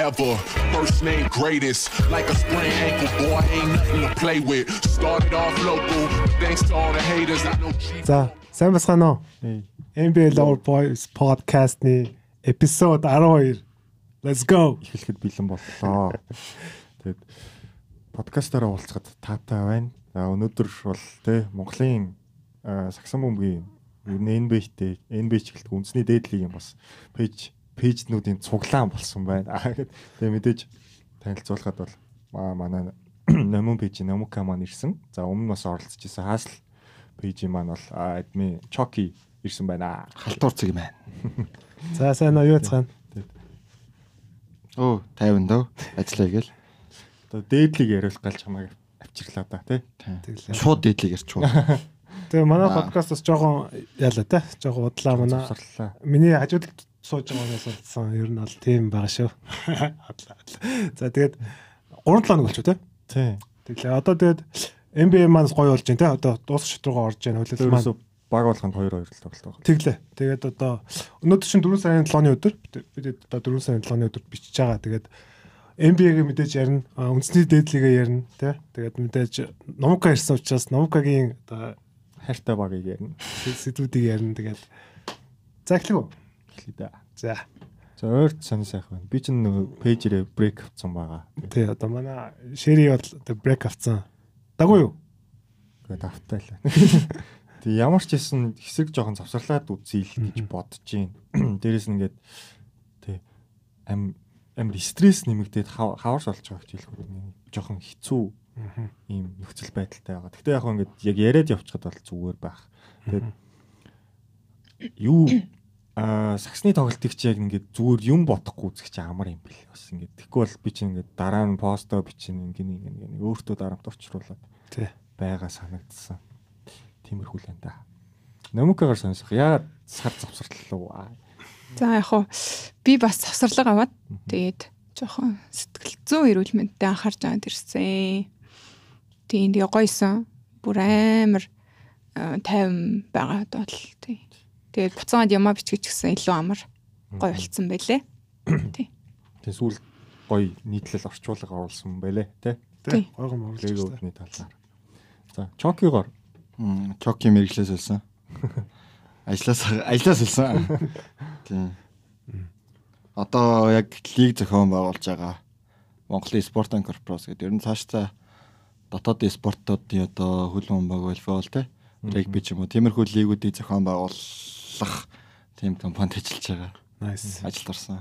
forever. First name greatest, like a sprained ankle, boy, ain't nothing to play with. Started off local, thanks to all the haters. I know G. За, сайн басгаана уу? NBA Lover Boys podcast-ны эпизод 12. Let's go. эхлэхэд бэлэн боллоо. Тэгээд подкастаараа уулзахад таатай байна. За өнөөдөр бол те Монголын сагсан бөмбөгийн ер нь NBA-тэй NBA чиглэлт үндэсний дээдлийг юм бас пэйж пэйжнүүдийн цуглаан болсон байна. Аа, гэд тэгээ мэдээж танилцуулахад бол маа манай номон пэйж номука маань ирсэн. За өмнө нь бас оролцож исэн хаасл пэйжийн маань бол админ Чоки ирсэн байна. халтуурцэг юм байна. За, сайн уу юу цаана? Оо 50 дөө ажиллая гээл. Одоо дээдлийг яриулах галж хамааг авчирлаа да тий. Шууд дээдлийг ярьчихв. Тэгээ манай подкаст бас жоохон яалаа те. Жоохон удлаа манай. Миний хажууд сууж байгаа хүнээс болсон. Ер нь бол тийм байгаа шүү. За тэгээд 3 7 хоног болчихоо те. Тий. Тэглээ. Одоо тэгээд NBA маань гоё болж байна те. Одоо дуусах шат руугаа орж байна. Хөлөөл маань баг болгонд 2-2 л тоглолт байгаа. Тэглээ. Тэгээд одоо өнөөдөр чинь 4 сарын 7-ны өдөр бид одоо 4 сарын 7-ны өдөр бичиж байгаа. Тэгээд NBA-гээ мэдээж ярина. Үндэсний дээдлигээ ярина, тий. Тэгээд мэдээж Номка ирсэн учраас Номкагийн одоо хайртай багыг ярина. сэдвүүдийг ярина. Тэгээд за эхлэв үү? Эхлэе да. За. За ойрт сонь сайхан байна. Би ч нөгөө пэйжрээ брейк авсан байгаа. Тий, одоо манай Шэри бол брейк авсан. Дагуу юу? Тэгээд автаа л. Тэг ямар ч хэсэн хэсэг жоохон завсарлаад үзье л гэж бодож гин. Дээрээс нь ингээд тэг ам амар стресс нэмэгдээд хав- хаварш болж байгаа гэж хэлэх үү. Жоохон хэцүү ийм нөхцөл байдалтай байгаа. Гэхдээ яг ингээд яг яриад явчихад бол зүгээр байх. Тэгээд юу аа саксны тоглолтыг чи яг ингээд зүгээр юм бодохгүй үзэх чи амар юм бэл. Бас ингээд тэгэхгүй бол би чи ингээд дараа нь посто бичин ингээд ингээд ингээд өөртөө дарамт орчруулад Тий. байгаа санагдсан. Тиймэрхүү л энэ да. Номукагаар сонсох. Яа сар завсарлаа. За яг хуу би бас завсарлага аваад тэгээд жоохон сэтгэл зүйн эрүүл мэндэд анхаарч аваад ирсэн. Тийм тэгээ гойсон. Бүр амар тайван байгаад бол тий. Тэгээд буцаад ямаа бичгэж гисэн илүү амар гой болцсон байлээ. Тий. Тэгээ сүүл гоё нийтлэл орчуулга оруулсан байлээ тий. Тий. Гойгон оруулж байна. Талаар. За, Чокигоор Мм, Чоки мэрэгчлээс олсон. Ажлаас ажлаас олсон. Тийм. Одоо яг лиг зохион байгуулж байгаа Монголын спортын корпорац гэдэг. Ер нь цаашдаа дотоодын спортуудын одоо хөлбөмбөг баг волейбол те регби ч юм уу тиймэрхүү лигүүдийг зохион байгуулах тийм компанид ажиллаж байгаа. Nice. Ажилд орсон.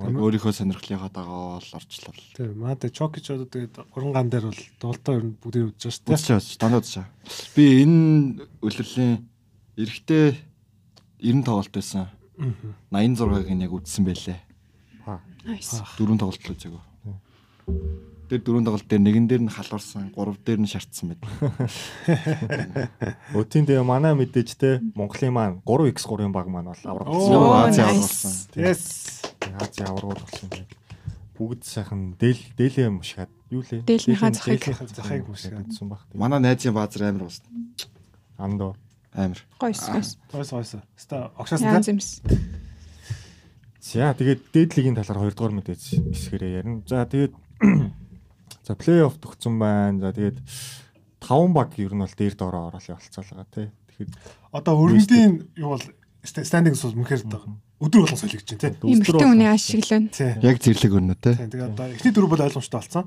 Өөрийнхөө сонирхлынхаа дагуу л орчлоо. Тий, маад Чокич одоо тэгээд уран ган дээр бол тоглолтоо ер нь бүгдийг үзэж шүү дээ. Үзэж дандаа үзэж. Би энэ үлрэлийн эрэхтэй 90 тоглолт байсан. 86-ыг нь яг үзсэн байлээ. Nice. Дөрөв тоглолт л үзээгөө. Тэр дөрөв тоглолт дээр нэгэн дээр нь халуурсан, гурав дээр нь шартсан байт. Өтийн тэгээ манай мэдээж те Монголын маань 3x3-ын баг маань бол авраг Оо, болсон. Ази аварсан. Yes. Болсон юм. Бүгд сайхан дээл дээлээ мушгаад юу лээ? Дээлнийхаа захыг. Захыг мушгаад. үзсэн баг. Манай найзын баазар амар ус. Андоо. Амар. Гойс гойс. Тойс. Ста огшаасан Янз юмс. За тэгээд дээдлигийн талаар 2 дугаар мэдээж хэсгэрээ ярина. За тэгээд за плей-офф төгсөн байна. За тэгээд 5 баг ер нь бол дээр доороо ороолаа болцоо л байгаа тий. Тэгэхээр Одоо өргөндийн юу бол стандингс бол мөнхөр одоо өдөр болгон солигдож байна тий. Эмэгтэй хүний ашиглана. Тий. Яг зэрлэг өрнө те. Тийм, Тэгээд одоо эхний дөрөв бол ойлгомжтой болсон.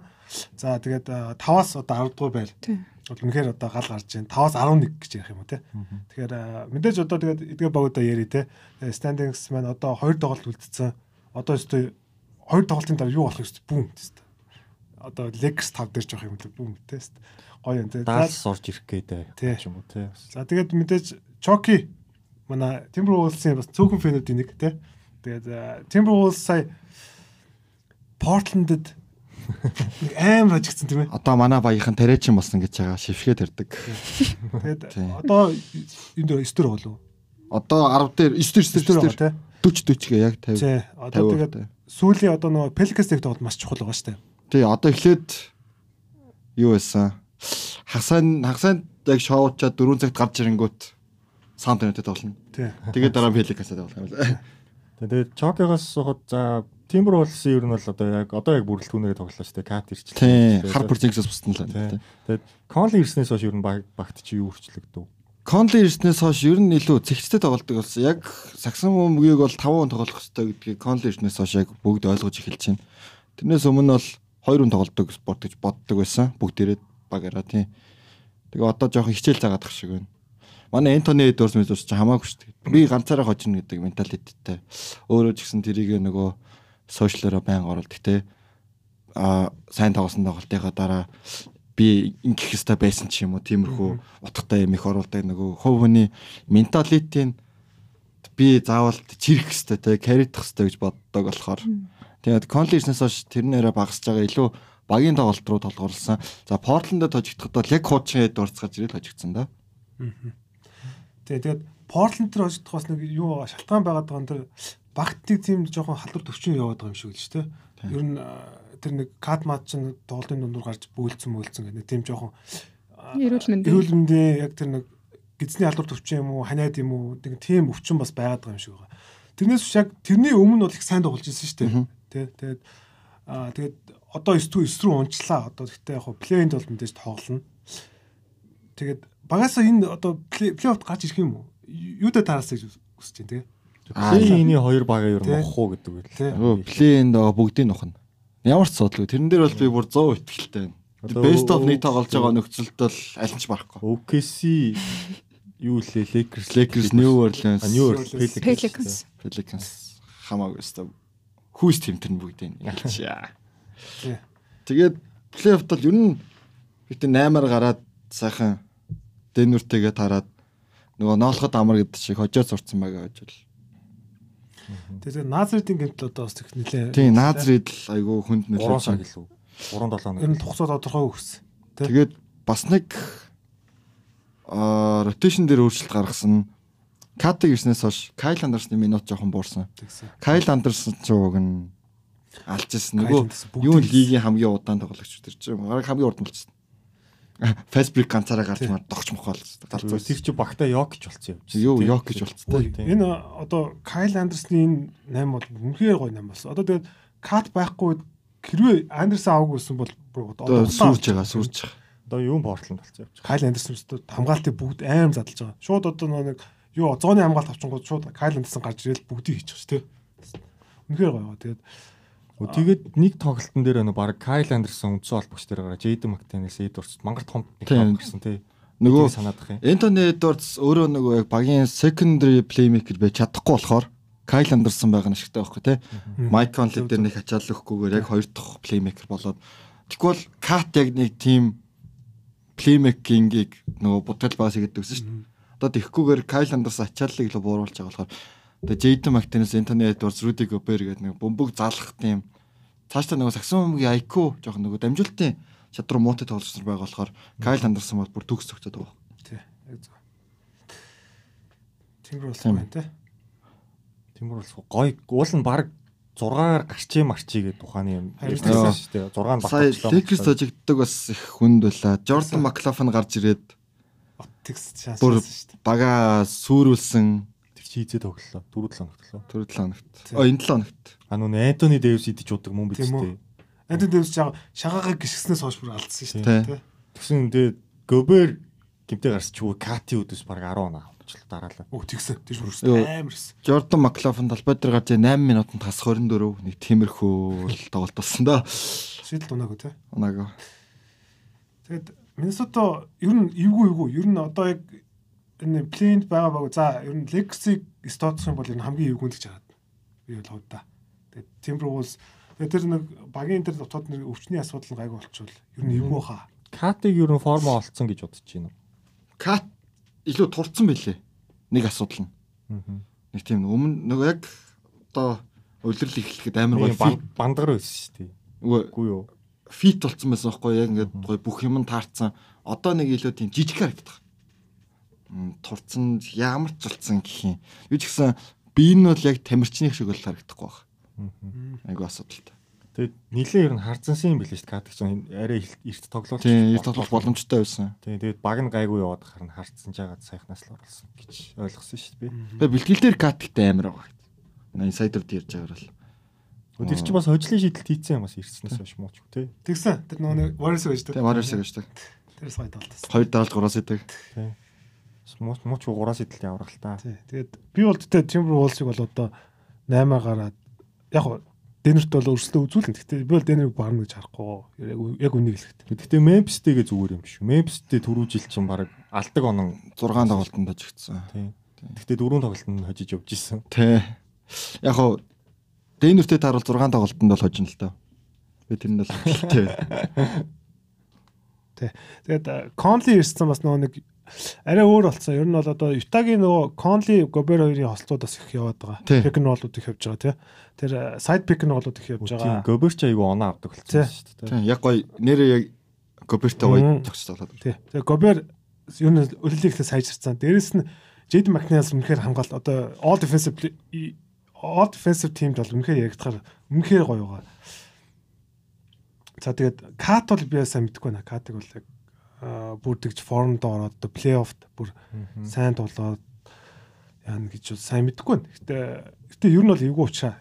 За тэгээд 5-аас одоо 10 дугаар байр. Тий. Бол үнэхээр одоо гал гарч байна. 5-аас 11 гэж ярих юм уу те. Тэгэхээр мэдээж одоо тэгээд эдгээр багуудаа яри те. Standings маань одоо 2 тоглолт үлдсэн. Одоо өстой 2 тоглолтын дараа юу болох вэ? Бүүм тест. Одоо Lex 5 дээр жоох юм л бүүм тест. Гоё юм те. За- даалс орж ирэх гэдэг Тий. юм уу тий. За тэгээд мэдээж Чоки манай Timberwolves-ийн бас цөөхөн фэнүүдийн нэг те. Тэгээд Timberwolves сая Portland-д амар ажигдсан тийм ээ. Одоо манай багийнхан тариачин болсон гэж байгаа шившгээ тарьдаг. Тэгээд Тий. одоо энэ дээр 9 төр болов. Одоо 10 дээр 9 дээр 9 төр 9 байгаа дээр те. 40 40 гээ яг 50. Тий. Одоо 50 тэгээд сүүлийн одоо нөгөө Pelicans-ийг тоглолт маш чухал байгаа шүү дээ. Тий, одоо эхлээд юу байсан? Хагасаа хагасаа яг шоуучаад 4 цагт гарч ирэнгүүт саунд тэнэтэй тоглоно. Тий. Тэгээд дараа нь Pelicans-тай тоглоно. Тэгээд Чокигоос сухад за Timberwolves ер нь бол одоо яг одоо яг бүрэлдэхүүнээр тоглолоо шүү дээ. Кат ирчихлээ. Тий. Хар Бэрзингсээс бусдсан л байна. Тэгээд Conley ирснээс хойш ер нь баг- багт чи юу өөрчлөгдөв? Конли ирснээс хойш ер нь илүү цэгцтэй тоглолдог болсон. Яг сагсан өмгийг бол 5 хүн тоглох хэрэгтэй гэдгийг Конли ирснээс хойш яг бүгд ойлгож эхэлж байна. Тэрнээс өмнө бол 2 хүн тоглолдог спорт гэж боддог байсан. Бүгдээрээ багаараа тий. Тэгээ одоо жоохон хичээл заагаадах шиг байна. Манай Энтони Эдвардс мэдээс ч хамаагүй шүү дээ. Би ганцаараа хожно гэдэг менталитеттэй. Өөрөө ч гэсэн тэрийг нөгөө сошиалороо байн оруулдаг тий. А сайн тоглосон тоглолтынхаа дараа би ингэх хэвээр байсан ч юм уу тиймэрхүү утгатай юм их оруулдаг нөгөө хувь хүний менталитийн би заавал чирэх хэвээр те каридах хэвээр гэж боддог болохоор тэгээд конлишнээс хойш тэрнээрээ багасж байгаа илүү багийн тоглолт руу толгуурласан. За Портландд тожигдоход бол яг хуучин Эдвардс гарч ирэл тожигдсан да. Тий, тэгээд Портленд төр хожигдох бас нэг юу байгаа, шалтгаан байгаад байгаа энэ багтыг тийм жоохон халдвар төвчин яваад байгаа юм шиг л ч тий. Ер нь тэр нэг кат мат чинь тоглолтын дундуур гарч бөөлцөн мөөлцөн гэх нэг тийм жоохон Эрүүл мэндийн. эрүүл мэндийн яг тэр нэг гидсний халдвар төвчин юм уу, ханиад юм уу, нэг тийм өвчин бас байгаад байгаа юм шиг байгаа. Тэрнээс биш яг тэрний өмнө бол их сайн тоглож ирсэн шүү дээ. Тий, тэгээд аа тэгээд одоо 9 9 рүү унчлаа. Одоо гэхдээ яг плейнд бол мэдээж тоглоно. Тэгээд багасаа энэ одоо плей-оффт гарч ирэх юм уу? Юудаа тараасаа гэж хүсэж байна тэгээ. Плей-ины хоёр багаа нь Тий. мохоо гэдэг үйл. Тий. Плейнд бүгдийг нухна. Ямар ч асуудалгүй. Тэрэн дээр бол би бүр 100% итгэлтэй байна. Best of нэг тоглож байгаа нөхцөлд бол аль ч барахгүй. OKC юу лээ Lakers Lakers New Orleans New Orleans. Pelicans. Pelicans хамаагүй өстө хүүс тэмтэр нь бүгдийг ялчаа. Тэгээд плей-оффт бол ер нь бид 8-аар гараад сайхан Денвертэйгээ тараад нөгөө ноолоход амар гэдэг шиг хожоо зурцсан байгаа гэж бол. Тэгээд Назридын гэмтэл одоо бас их нилээ. Тийм Назрид л айгүй хүнд 3 нөлөөлж цаг байгаа. илүү. 3 7 Ер нь хоног. тухцаа тодорхой өгсөн. Тэгээд бас нэг аа ротейшн дээр өөрчлөлт гаргасан. Катыг ирснээс хойш Кайл Андерсны минут жоохон буурсан. Кайл Андерсон ч уг нь алж ирсэн. Нөгөө юу ирсэн. лигийн хамгийн удаан тоглогч тэр чинь гараг хамгийн урд болчихсон. Фэсбрик ганцаараа гарч маар догч мохол. Тэр чи багтаа Йок гэж болцсон юм. Юу ёк гэж болцсон. Энэ одоо Кайл Андерсны энэ 8 бол үнэхээр гоё 8 болсон. Одоо тэгээд кат байхгүй хэрвээ Андерсон аваагүй байсан бол Одоо сүрж байгаа, сүрж байгаа. Одоо юу Портланд болцсон явж. Кайл Андерсон хамгаалтыг бүгд аим задлж байгаа. Шууд одоо нэг юу зооны хамгаалт авчингууд шууд Кайл Андерсон гарч ирэл бүгдийг хийчих ш тий. Үнэхээр гоё. Тэгээд Тэгээд нэг тоглолтын дээр нэг баг Кайл Андерсон үндсэн холбогч дээр гараа Джейден Мактенес Эдвардс мангар том том гэсэн тий. Нөгөө Тийг санаад ах юм. Энтони Эдвардс өөрөө нөгөө яг багийн secondary playmaker байж чадахгүй болохоор Кайл Андерсон байгаа нь ашигтай байхгүй тий. Майк Конли дээр нэг ачаал өгөхгүйгээр яг хоёр дахь playmaker болоод тэгвэл Кат яг нэг team playmaking-ийг нөгөө будал баас гэдэг үсэн шүү дээ. Одоо тэгхгүйгээр Кайл Андерсон ачааллыг илүү бууруулж байгаа болохоор тэгээ Джейден Мактенес, Энтони Эдвардс, Руди Гобер гэдэг нэг бөмбөг залах team цаашдаа нөгөө саксон өмгийн IQ жоохон нөгөө дамжуулалтын чадвар муутай тоглогч нар байгаа болохоор Кайл Андерсон бол бүр төгс цогцоод байгаа. тий. Яг зөв. Тимбер болсон Тийм. байна тий. Тэмүр бол гой уул нь баг 6-аар гарчээ марчээ гэдэг ухааны юм. Ярьсан шүү дээ. 6 нь Сая багтчлаа. Лекс тожигддаг бас их хүнд байла. Jordan Маклафан гарч ирээд Текст бүр шүү дээ. бага сүрүүлсэн Тэр чи хизээ тоглолоо. 4 7 тоглолоо. тэр 7 хоногт. Оо энэ 7 хоногт. А нүн Антони Дэвис идэж удаг мөн биз дээ. үү? Антон Дэвис жаа шагаагаа гიშгснээс хойш бүр алдсан шүү дээ. Тэгсэн тэгээд Гобер гимтэй гарч чгүй Кати өдөс баг 10 оноо авчихлаа дараалал. Оо тэгсэн. Тэр Юу. бүр амар эс. Jordan Маклафан талбай дээр гарч 8 минутанд тас 24 нэг тиймэрхүү л тоглолт болсон да. Шийдэл дунаагүй тий. Онаагаа. Тэгэд Миннесота ер нь эвгүй эвгүй. Ер нь одоо яг энэ плейнд байгаа баг. За ер нь Legacy статус юм бол ер нь хамгийн эвгүй л гэж хараад. Би бол хавда. Тэгээд Timberwolves тэр нэг багийн тэр дотоод нэг өвчний асуудал нь гайгүй болчихвол ер нь эвгүй хаа. Катиг ер нь форма олцсон гэж бодож байна. Кат илүү турцсан байлээ. Нэг асуудал нь. Аа. Нэг тийм өмнө нөгөө яг одоо улирал эхлэхэд амар фит бандгар байсан шүү дээ. Үгүй юу? Фит болсон байсан байхгүй яг ингээд гоё бүх юм таарсан. Одоо нэг илүү тийм жижиг харагддаг. М, Турцсан ямар ч зулцсан гэх юм. Юу ч гэсэн би энэ бол яг тамирчны шиг бол харагдахгүй баг. Айгу асуудалтай. Тэгээд нилээ ер нь харцсан юм билээ шүү дээ. Чинь арай эрт тоглолт. Тийм, эрт тоглох боломжтой байсан. Тийм тэгээд баг нь гайгүй яваад харна харцсан жагаад сайхнаас л оруулсан гэж ойлгосон шүү дээ. би. Тэгээ бэлтгэл дээр гэдэг амар байгаа. Инсайдер дээр ярьж байгаа бол. Тэр чинь бас хожлын шийдэлт хийцэн юм бас ирснээс хойш мууч тий. Тэгсэн. Тэр нөгөө Warriors гэж Тэгээ Warriors гэж тэг. Тэрс гой тоглолтсон. Хоёр дараалт гураас идэг. Мууч мууч гураас идэлт явах л та. Тий. Тэгээд би бол тэгтээ Timberwolves-ыг бол одоо 8 гараад яг гоо Денерт бол өрсөлдөө үзүүлэн. Гэхдээ би бол Денерийг барна гэж харахгүй. Яг үнийг хэлэхэд. Гэхдээ Memphis-тэйгээ зүгээр юм шүү. Memphis-тэй түрүү жил чинь баг алдаг онон 6 тоглолтонд ажигдсан. тий. Гэхдээ дөрөв тоглолтод хожиж явж исэн. Тэ. Яг хоо Дэнертэй таарал 6 тоглолтонд бол хожин л таа. Би тэрэнд бол хэлтэй. Тэгээд Conley ирсэн бас нөгөө нэг арай өөр болсон. Ер нь бол одоо Utah-гийн нөгөө Conley Gobert хоёрын хослууд бас их яваад байгаа. Тий. Pick and roll-ууд их явж байгаа тий. Тэр side pick and roll-ууд их явж Тийм байгаа. Гоберч айгу оноо авдаг Тий. болсон шүү дээ. Тийм яг гоё нэрээ яг Гобертэй гоё тогч тоглоод. Тий. Тэгээ Gobert ер нь өлөлийнхээ сайжирсан. Дээрэс нь Jaden McNeil үнэхээр хамгаалт одоо all defensive all defensive teamд бол үнэхээр яригдахаар үнэхээр гоё байгаа. За тэгээд Кат бол би сайн мэдэхгүй байна. Катыг бол яг аа, бүр тэгж формд ороод плей-оффт бүр сайн тоглоод яана гэж бол сайн мэдэхгүй байна. Гэтэ гэтэ ер нь бол эвгүй учраа.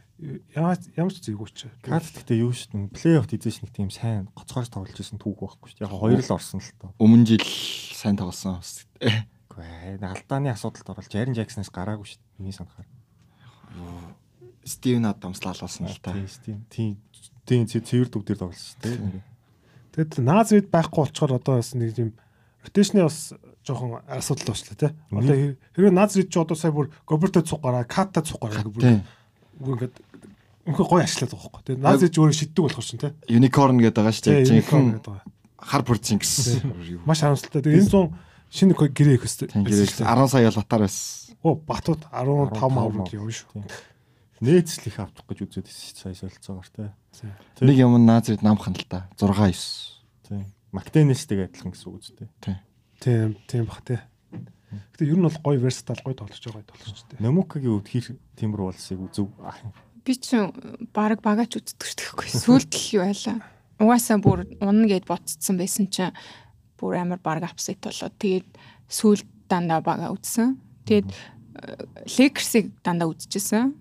Ямар ч эвгүй учраа. Кат гэхдээ юу шүү дээ. Плей-офф эзэш нэг тийм сайн гоцгоож тоглож исэн түүх байхгүй шүү дээ. Яг хоёр л орсон л тоо. Өмнө жил сайн тоглосон. Үгүй ээ. Алдааны асуудалд оролж Aaron Jackson-аас гараагүй шүү дээ. Миний санахаар. Стивен Адамс лалуулсан л та. Тийм тийм. Тийм цэвэр дүг дээр тоглосон шүү дээ. Тэгэд наад зэд байхгүй болчоор одоо бас нэг юм ротейшны бас жоохон асуудал болчлаа тий. Одоо хэр- хэрвээ наад зэд чи одоо сая бүр Гоберто цуг гараа, Ката цуг гараа бүр ингээд үнэхээр гоё ажиллаад байгаа байхгүй. Тэгээ наад зэд өөрөө шиддэг болох шин тий. Unicorn гэдэг байгаа шүү дээ. Жинхэнэ хар бүрцинкс. Маш харамсалтай. Тэгээ энэ зүүн шинэ гэрээ их өстэй. Тийм гэрээ 10 сая латаар байсан. Оо Батууд 15 аврал явна шүү. Тийм. Нээц л их авчих гэж үзээд сая солилцоогоор. Тийм. Нэг юм Назрид намхан л та 6 9. Тийм. Мактенестэйг адилхан гэсэн үг үстэй. Тийм, тийм бах тий. Гэтэ ер нь бол гоё versatile гоё тоглож байгаа тоглож тий. Намукагийн өвд хэр тиймэр болсыг үзв. Би ч баг багаач үздэг дээ. Сүүлд л юу байлаа. Угаасаа бүр унна гэд ботцсон байсан чинь бүр амар баг апсет болоод тэгээд сүүлд дандаа бага үзсэн. Тэгээд Lakers-ыг дандаа үзчихсэн.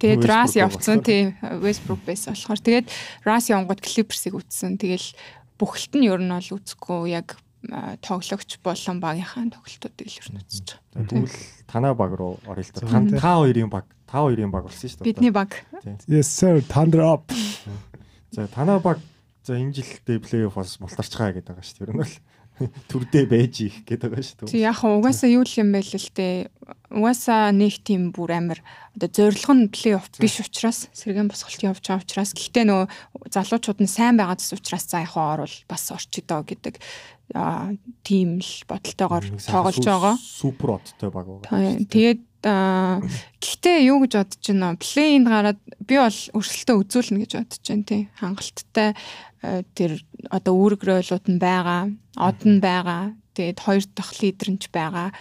Тэгээд Ras явцсан тий Westbrook байсан болохоор тэгээд Ras явангууд Clippers-ыг үзсэн. Тэгэл бүхэлд нь ер нь бол үзэхгүй яг а, тоглогч болон багийнхаа тоглолтуудыг л ер нь үзэж байгаа. Тэгвэл танаа баг руу л та. Хоёрын баг, та хоёрын баг болсон шүү дээ. Бидний баг Yes sir, thunder up. За танаа баг за энэ жилдээ плей-офф бас мултарчгаа гэдэг байгаа шүү дээ. Ер нь бол төрдөө байж их гэдэг байгаа шүү дээ. яг угаасаа юу л юм бэ л дээ. Угаасаа нэг тийм бүр амар одоо зорилго нь плей-офф биш учраас сэргэн босголт явж байгаа учраас гэхдээ нөгөө залуучууд нь сайн байгаа зүс учраас за яг хаа орвол бас орчидоо гэдэг тийм л бодолтойгоор тоглож байгаа. Супер одтой баг байгаа. Тэгээд гэхдээ юу гэж бодож байна плей-инд гараад би бол өрсөлтөө үзүүлнэ гэж бодож байна тий хангалттай тэр одоо үүрэг ройлууд нь байгаа од нь байгаа тэгээд хоёр дахь лидер нь ч байгаа.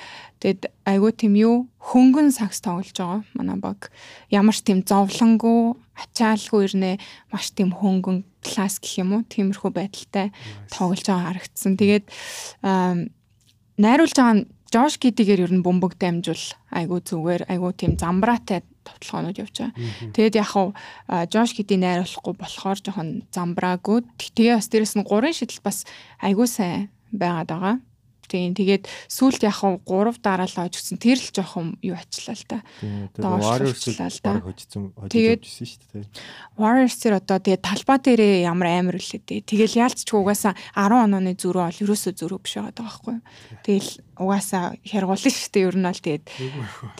Тэгээд айгүй тийм юу хөнгөн сакс тоглож байгаа манай баг. Ямар ч тийм зовлонгүй ачаалгүй ирнэ маш тийм хөнгөн класс гэх юм уу тиймэрхүү байдалтай тоглож байгаа харагдсан. Тэгээд найруулж байгаа нь Жош Гидигээр ер нь бөмбөг дамжуул айгу зүгээр айгу тийм замбраатай товтлогоонууд явж байгаа. Тэгээд яг хав Жош Гиди найруулахгүй болохоор жоохон замбраагүй. Тэгээ бас дээрэс нь гурын шидэл бас айгу сайн байгаад байгаа. Тийм тэгээд сүулт яг хав 3 дараалал очсон тэр л жоохон юу ачлаа л. Тэгээд да. баг хожсон хожиж Тэгээд- явжсэн шүү дээ. Warriors-ээр одоо тэгээ талбай дээрээ ямар амар үлээ дээ. Тэгэл яалтч угаасаа 10 онооны зөрөө бол ерөөсөө зөрөө биш байгаа байхгүй юу. Тэгэл угаасаа хяргуулна шүү дээ ер нь бол тэгээд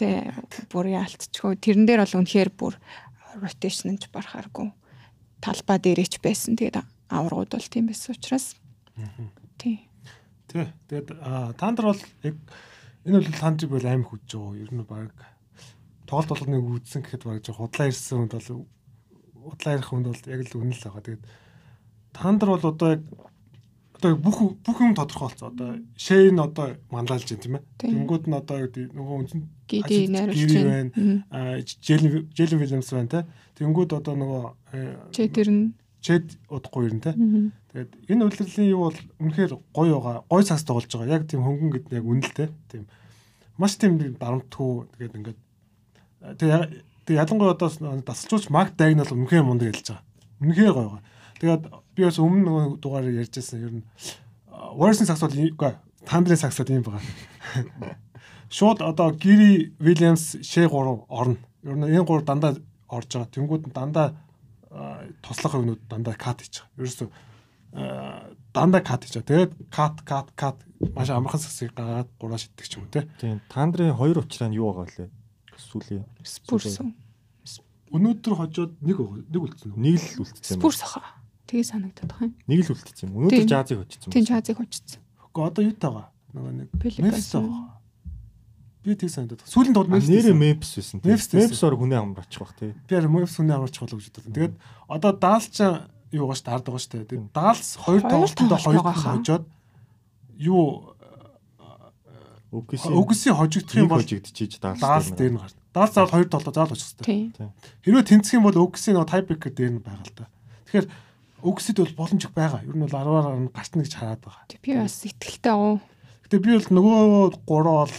тэгээ бүр яалтчгүй тэрэн дээр бол үнэхээр бүр rotation ч барахааргүй талбай дээрээч байсан. Тэгээд аваргууд бол тийм байсан учраас тий. Тий. Тэгээд аа, та нар бол яг энэ бол тандрыг бол аим хүж байгаа. Ер нь баг тоглолт болгоныг үзсэн гэхэд баг жоо худлаа ирсэн хүнд бол худлаа ирэх хүнд бол яг л үнэн л байгаа. Тэгээд та нар бол одоо яг одоо бүх бүх юм тодорхойлцоо. Одоо Шейн одоо мандалж байна тийм ээ. Тийм. Тэнгүүд нь одоо нөгөө үнэн Ажил- найруулж байна. Джелен Джелен Вильямс байна те. Тэнгүүд одоо нөгөө э, Чи тэр нь Чед удахгүй ирнэ те. Тэгээд энэ үйлрлийн юу бол үнэхээр гоё байгаа. Гоё цаас тоглож байгаа. Яг тийм хөнгөн гэдэг нь яг үнэлтэй. Тийм. Маш тийм дарамтгүй тэгээд ингээд тэгээд ялангуяа одоо дасалжууч Марк Дайгнал үнэхээр мундаг ялж байгаа. Үнэхээр гоё гоё. Тэгээд би бас өмнө дугаар ярьжсэн ер нь Warriors-ын сакс бол үгүй Тандрын сакс бол юм байгаа. Шууд одоо Гири Вильямс Шэ 3 орно. Ер нь энэ 3 дандаа орж байгаа. Тэнгүүд дандаа туслах юмнууд дандаа кат хийж байгаа. Ерөөсөө дандаа кат хийж байгаа. Тэгээд кат кат кат маш амархан саксыг гагаад гураа шиддэг ч юм уу те. Тийм. Тандрын хоёр уучраа нь юу байгаа вэ? Сүүлийн Спурс. Өнөөдөр хожоод нэг нэг үлдсэн. нэг л үлдсэн юм. Спурс хаа. Тэгээ санагдаад байгаа юм. Нэг л үлдсэн юм. Өнөөдөр жазыг хочсон. Тийм чазыг хочсон. Гэхдээ одоо юу тагаа? Нөгөө нэг байсан. байгаа. Би тэг санагдаад. Сүүлийн тоглолт Memphis Memphis. нэрээ Memphis байсан. тийм. Memphis байсан. Memphis-оор хүнээ амраачих бах тий. Би яг Memphis хүнээ амарч болоо гэж бодсон. Тэгээд одоо Dallas ч юу байгаа ш таард байгаа ш. Тэгээд Dallas хоёр тоглолтод тоглолт хоёр хожоод юу өгсөн хожигдох юм бол хожигдчихийж даалс. Dallas дээр нь гарна. Dallas заавал хоёр тоглолтод заавал очих хэрэгтэй. Тийм. Хэрвээ тэнцэх юм бол өгсөн нөгөө tiebreaker дээр нь байгаа л да. Тэгэхээр өгсөд бол боломж их байгаа. Ер нь бол 10-аар нь гартна гэж хараад байгаа. Би бас ихтэлтэй аа. Гэтэ би бол нөгөө гурав бол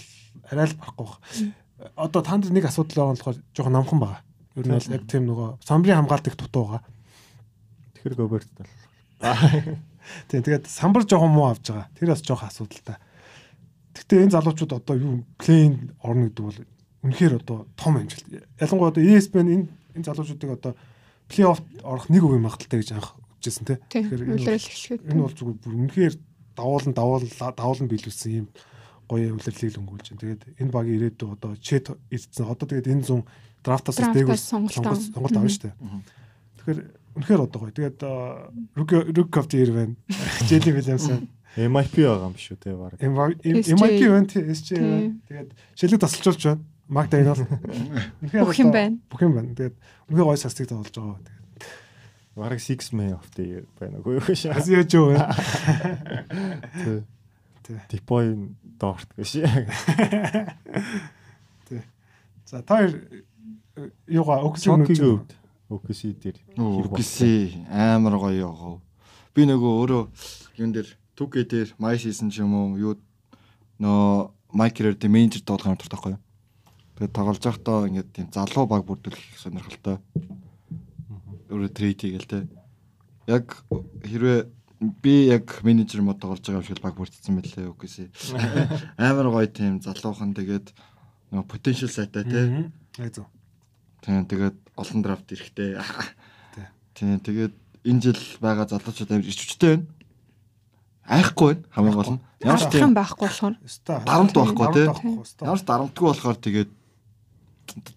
арай л барахгүй байна. Одоо танд нэг асуудал байгаа болохоор жоохон намхан байгаа. Ер нь бол яг тийм нөгөө самбрын хамгаалт их дутуу байгаа. Тэгэхээр Гоберт тал. Тийм тэгээд самбар жоохон муу авж байгаа. Тэр бас жоохон асуудалтай. Гэтэ энэ залуучууд одоо юу плейн орно гэдэг бол үнэхээр одоо том амжилт. Ялангуяа одоо ESPN энэ энэ залуучуудыг одоо плей-офф орох нэг үе магадaltaй гэж анх үзсэн тий. Тэгэхээр энэ бол- зүгээр бүр үнэхээр давуулан давуул давуулан биелүүлсэн юм гоё үлрэлийг л өнгөрүүлж байна. Тэгээд энэ багийн ирээдүй одоо чет ирсэн. Одоо тэгээд энэ зүүн драфтаас дээгүүр сонголт сонголт авна. шүү дээ. Тэгэхээр үнэхээр одоо гоё. Тэгээд рук рук оф дир байна. Джейли Вильямсон MIP байгаа юм шүү те баг. MIP байна тий SJ байна. Тэгээд шилэг тасалжуулж байна. Дайнал. Үнэхээр Бүх юм байна. Бүх юм байна. Тэгээд үнэхээр гоё састыг тоглож байгаа. Тэгээд Бараг 6 man of the year байна уу юу шээ. Азиаж юу байна. Тий. Тий. Дипой доорт гэж. За та хоёр юугаа өгсөн юм Чонкигийн үед OKC дээр Үгүйсээ амар гоё ягаа. Би нөгөө өөрөө юун дээр Түгэ дээр My Season ч юм уу юу нөө Майкерэр дээр менежер тоглох юм туртахгүй. Тэгээд тоглож байхдаа ингээд тийм залуу баг бүрдүүлэх сонирхолтой. Өөрөө трейд хийгээл те. Яг хэрвээ би яг менежер мод тоглож байгаа юм шиг баг бүрдсэн мэлээ үгүйсээ. Амар гоё тийм залуухан тэгээд нөгөө potential сайтай те. Яг зөв. Тийм тэгээд олон драфт эрэхтэй. Тий. Тийм тэгээд энэ жил байгаа залуучууд амар ичвчтэй байна. Айхгүй байна хамгийн гол нь. Ямар ч тийм байхгүй болохоор. Дарамт байхгүй, тий? тий. ямар ч дарамтгүй болохоор тэгээд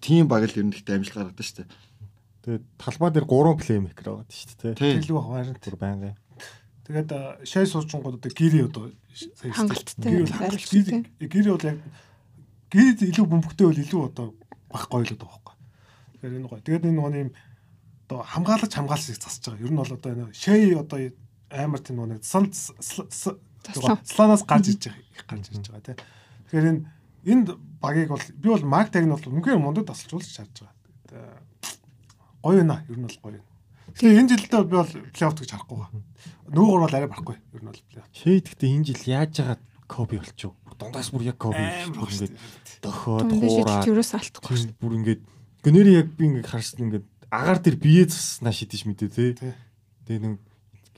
тийм баг л ер нь ихтэй амжилт гаргадаг шүү дээ. Тэгээд талбай дээр 3 плеймейкер байгаа шүү дээ. Тий. Илүү харин. Бүр байнгын. Тэгээд шай суучингууд одоо гири одоо Хангалттай, гири бол яг гирид илүү бөмбөгтэй бол илүү одоо баг гоё л байгаа байхгүй. Тэгэхээр энэ гоё. Тэгээд энэ нөгөө юм одоо хамгаалагч хамгаалсыг засаж байгаа. Ер нь бол одоо энэ шай одоо амар тийм нөгөө сан сланаас гарч байгаа их гарч ирж байгаа тий. Тэгэхээр энэ энд багийг бол би бол Мактаг нь бол үнхээр мундаг тасалжуулж чадж байгаа. Гоё байна. Ер нь бол гоё байна. Тэгээ энэ жилдээ би бол плей-офф гэж харахгүй байгаа. Нөгөөр бол арай барахгүй. Ер нь бол плей-офф. Шейдэгтэй энэ жил яаж байгаа коби болчихв. Дундаас бүр яг коби Ингээд дохоод хуураад шийдэж юурээс алдахгүй. бүр ингээд гэнээр яг би ингээд харсан ингээд агаар дээр бие заснаа шидэж мэдээ те. Тэгээ нэг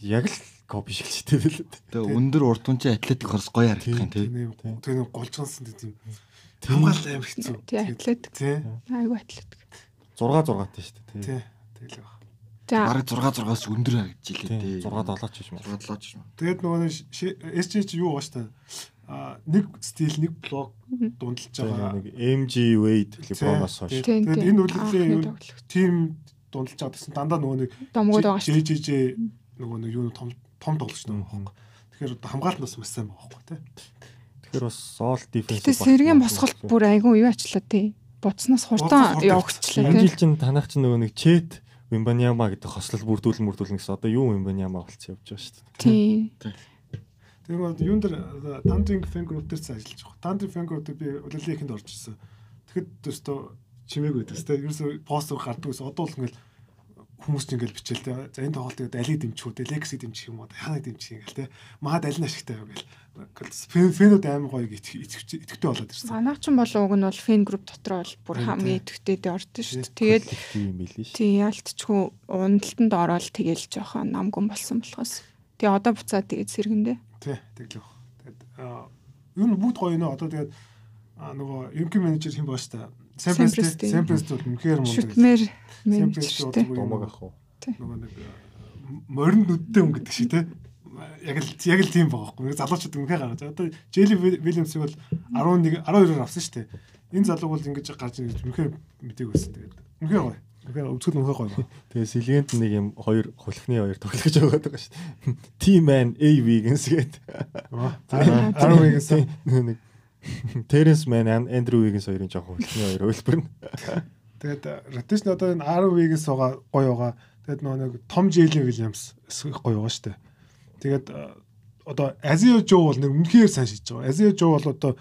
яг л коби шиг шидэв л. Тэгээд өндөр урд түнчээ атлетик хорс гоё харагдах юм тий. Тийм Тий. тийм голжгансан тийм хамгаалал амар хэцүү. Тий, атлетик. Айгу атлетик. 6 6 таа шүү дээ. Тий. Тэгэл баг. Бараг 6 6-аас өндөр харагдчихлээ Тий. тий. 6 7 ч юм уу. 6 7 ч юм. Тэгээд нөгөө SJ чи юу байгаа штэ. А нэг стил нэг блок дундалж байгаа. нэг MG Wade LeBron-оос хойш. Тэгээд энэ үлрэлийн юу тоглогч. тим дундалж байгаа гэсэн дандаа нөгөө нэг домгууд байгаа шүү. JJJ нөгөө нэг юу том том тоглож байгаа байхгүй. Тэгэхээр одоо хамгаалтнаас маш сайн байгаа байхгүй тий. Тэгэхээр бас all defense. Гэтэ сэргийн босголт бүр айгу юу ачлаа тий. Буцнаас хурдан явагчлаа энэ тий. жил чинь танах чинь нөгөө нэг чет Вимбаняма гэдэг хослол бүрдүүлэн бүрдүүлэн гэсэн одоо юу Вимбаняма болчихсон явж байгаа шүү дээ. Тий. Тэгээд бол юун дээр тандринг фэн групп дээр ажиллаж байгаа. Тандринг фэн групп дээр би улирлын ихэнд орж ирсэн. Тэгэхэд өстөө чимээг байдаг тест. Ерөөсө постэр гардаг ус одоо л ингээл хүмүүс ч ингээл бичээл те. За энэ тоглолтыг алиг дэмжих үү, Legacy дэмжих юм уу, ханаг дэмжих ингээл те. Маад аль нь ашигтай вэ гэл. Фэнүүд амар гоё итгэвчтэй болоод ирсэн. Манайх ч бол уг нь бол фэн групп дотор бол бүр хамгийн идэвхтэй дээ ордон шүү дээ. Тэгээд тийм билий шүү. тий ялтчгүй уналтанд ороод тэгэл жоохон намгүн болсон болохоос. Тэгээ одоо буцаад тэгээд сэргэндээ. Тий, тэглэх. Тэгээд юу нь бүгд гоё нөө одоо тэгээд нөгөө ерөнхий менежер хэн бааш та Семпрес Семпрес бол үнэхээр мундаг. Шүтмэр менежертэй. Думаг ах уу. Нөгөө нэг морин нүдтэй хүн гэдэг шиг те. Яг л яг л тийм байгаа байхгүй. Залуучууд үнэхээр гаргаж. Одоо Джели Вильямсыг бол 11 12-оор авсан шүү дээ. Энэ залууг бол ингэж гарч ирж үнэхээр мэдээг байсан. Тэгээд үнэхээр гоё. Тэгэхээр өвцгөл үнэхээр гоё. Тэгээ сэлгэнд нэг юм хоёр хулхны хоёр тоглож байгаа байгаа шүү дээ. Team man AV гэнс гээд. Аа. 10 гэнс нэг Теренс мэн Эндрю Вигэнс хоёрын жоохон хөлтний хоёр хөлбөр нь. Тэгээд ротейшн одоо энэ 10 Вигэнс байгаа гоё байгаа. Тэгээд нөгөө нэг Том Джейлен Вильямс гоё байгаа шүү дээ. Тэгээд одоо Азио Жоо бол нэг үнэхээр сайн шийдэж байгаа. Азио Жоо бол одоо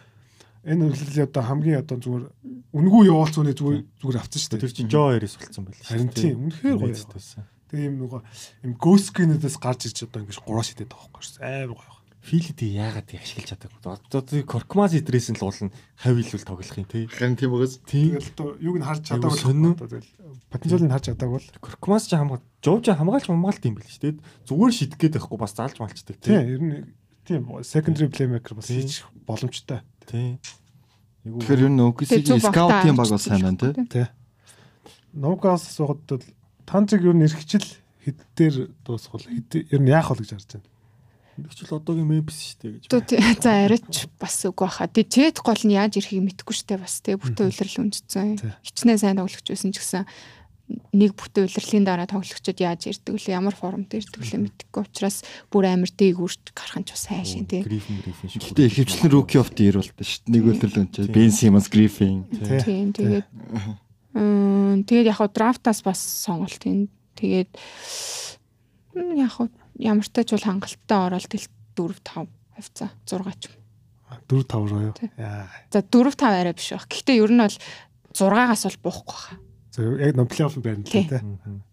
энэ үйлчлэлийн одоо хамгийн одоо зүгээр үнгүү явуулцууны зүгээр зүгээр авсан шүү дээ. Тэр чинь Жоо хоёроос болсон байл. Харин тийм үнэхээр гоё байсан. Тэгээ юм нөгөө юм гөөскинүүдээс гарч ирж одоо ингэж гураа шидэт байгаа байхгүй шүү. Амар гоё. Филидийг яагаад тийг ашиглаж чадаагүй. Одоо Коркмаз идрээс нь л уулна хавилвал тоглох юм тий. Харин тийм. Тийм. Тэгэл одоо юуг нь харж чадаагүй сонин. одоо тэгэл потенциалыг харж чадаагүй л. Коркмаз ч хамгаал жууж хамгаалж хамгаалт юм бэл шүү дээ. Зүгээр шидэх гээд байхгүй бас заалж малчдаг Тийм ер нь тийм secondary playmaker бас хийж боломжтой. тий. Тэгэхээр ер нь OKC-ийн скаутын баг бол сайн байна тий. Тий. Нугас сууд бол танцыг ер нь эрхчил хэд дээр дуусгал хэд ер нь яах вэ гэж харж байна. Тэгвэл одоогийн Memphis шүү дээ гэж. Түү. За арайч бас үг баха. Тэгээ Джет гол нь яаж ирэхийг мэдэхгүй штэ бас тэгээ бүтэн үйлрэл үнжсэн. Тий. Хичнээн сайн тоглогч байсан ч гэсэн нэг бүтэн үйлрэлийн дараа тоглогчид яаж ирдэг вэ? Ямар формт ирдэг вэ мэдэхгүй учраас бүр амар дээгүүрч гарах нь ч бас сайн шин тий. Грифин грифин шиг. Гэтэ ихэвчлэн rookie of the year болтой шүү дээ. Нэг үйлрэл өнчээ. Ben Simmons, Griffin. Тийм тэгээд тэгээд яг хаа драфтаас бас сонголт юм. Тэгээд яг хаа ямар ч тач бол хангалттай ороод тэл 4 5 хавцаа 6 ч юм. 4 5 руу юу. Тий. За 4 5 арай биш баг. Гэхдээ ер нь бол 6-аас бол буухгүй хаа. За яг нөө плей-офф байна л Тий. тий.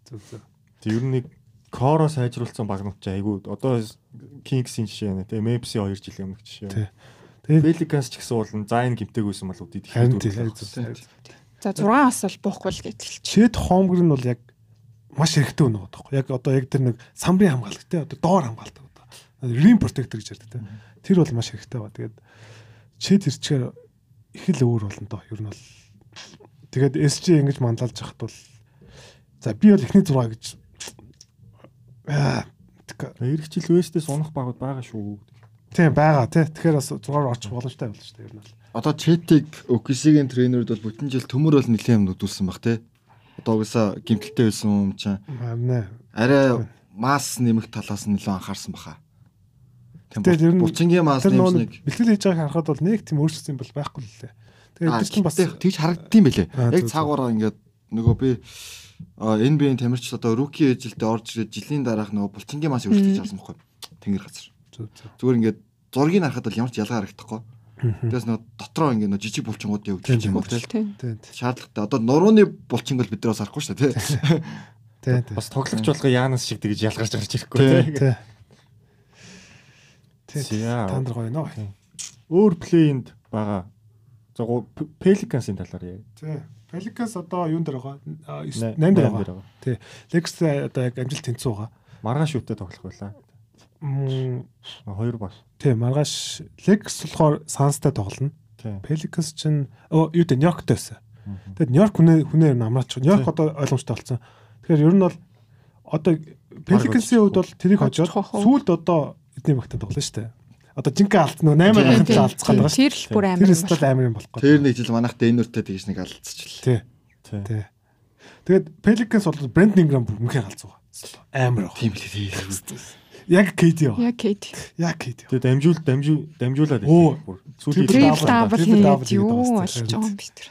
Зөв зөв. Тэг ер нь нэг Коро сайжруулсан багнууд ч айгүй одоо Kings-ийн жишээ байна те Memphis-ийн 2 жилийн өмнөх жишээ. Тий. Тэгээ Тэгээд Pelicans ч гэсэн бол Zion гимтээгүйсэн бол үдид их тий. зөв. За 6-аас бол буухгүй л гэж хэлчих. Чэд хомгэр нь бол яг маш хэрэгтэй өнөө байгаа. Яг одоо яг тэр нэг самбарын хамгаалагч те одоо доор хамгаалдаг одоо. Rim protector гэж ярьдаг те. Тэр бол маш хэрэгтэй ба. Тэгээд чэд ирчээр их л өөр болно доо. Ер нь бол тэгээд SG ингэж мандалж яхад бол за би бол эхний 6 гэж аа Эргчил West-ээс унах багууд байгаа шүү. тийм байгаа те. Тэгэхээр бас 6-аар очих боломжтой болно шүү дээ ер нь бол. Одоо Четиг OKC-гийн тренерүүд бол бүтэн жил төмөр бол нэлээд юм нүдүүлсэн баг тий. Одоо угсаа гимтэлтэй байсан юм чинь арай масс нэмэх талаас нь нэлээд анхаарсан баха. Тэгэл ер нь булчингийн масс Тэр нэмснийг бэлтгэл хийж байгааг харахад бол нэг тийм өөрчлөсөн юм бол байхгүй л лээ. Тэгээд эдгээр чинь бас тэгж харагддсан байлээ. Яг цаагаараа ингээд нөгөө би NBA-ийн тамирч одоо руки жилдээ орж ирээд жилийн дараах нөгөө булчингийн масс өөрчлөж харсан байхгүй. Тэнгэр газар. Зүгээр ингээд зургийг харахад бол ямар ч ялгаа харагдахгүй. Тэгээс нөгөө дотроо ингээд нөгөө жижиг булчингууд явуулж юм уу тий. Тийм. Тийм Шаардлагатай. Одоо нурууны булчинг бол бид нараас харахгүй шүү дээ тий. тийм тийм. Бас тоглогч болго Янас шиг тэгж ялгарч гарч ирэхгүй. Тийм. Тийм. Танд гоё нөө. Өөр плейнд байгаа. За Pelicans-ийн талаар яа. Тийм. Pelicans одоо юун дээр байгаа? 8 Наймд дээр байгаа. Тий. Lex одоо яг амжилт тэнцүү байгаа. Маргааш шүтээ тоглох байлаа. Хоёр баг. тий маргааш Lex болохоор Suns-тай тоглоно. Тий. Pelicans чинь оо юу дээ Нью-Йорктэй байсан. Тэгээд Нью-Йорк хүнээ хүнээр намраач. Нью-Йорк одоо ойлгомжтой болсон. Тэгэхээр ер нь бол одоо Pelicans-ийн хувьд бол тэрийг хожоод сүүлд одоо эдний багтаа тоглоно шүү дээ. Одоо жинхэнэ алт нөгөө 8 Тий, алт тий, алдцгаад байгаа шүү. Тэр л бүр амар Тэр байна. амар юм болох Тэр нэг жил манайх Дэнүртэй тэгж нэг алдчихлаа. Тий. Тий. Тэгээд Pelicans бол Brandon Ingram бүр үнэхээр галзуу. Амар баг. Тийм лээ тий. Яг KD баг. Яг Кейт. Яг KD. Тэгээ дамжуул дамжуу дамжуулаад бүр сүүлийн дабл хийгээд юу болж байгаа юм бэ тэр.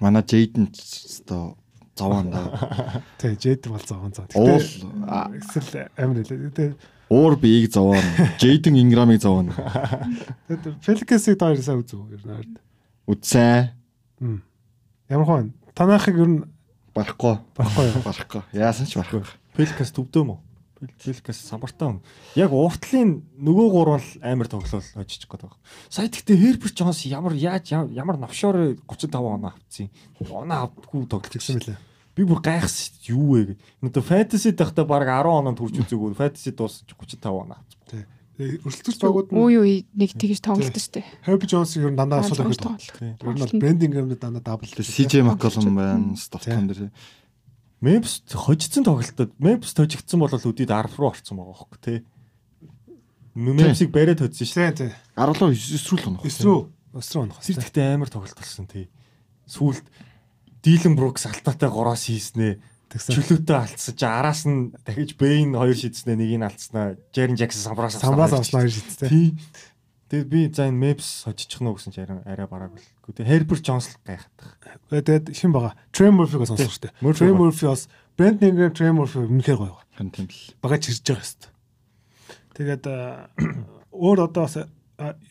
Манай Джейден ч оо зовоон да. Тий, Jade бол зовон зов. Уул эсвэл амар нэлээ. Тэгээд уур биеийг зовоон. Джейден Инграмыг зовоон. тэгээд доор сайн үзв. Ер нь. Үдсэн. Мм. Ямар хон танахыг ер нь Барахгүй. Барахгүй? Барахгүй. Яасан ч барахгүй. Пеликас төвдөө мө. Пеликас самбартаа. Яг уртлын нөгөө гурван л амар тоглол хожиж гээд байгаа. Сая тэгтээ Хербер Джонс ямар яаж ямар навшоор 35 оноо авцсан. Оноо авдаггүй тоглож гисэн. мөлий. Би бүр гайхс юу вэ гэ. Одоо фэнтези дахта баг 10 оноо төрж үзээгүй. Фэнтези дуусч 35 оноо авцсан. Өрсөлдөгч багууд нь Үй үй нэг тэгж тоглолт штэ. Herbie Jones ер нь дандаа Аа, асуулах гэдэг. Ер нь бол брендинг юм дандаа дабл. CJ McCollum байна. Стовтон дээр. Мемс хожицсан тоглолтод Мемс тожигдсан бол үдид 10 руу орсон байгаа хөөхгүй тий. Мемсийг бариад хоцсон шүү. Тий, тий. 10 руу эсрүүл онох. Өсрөө. Өсрөө онох. Тэр гэхдээ амар тоглолт болсон тий. Сүүлд Дилен Брукс алтаатай гороос хийснэ. Тэгсэн. Чөлөөтэй алдсан чи араас нь дахиж Бэйн хоёр шийдснэ нэг нь алдснаа. Жерен Жаксон самбраас Самбраас авснаа хоёр шийдтэй. Тий. Тэгээд би за энэ Мемс хожичих нь уу гэсэн чи арай бараг бол. Гэхдээ Хербер Джонс л гайхаад байгаа. Тэгээд хин байгаа. Trey Murphy-го сонсох штэ. Murphy Trey гоё. Murphy бас Brent Ingram, Trey Murphy үнэхээр гоё. Хэн тийм л. Бага чирж байгаа хэвээр. Тэгээд аа, өөр одоо бас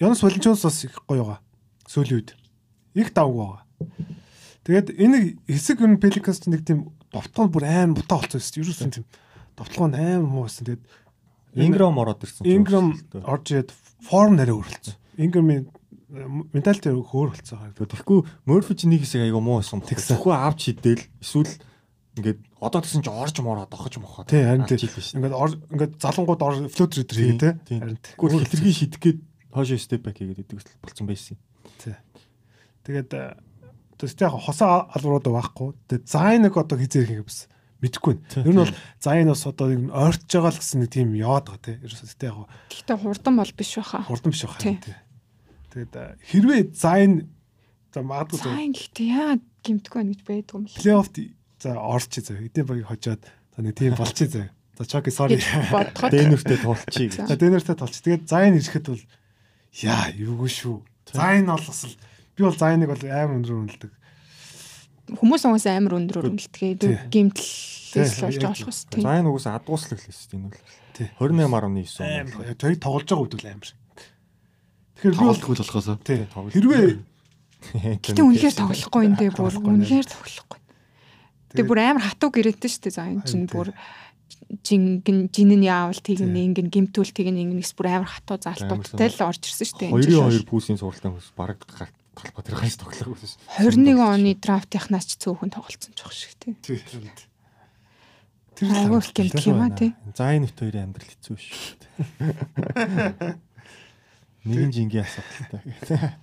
Янс Валентинос бас их гоё байгаа. Сүүлийн үед. Их давг байгаа. Тэгээд энэ хэсэг нь Pelicans нэг тийм довтлогоо бүр айн бутаа болцсон шүү дээ. Ерөөсөн тийм довтлогоо нь айн муу байсан. Тэгээд Инграм ороод ирсэн. Ingram орж ирээд форм нарийн өөрлөлдсөн. Ingram-ийн менталити өөр болцсон байгаа. Тэгэхгүй Морфи чи нэг хэсэг айгаа муу. Тэгсэн. Тэгэхгүй авч хидэл эсвэл ингээд одоо тэгсэн чи орж мороо дохож мохоо. Тий, харин тий. Ингээд ор- ингээд залангууд ор флотер өдр хийгээ те. тий. Харин тий. Тэгвэл хитрхи шидэх гээд хоошо степ бэк хийгээд идэг болсон байсан. Тэгээд э, тэстэй яг хосоо албарууд байхгүй. Тэгээд зайныг одоо хизээр хийх бас мэдэхгүй байна. Ер нь бол зайн бас одоо нэг ойртож байгаа л гэсэн нэг тийм яваад байгаа те. Ерөөсөө тэстэй яг Гэхдээ хурдан бол биш баха. хурдан биш байх Тий. юм те. Тэгээд хэрвээ зайн за магадгүй За ингэхдээ яа гимтгүй байна гэж байдгүй юм л. плей-офф за орч зөө. Эдийн багийг хожоод за нэг тийм болчих зөө. За чоки sorry. Дэнертэй тулчий гэж. За дэнертэй толч. Тэгээд зайн ирэхэд бол яа юугүй шүү. Зайн бол бас л би бол зайныг бол амар өндөр үнэлдэг. Хүмүүс уус амар өндрөөр үнэлтгээд Тий. гимтлээс болж байгаа болохоос тийм. За энэ угаас адууслаг л хэлсэн энэ бол. Тий. 28.9 он. Амар тэрийг тоглож байгаа үед бол амар. Тэгэхээр би бол Тоглохгүй болохоос. тий хэрвээ Гэтэ үнэхээр тоглохгүй энэ дээр бүр үнэхээр тоглохгүй. Тэгээ бүр амар хатуу гэрээтэй шүү дээ за энэ чинь бүр жингэн жинэн яавал тэгнэ ингэн гимтүүл тэгнэ ингэнэс бүр амар хатуу заалтуудтай л орж ирсэн шүү дээ. энэ жил. 2-2 пүүсийн суралтай хүмүүс баг талбай тэр ханш тоглох байсан. 21 оны драфтынхнаас ч цөөхөн тоглолцсон ч баг шиг тий. тий Тэр айгүй их гэмтэх юм аа тий. За энэ хөт хоёрын амьдрал хэцүү шүү. Нэгэн жингийн асуудалтай.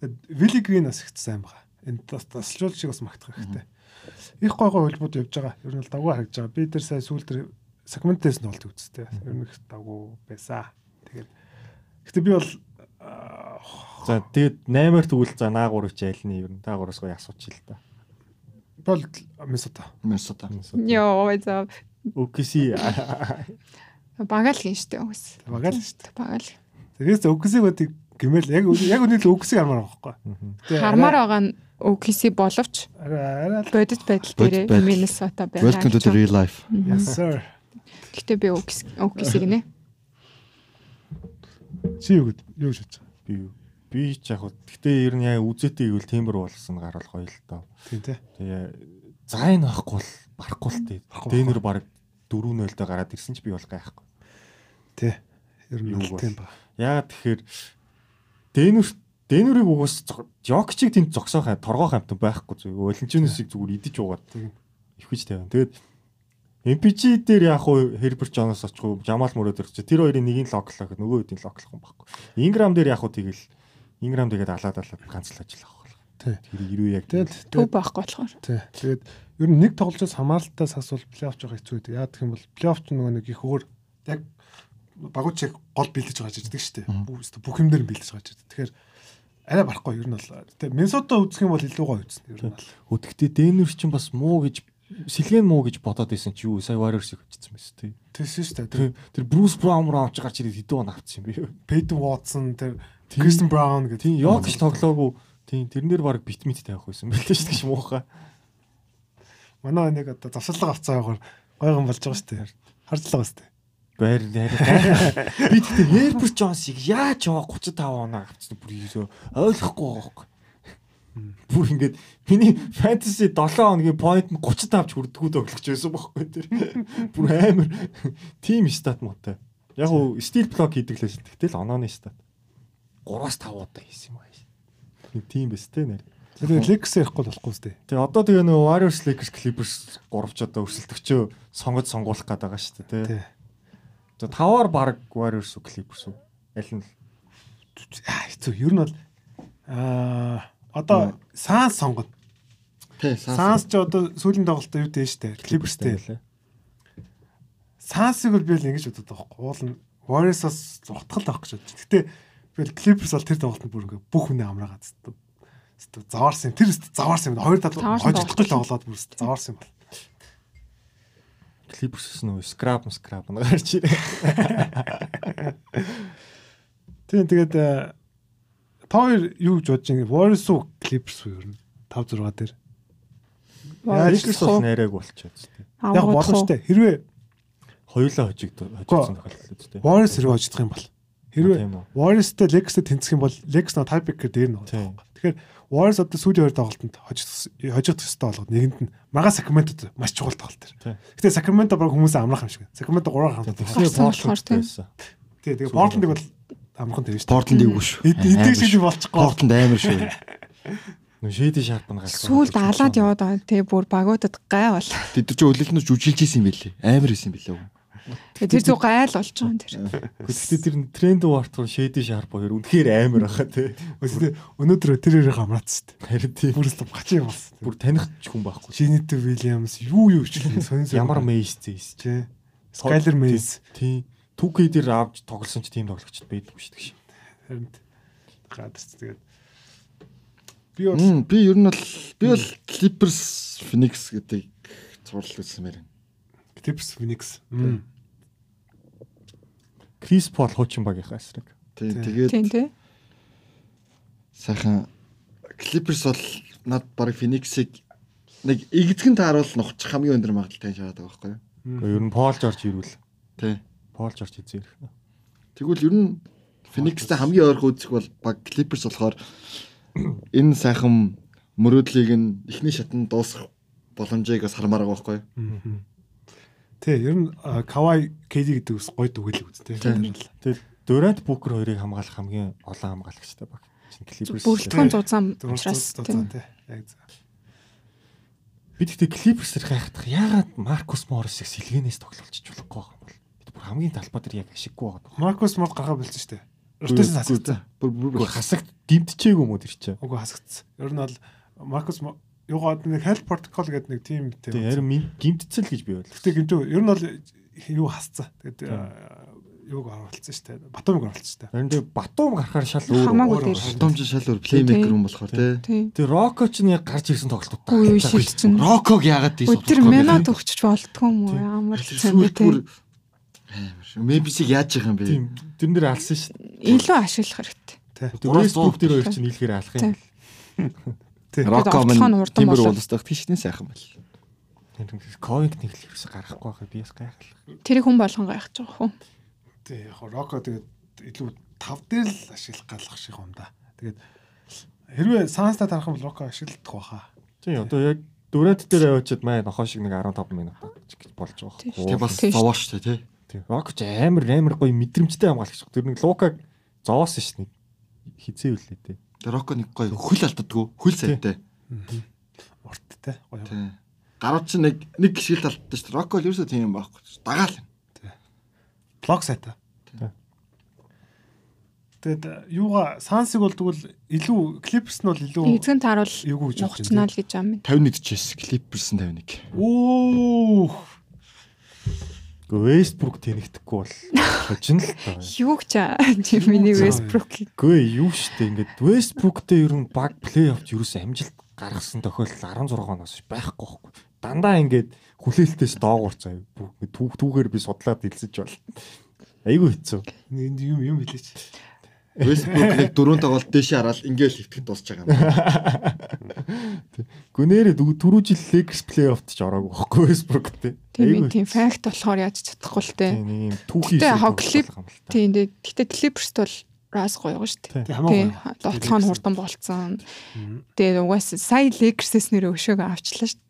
Вилли Грин бас их сайн байгаа. Энэ бас тасалжуул шиг бас магтах хэрэгтэй. Их гой гой хөлбүүд явж байгаа. Ер нь бол давгүй харагдаж байгаа. Би тэр сая сүүл тэр сегментээс нь болт үзтээ. Ер нь их давгүй байсан. Тэгээд Гэтэ би бол За тэгээд 8-аар тэгвэл за наагуурч айлны ер нь таагуураас гоё асууч л та. бол Минсота. Минсота. Йоо за Үкси багаал гин штэ үс. Багаал дээ. Багаал. Тэгээс өгсөг бодыг гэмэл яг яг үнэхээр өгсөг армаар байгаа байхгүй. Хармаар байгаа нь OKC боловч л бодит байдал дээр. Minnesota байгаа. Welcome to the real life. yes sir. Гэтэ би OKC гинэ. Чи юу гэд юу бодож байгаа? би би ч яг хөө гэтээ ер нь яа үзээтэй гэвэл тиймэр болсон гарал гоё л доо. Тийм тий. Тэгээ зайн байхгүй бол барахгүй л тээ. Дэнер баг 4-0 дээр гараад ирсэн ч би бол гайхгүй. Тий. Ер нь Юу тийм ба. Яагаад тэгэхээр Дэнер Дэнерийг угаас Жокчиг тэнд зогсоох торгоох амт байхгүй зүг. Валентиносыг зүгээр идэж уугаад ивхэж тавина. Тэгээд MPG дээр яг хуу Хербер Джонос очихгүй Жамал мөрөд ирчих. Тэр хоёрын нэгийг локлох гэхэд нөгөө хэдийн локлох юм байхгүй. Инграм дээр яг хуу тэгэл Инграм тэгээд алаад алаад ганц л ажиллах байх. Тий. Тэр ирүү яг Тэгэл Төв байхгүй болохоор. тий. Тэгээд ер нь нэг тоглолцоос хамааралтай асуул плей-офф жоо хэцүү байдаг. Яа гэх юм бол плей-офф ч нөгөө нэг их өөр яг багуучиг гол бэлдэж байгаа ч гэдэг шүү дээ. Бүх бүх юм дээр нь бэлдэж байгаа ч гэдэг. Тэгэхээр арай барахгүй ер нь бол тэгээ Минсота үзэх юм бол илүү гоё үзсэн. Ер нь бол Өдөртөө Дэнер чинь бас муу гэж сэлгэн муу гэж бодоод байсан чи юу сая Warriors-ыг очсон байсан тий. тийсэн шүү дээ. Тэр Брус Браун руу авч гарч ирээд хэдэн он авчихсан юм бэ? Пейден Вотсон тэр Кристен Браун гэдэг. Тийм Йокч тоглоогүй. Тийм тэрнэр баг бит мит тавих байсан байлээ шүү дээ муухай. Манай нэг одоо завсарлага авцаагаар гойгон болж байгаа шүү дээ. Харж л байгаа шүү дээ. Баяр яриа. Би тэгтээ Хербер Джонсыг яаж яваа 35 оноо авчихсан бүр юу ойлгохгүй байгаа байхгүй. Бүр ингээд миний fantasy 7 хоногийн point нь 30 тавч хүрдгүүд өглөж байсан байхгүй тэр. Бүр амар team stat муутай. Яг уу steel block хийдэг лээс тэгтэл онооны stat. 3-5 удаа хийсэн юм аа. Нэг team бэс тэ нэр. Тэгээд Lex ярихгүй болохгүй сте. Тэгээ одоо тэгээ нөгөө Warriors Lakers Clippers 3 ч одоо өрсөлдөгчөө сонгож сонгуулах гээд байгаа шүү дээ тий. За таваар баг Warriors Clippers уу? Аль нь л хэцүү. Ер нь бол аа одоо Санс сонгоно. Тий, Санс ч одоо сүүлийн тоглолтоо юу дээ штэ. Clippers-тэй. лээ. Сансыг бол би л ингэж бодод байгаа байхгүй. Уул нь Warriors-аас утгал авах гэж бодож. Гэтэ би л Clippers бол тэр тоглолтод бүр ингээ бүх хүнээ амраагаад зү. Заваарсан юм. Тэр өст заваарсан юм. Хоёр Заваарсан хожигдохгүй тоглоод бүр өст заваарсан юм бол. Clippers нөгөө scrap scrap гарч ирээ. Тийм тэгээд э, та хоёр юу гэж бодож байгаа Warriors уу Clippers уу ер нь 5 6 дээр. Lakers бол нэрэг болчиход тийм. Яг боломжтой. Хэрвээ Хоёулаа хожигд хожигдсон тохиолдол үү тийм. Warriors хэрвээ хожигдох юм бол хэрвээ. Warriors-тэй Lakers-тэй тэнцэх юм бол Lakers нөө tiebreaker дээр нь байна. Тэгэхээр Warriors одоо сүүлийн хоёр тоглолтод хожигдох хожигдох ёстой болгоод нэгэнд нь мага Sacramento маш чухал тоглолт тэр. Гэтэ Sacramento баг хүмүүс амрах юм шиг. Sacramento 3 хамт. Portland тийм. Тий, тэгээ Portland-ыг бол амархан тэр шүү дээ. Портленд ивгүй шүү. Эдгээр шиг болчихгоо. Портленд амар шүү. Нөгөө шэди шарп нь галсан. Сүүлд алаад яваад байгаа тий бүр багуудад гай бол. Тэд нар ч өөлөлтнөс жүжилж исэн юм билий. Амар исэн билээ. Тэгээ тэр зүг гайл болж байгаа юм тэр. Гэхдээ тэр тренд варт руу шэди шарп хоёр үнэхээр амар баха тий. Өнөөдөр тэр хоёрыг амраацсан шүү дээ. Харин тийм. Бүр л гачи болсон. Бүр таних ч хүн байхгүй. Шинэтэ Williams юу юу ч сонь сонь Ямар мейс зээс. тий. Skyler Mays Тийм. 2K дээр авч тоглосон ч тийм тоглогчд байдгүй шүү дээ. харин гадарч тэгээд би бол би ер нь бол би бол Clippers Phoenix гэдэг зурлал үзсэн мээр. Clippers Phoenix. Крис Пол хуучин багийнхаа эсрэг. Тий, тэгээд сайхан Clippers бол над баг Phoenix-ыг нэг игзгэн тааруул нухчих хамгийн өндөр магадaltaй шаарад байгаа байхгүй юу? Гэхдээ ер нь Пол Жорж ирүүл. Тий. Пол Жорж эзэр. Тэгвэл ер нь Phoenix-тэй хамгийн ойрхон үзэх бол баг Clippers болохоор энэ сайхан мөрөөдлийг нь эхний шатнд дуусгах боломжийг бас хармаар байгаа байхгүй юу? Тий, ер нь Kawhi KD гэдэг ус гой дүгэл үзтэй. Тийм. Тэгээд Durant Booker хоёрыг хамгаалах хамгийн олон хамгаалагчтай баг. Clippers. Бүрэлдэхүүн зузаан Учраас тий. Яг зөв. бид ихтэй Clippers-ээр гайхах яагаад Marcus Morris-ыг сэлгэнээс тоглуулчих болохгүй байгаа юм бол. Хамгийн талбай дээр яг ашиггүй байгаа. Marcus Smart гаргаа бэлдсэн шүү дээ. Ротейшн хасагдсан. Бүр хасагт гимтчээгүй юм уу тэр чинь. Уг хасагдсан. Ер нь бол Mo- юугаад нэг health protocol гэдэг нэг тим Тийм тий. харин минь гимтцэл гэж би бодлоо. Гэтэ гэмтүү ер нь бол юу хасцсан. Тэгээд юуг оруулсан шүү дээ. Батумыг оруулсан шүү дээ. Харин тэг Батум гарахаар шал өөр. Хамаагүй дээр. Хурдамж шал өөр плеймейкер юм болохоор тий. Тийм. Тэг Rocco ч нэг гарч ирсэн тоглолтууд Үгүй юу шилжсэн. Роког яагаад тийс Өдөр минут өгчөж болтгүй юм уу? Ямар ч юм бэ бүр тий. Амар шүү. Memphis-ийг яаж явах юм бэ? Тийм тэрэн дээр алсан шүү. Илүү ашиглах хэрэгтэй. Тий. Тэг Westbrook дээр хоёр чинь нийлэхээр алах юм. Тий. Рокко орлогоо нь мань хурдан Тимбер болоод. уулс тагт хичнээн сайхан байл. Ковинг нэг л ерөөсө гарахгүй байхад би бас гайхлаа. Тэрийг хүн болгон гайхаж байгаа хөө. Тий. Яг Rocco тэгээд илүү тав дээр л ашиглах галах шиг юм да. Тэгээд хэрвээ Санста тарах юм бол Rocco ашиглах байхаа. Тийм одоо яг Durant дээр явуулчихэд маа нохоо шиг нэг 15 минут гэж болж байгаа. Тийм. Бас Тийм зовоо шүү дээ тий. Рокч амар амар гоё мэдрэмжтэй хамгаалагч. Тэр нэг Лукаг зовоосон ш нь. Хизээ үлээ те. Тэг Рокко нэг гоё хөл алддаггүй, хөл сайтай. Урттай. Гоё. Гарууд чи нэг нэг гişгэл талттай шүү. Рокко л ерөөсөө тийм юм байхгүй. Дагаал. Блок сайта. Тий. Тэгээд а, юугаа Сансиг бол тэгвэл илүү Clippers нь бол илүү Эзэн тааруул Эйгүү гэж нухцнаа л гэж юм. 51 чээс Clippers 51. Оо Westbrook тэнэгдэхгүй бол хожин л таа. Юу ч чи миний Westbrook Гүй юу штэ ингээд Westbrook-тэй ер нь баг плей-офф ерөөс амжилт гаргасан тохиолдол 16 оноос байхгүй байхгүй. Дандаа ингээд хүлээлтээс доогуур цаа. Түүх түүхээр би судлаад хэлсэж бол. Айгу хэцүү. энд юм юм хэлээч. Westbrook нэг дөрөв тоглолт дэше хараад ингээл хөвтгөн дуусч байгаа юм. Гүнээрээ түрүү жил Lakers плей-оффт ч ороогүй байхгүй Westbrook те. тийм тийм факт болохоор яаж чадахгүй л те. Тийм юм түүхий яг л та. Тийм дээ. Гэтэ Clippers бол Рас гоё шүү дээ. Тэг хамаагүй. Тий. Довтлохоо нь хурдан болцсон. Тэгээд угаасаа сая Lakers-с нэр өшөөг авчлаа шүү.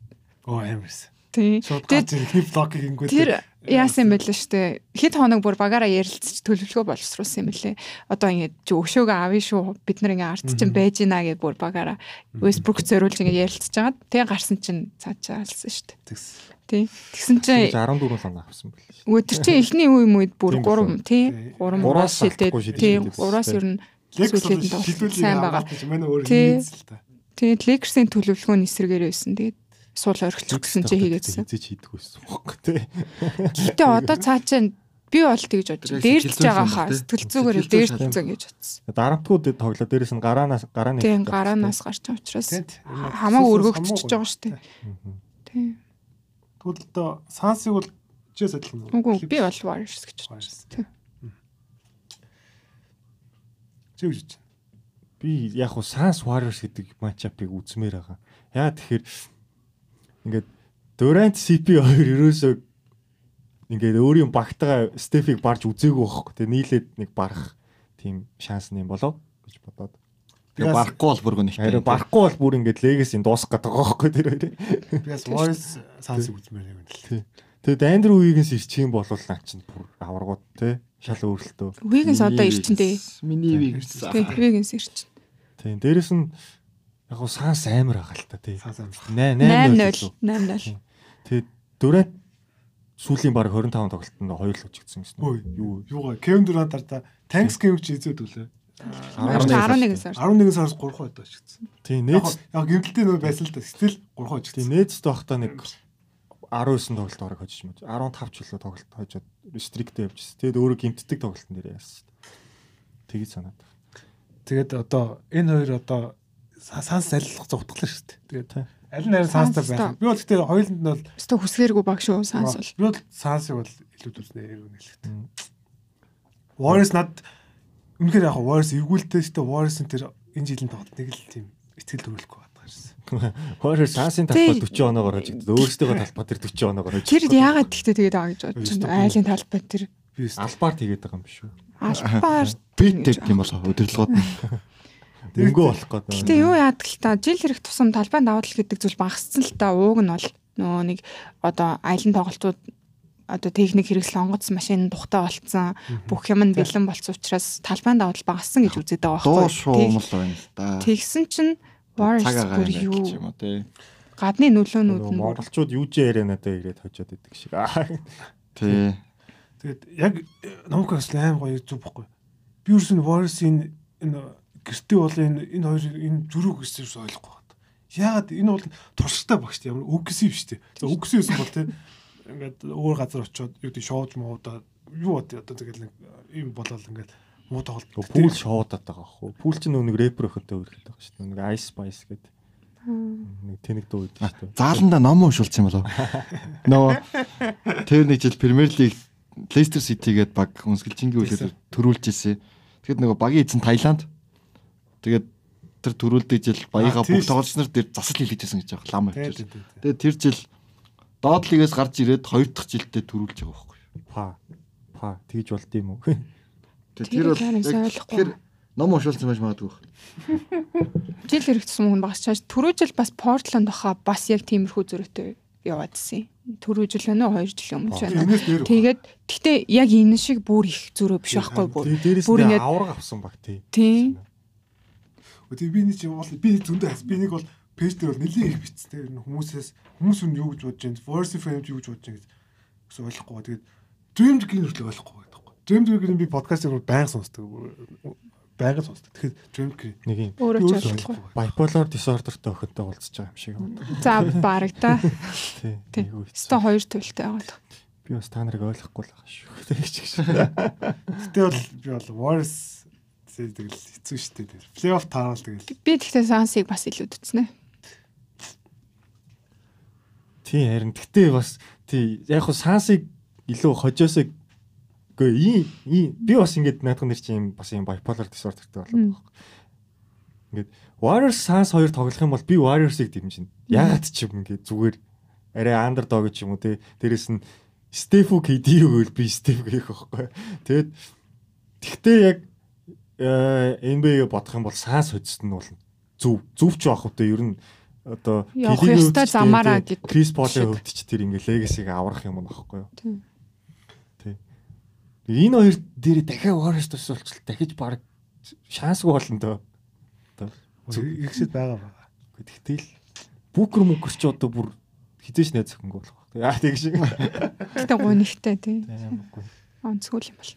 Оо амарс. Тий. Шууд Тэгээд хип блок хийнгүүт. Тэр яасан юм бэ л штэ. Хэд хоног бүр багаараа ярилцж төлөвлөгөө боловсруулсан юм бэлээ. Одоо ингэж чи өшөөгөө авъя шүү. Бид нар ингэ ард чинь байж гинэ гэж бүр багаараа Westbrook зориулж ингэ ярилцж агаад тэгээ гарсан чинь цаачаалсан штэ. Тэгс. Тий. Тэгсэн чинь 14 соноо авсан өө тэр чинь эхний үе мүйд бүр Тийм 3 тий 3 Гураас мураас шилдээд алдахгүй тий шилдээд 3-аас ер нь сүүлийн тоглолт сайн байгаа. Манай өөр хийсэн л та. Тэгээд Lakers-ийн төлөвлөгөөний эсрэгээр байсан. Тэгээд суул орхичих гэсэн чи хийгээдсэн. Хизээч хийдэг байсан бохоо тий. Гэтэ одоо цаачаа би бол тэгж бодож сэтгэл байгаа хаа сэтгэл зүгээр дээрчсэн гэж бодсон. Дарамтгууд тоглоо дээрээс нь гараанаас гарааны Тийм гараанаас гарч байгаа учраас хамаагүй өргөгчөж байгаа шүү дээ. Тийм. Тэгвэл одоо сансыг бол чээс адилхан. Үгүй би бол Warriors гэж бодсон. Тийм. Чи юу гэж би яг хуу Sans Warriors гэдэг матчапыг үзмээр байгаа. Яа тэгэхээр ингээд Durant CP хоёр ерөөсөө ингээд өөрийн багтагаа Стефиг барж үзээгүй байхгүй. Тэгээ нийлээд нэг барах тийм шанс нэм болов гэж бодоод. Тэгээ барахгүй бол бүр гонхтой. Харин барахгүй бол бүр ингээд Legacy-ийн дуусах гэдэг байгаа байхгүй тэр хоёрыг. Би бас Warriors сансыг үзмээр юм л. Тий. Тэгээд Andrew Wiggins ирчих юм бол наа чинь бүр аваргууд те шал өөрлөлтөө. Wiggins одоо ирчэндээ. Миний Wiggins. Тийм Wiggins ирчин. Тийм дээрэс нь яг хуу Sans амар байгаа л та тий. Санс амс. 8 8-0 8 8-0. Тэгээд Durant сүүлийн баг 25 тоглолтод хоёр л үжигдсэн гэсэн. Ой, Юу юугаа Kevin Durant ардаа Thanksgiving чи эзэд үлээ. 11 сар. 11 сараас 3 хоо одоо шигдсэн. Тийм Яг нээц яг гэмтэлтэй нөө байсан л да. Стил 3 хоо тийм шигдсэн. нээцтэй байхдаа нэг 19 тоглолт орог хожиж юм. 15 ч үлээ тоглолт хожоод стриктэй явжсэн. Тэгээд өөрөө гимтдэг тоглолтын дээр яасан. Тэгэж санаад. Тэгээд одоо энэ хоёр одоо санс залилах зогтглоо шүү дээ. Тэгээд аль нь санстай Санс байх. Би бол гэхдээ хоёуланд нь бол Өстө хүсгээргүй баг шүү санс бол. би бол сансыг бол илүү нэлэхтэй. Мм. Warriors над үнэхээр яг Warriors эвгүүлтэй шүү дээ. Warriors-ын тэр энэ жилийн тоглолт нэг л тийм ихтгэл төрүүлэхгүй байна гэсэн. Хоёр Сансын Тий. талбай 40 оноогоор хожигдод өөрсдийнхөө талбай тэр 40 оноогоор хожигдод. Тэр яагаад тэгтээ тэгээд байгаа гэж бодож байна. Айлын талбай тэр Албаар тэгээд байгаа юм биш үү? албаар Бит гэдэг юм болоо өдөрлгүүд нь. Мөнгө болох гэдэг. Гэтэ юу яадаг л та жил хэрэг тусам талбай давтал гэдэг зүйл багассан л та ууг нь бол нөгөө нэг одоо айлын тоглолтууд одоо техник хэрэгсэл онгоц машин тухтай болцсон бүх юм нь бэлэн болсон учраас талбай давтал багассан гэж үздэг байгаа Дуу байхгүй шуумал байна л да. Тэгсэн чинь Warriors бүр юм юу юм уу тий. гадны нөлөөнүүд нь Монголчууд юу ч яриа надад ирээд хожоод идэг шиг. Аа. Тий. Тэгээд яг бас аим гоё зүг бохгүй. Би нь Warriors-ийн энэ гэртээ бол энэ энэ хоёр энэ зүрх гэсэн юм ойлгохгүй байна. Яагаад энэ бол туршлагатай багш ямар үгсэн юм шүү дээ. За үгсэн байсан бол тийм ингээд өөр газар очиод юу гэдэг шоуж моодаа юу бод одоо тэгэл нэг юм болол ингээд муу тоглолт Пүүл шоудаад байгаа хөө. Пүүл чинь нөгөө нэг рэпер өхөтэй үргэлж байгаа шүү дээ. Нэг Ice Spice гэдэг. Нэг тэнэг дуу гэдэг шүү дээ. Зааланда ном уншуулсан юм болов. Нөө тэр нэг жил Премьер Лиг Leicester City гээд баг үнсгэлжингийн үлээр төрүүлж ирсэн. Тэгэхэд нөгөө багийн эзэн Таиланд. Тэгээд тэр төрүүлдэг жил багийнхаа А, тийм бүх шүү. тоглогч нар дээр засал хийлгэжсэн гэж байгаа лам авчирсан. Тэгээд тэр жил доод лигээс гарч ирээд хоёр дахь жилдээ төрүүлж байгаа байхгүй юу. Па. Па тэгж болд юм уу? Тэгээд Тэр бол тэр ном уншуулсан байж магадгүй. жил хэрэг тусам хүн багс чааш түрүү жил бас Портланд баха бас яг тиймэрхүү зөрөтэй яваадсэн. Түрүү жил байна уу 2 жилийн өмнө ч байна. Тэгээд гэтээ яг энэ шиг бүр их зөрөө биш байхгүй бүр. Бүр нь ингээд- авраг авсан баг тий. Тийм. Тэгээ би нэг чинь бол би зөндөө хас би нэг бол пэйж дээр бол нэлээд их бичсэн. Тэгээ хүмүүсээс хүмүүс нь юу гэж бодож байна? Voice FM юу гэж бодож байна гэсэн ойлгохгүй. ба. Тэгээд Dream Dream хүртэл ойлгохгүй байдаг. Dream Dream би подкастыг байнга сонсдог. Байнга сонсдог. Тэгэхээр Dream Dream Нэг юм Өөрөө ч ойлгохгүй. bipolar disorderтэй охинтой уулзж байгаа юм шиг байна. За баг да. Тий. Ста хоёр төлөлтэй байгаа. Би бас та нарыг ойлгохгүй л байгаа шүү. Тэгэж гэж. Гэтэ бол би бол Warriors тэгэл хэцүү шттэ. Плей-офф тааral тэгэл. Би тэгтээ сансыг бас илүү үтснэ. Тий харин гэтээ бас тий яг хуу сансыг илүү хожоосоо гээ ийм ийм би бас ингэж наадах нэр чинь бас ийм bipolar disorderтэй болоод байгаа. Ингээд Warriors Suns хоёр тоглох юм бол би Warriors-ыг дэмжинэ. Ягаад ч юм ингээд зүгээр арай underdog ч юм уу те дээрэс нь Стефу KD өгөөл би Стеф гээх байхгүй. Тэгэд тэгтээ яг NBA-г бодох юм бол Санс хоцсон нь бол зөв зөвч байх үү те ер нь одоо ёстой хувьд ч замаараа гэдэг Крис шиг. хувьд ч тэр ингээ легасиг аврах юм нөхгүй юу. Тийм. Тий. Энэ хоёр дээр дахиад Warriors тусвалчл дахиж баг шансгүй болно доо. Игсэд байгаа байгаа. Тэгтэл бүкер мүкер ч одоо бүр хизээш найз өхөнгө болох. Аа тэг шиг. Гэтэ гунигтай тий. Онцгой юм бол.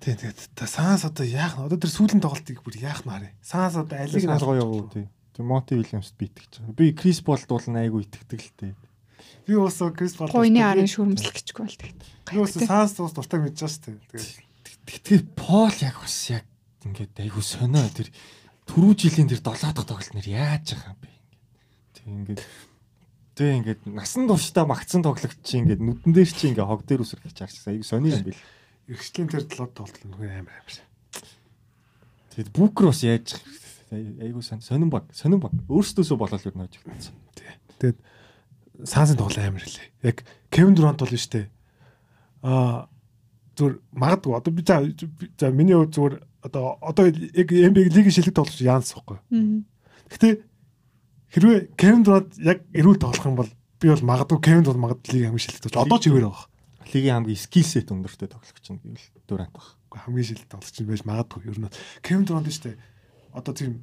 Тий, тэгээд та Санс одоо яах нь? Одоо тэр сүүлийн тоглолтыг бүр яах нь харъя. Санс одоо алиг нь Алгаа явуу тий. Тэг Монти Вильямс битгэж байгаа. Би Крис Болд бол айгу итгэдэг л тий. Би уусаа Крис Пол. Гойны арын шүрмэслэх гэжгүй бол тэгээд. Би уусаа Санс ус дуртай мэдж байгаа шүү дээ. Тэгээд Тэгэхээр Пол яг бас яг ингээд айгу сонио тэр түрүү жилийн тэр 7 дахь тоглолт нэр яаж байгаа юм бэ ингээд. Тэг ингээд Тэг ингээд насан туршдаа магтсан тоглогч чи ингээд нүдэн дээр чи ингээд хог дээр үсрэх гэж харчихсан. Айгу сонио юм бэл. Иргэжлийн тэр талууд тоглолт нөхөр амар амар. Тэгэд бүкер бас яаж айгу сон сонин баг сонин баг өөрсдөөсөө болол юу нэж өгсөн. Тэгээд Сансын тоглолт амар хэлээ. Яг Кевин Дурант бол шүү дээ. Аа зүгээр магадгүй одоо би за миний хувьд зүгээр одоо одоо яг NBA лигийн шилдэг тоглож байхгүй. Мгм. Гэтэ хэрвээ Кевин Дурант яг эрүүл тоглох юм бол би бол магадгүй Кевин Дурант магадгүй лигийн хамгийн шилдэг тоглож одоо ч хэвээр байгаа. Лигийн хамгийн скил сет өндөртэй тоглогч юм гэвэл Дурант баг. Уу, хамгийн шилдэг тоглож байж магадгүй ер нь Кевин Дурант шүү дээ. Одоо тийм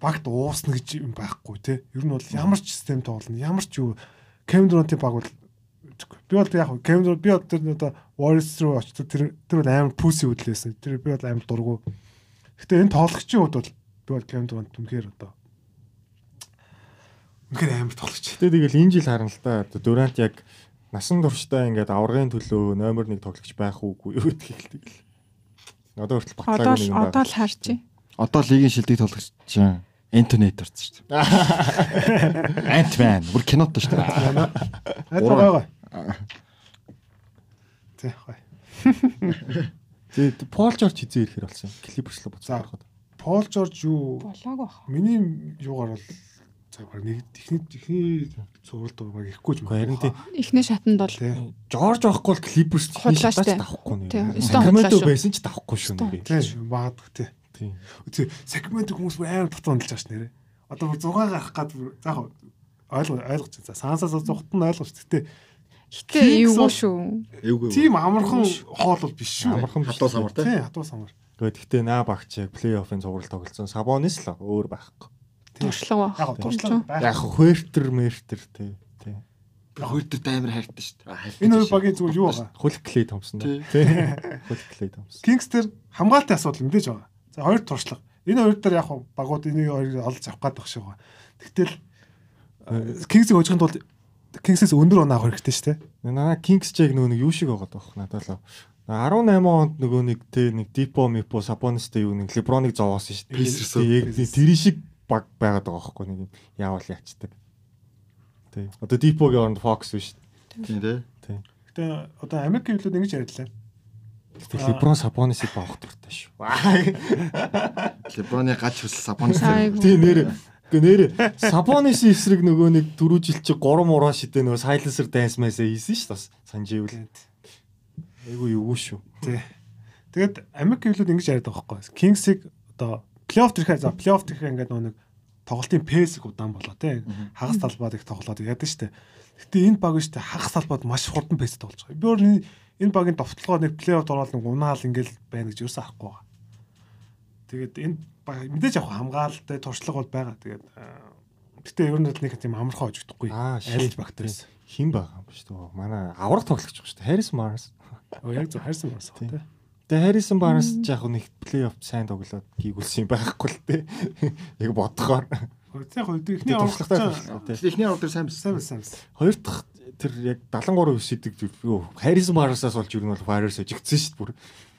багт уусна гэж юм байхгүй те. Ер нь бол ямар ч систем тоглоно, ямар ч юу Кевин Дурант баг бол би бол яг Кевин Дурант би бол тэр одоо Warriors руу очиж тэр тэр бол амар пүүси хөдлөөсөн. Тэр би бол амар дургу. Гэтэ энэ тоглогчийн хувьд бол би бол Кевин Дурант үнэхээр одоо үнэхээр амар тоглогч. Гэтэ тэгэл энэ жил харна л да. Одоо Дурант яг насан туршдаа ингээд аврагын төлөө номер 1 тоглогч байх уугүй юу гэдгийг л тэгэл. Одоо хүртэл Одоо батлаагүй л нэг юм одоо л харж байна. Одоо лигийн шилдэг тоглогч чинь Энтони Эдвардс шүү дээ. Антман бүр кинотой шүү дээ. Хайд байгаа. Тэ хай. Тэгээд Пол Жорж хизээ ирэхэр болсон. Клиперс рүү За. буцаад ороход. Пол Жорж юу Болоог бах. Миний юугаар бол баг нэг техник техник суралт баг ихгүй юм. Харин тий Эхний шатанд бол. Жорж авахгүй бол Клиперс Худлаа штэ. авахгүй Тий, нэ. шүү. байсан ч давахгүй шүү нэг. Тэ баадах тий. Тий. Тэ сегмент хүмүүс амар татварлаж байгаа ш нэрэ. Одоо бүр 6 гарах гад заах ойлгоо ойлгож байна. За сансаас зогт нь ойлгож. Гэтэ Гэтэ бол- шүү. Эвгүй. тийм амархан хоол бол биш шүү. Амархан биш. хатуу самар те. Тий, хатуу самар. Тэгээд гэхдээ наа багч яг плей-оффын цуграл тоглолцсон. Сабонис л өөр байхгүй. Туршлага Яг туршлага. Яг хуертер мертер тий. Тий. Би хоёр төрт амар хайртай шүү дээ. Энэ хоёр багийн зүгээр юу байгаа? Хулк Клей Томпсон. Тий. Тий. Хулк Клей Томпсон. Кингс тэр хамгаалтын асуудал мэдээж байгаа. За хоёр туршлага. Энэ хоёр дээр яг багууд энийг хоёрыг олж авах гээд шиг байгаа. Тэгтэл Кингсийг хожихын тулд Кингсээс өндөр оноо авах хэрэгтэй шүү дээ. Наа Kings Jack нөгөө нэг юу шиг байгаа даа надад л. 18 онд нөгөө нэг тэ нэг Дипо Мипо Сабонистэй юу нэг Леброныг зовоосон шүү дээ. Тэр шиг баг байгаад байгаа байхгүй нэг юм яавал яачдаг. Тий. Одоо Дипогийн оронд Fox биш. Тийм те. Тий. Гэтэ одоо Америк хөвлөд ингэж яриадлаа. Гэтэ Леброн Сабонисыг баах дуртай шүү. Леброны гач хүсэл Сабонис. Тий нэр Гэ нэр Сабонисын эсрэг нөгөө нэг дөрөв жил чи 3 мураа шидэ нөгөө Silencer dance мэсээ хийсэн шүү бас санживэл. Айгу юу шүү. Тий. Тэгэд Америк хөвлөд ингэж яриад байгаа байхгүй. Кингсийг одоо плей-офф тэрхээ за плей-офф тэрхээ ингээд нэг тоглолтын пэсийг удаан болоо тий. Хагас талбайд их тоглоод яадаг штэ. Гэтэ энэ баг штэ хагас талбайд маш хурдан пэс тоглож байгаа. Би өөр энэ- багийн товтлогоо нэг плей-офф ороод нэг унаал ингээл байна гэж юусан ахгүй байгаа. Тэгээд энэ баг мэдээж яг хамгаалалтай туршлага бол байгаа. Тэгээд аа, гэтэ ер нь нэг тийм амархан хожигдохгүй. Баг дээрс. Хин байгаа юм шүү дээ. Манай аврах тоглогч шүү дээ. Harris Mars. Оо яг зөв хайрсан байна Тий. Тэгээ Harrison Barnes ч яг нэг плей-офф сайн тоглоод гүйгүүлсэн байхгүй л дээ. Яг бодохоор. Туршлагатай аврагч туршлага, тий. Эхний ордер сайн сайн байсан. байсан. Хоёр дахь тэр яг 73 шидэг юу Harrison Barnes-аас болж юу нь бол Warriors ажигдсан шүү дээ бүр.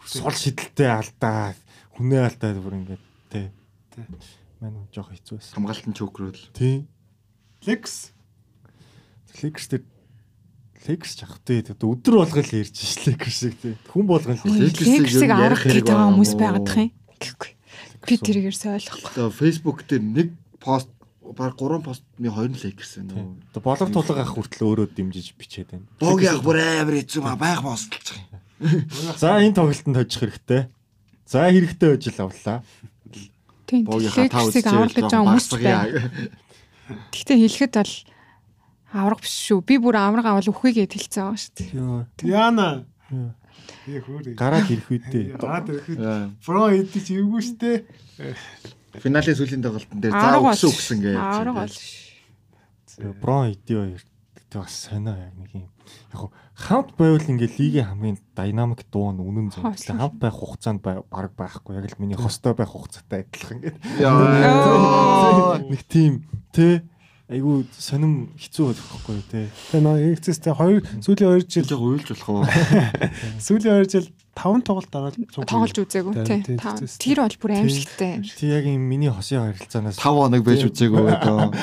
Сул шидэлтэй алдаа, хүнээ алдаа бүр ингээд тий. Тий. Манай жоох хэцүү байсан. Хамгаалтын чөкрөл. Тий. Лекс Lakers тэр Lakers ч ах тий. Одоо өдөр болгол ярьж ш Lakers шиг тий. Хүн нь арга ярих хэрэг гэдэг байгаа хүмүүс мó. байгаад их юм. Гэхгүй. Би ерөөсөй ойлгохгүй. Одоо Facebook дээр нэг пост баг 3 постны хоёр нь Lakers байна. тий. Одоо болор тулга ах хүртэл өөрөө дэмжиж бичээд байна. Боги ах бүр амар хэцүү маа байх бослж байгаа. За энэ тоглолтод хожих хэрэгтэй. За хэрэгтэй байж л авлаа. Тийм. Богийнхаа тав Лексийг аврах гэж байгаа хүмүүс байна. Гэхдээ хэлэхэд бол аврах биш шүү. Би бүр авраг авал үхвээ гэд хэлсэн байгаа шүү дээ. Яна. Яг хөөрэй. Гараад ирэх үедээ. Гараад ирэхэд бро эдий чи эвгүй штэ. Финалийн сүүлийн тоглолтын дээр за Авраг өгсөн өгсөн гэж. Авраг бол. Брон идио гэдэг бас сонио яг нэг юм. Яг хамт байвал ингээ лигийн хамгийн динамик дуу нь үнэн зөв. Хамт байх хугацаанд баг байхгүй. Яг л миний хостой байх хугацаатай адилхан гэдэг. Яа. Нэг тийм тэ айгу сонирм хэцүү байхгүй те. Тэгээ нөө XS-тэй 2 сүүлийн 2 жил уйлж болох уу? сүүлийн 2 жил 5 тоглолт дараад Тоглож үзээгүй Тийм, тийм, тийм. Тэр бол бүр аимшигтай. Ти яг юм миний хосын харилцаанаас 5 хоног байж үзээгүй одоо.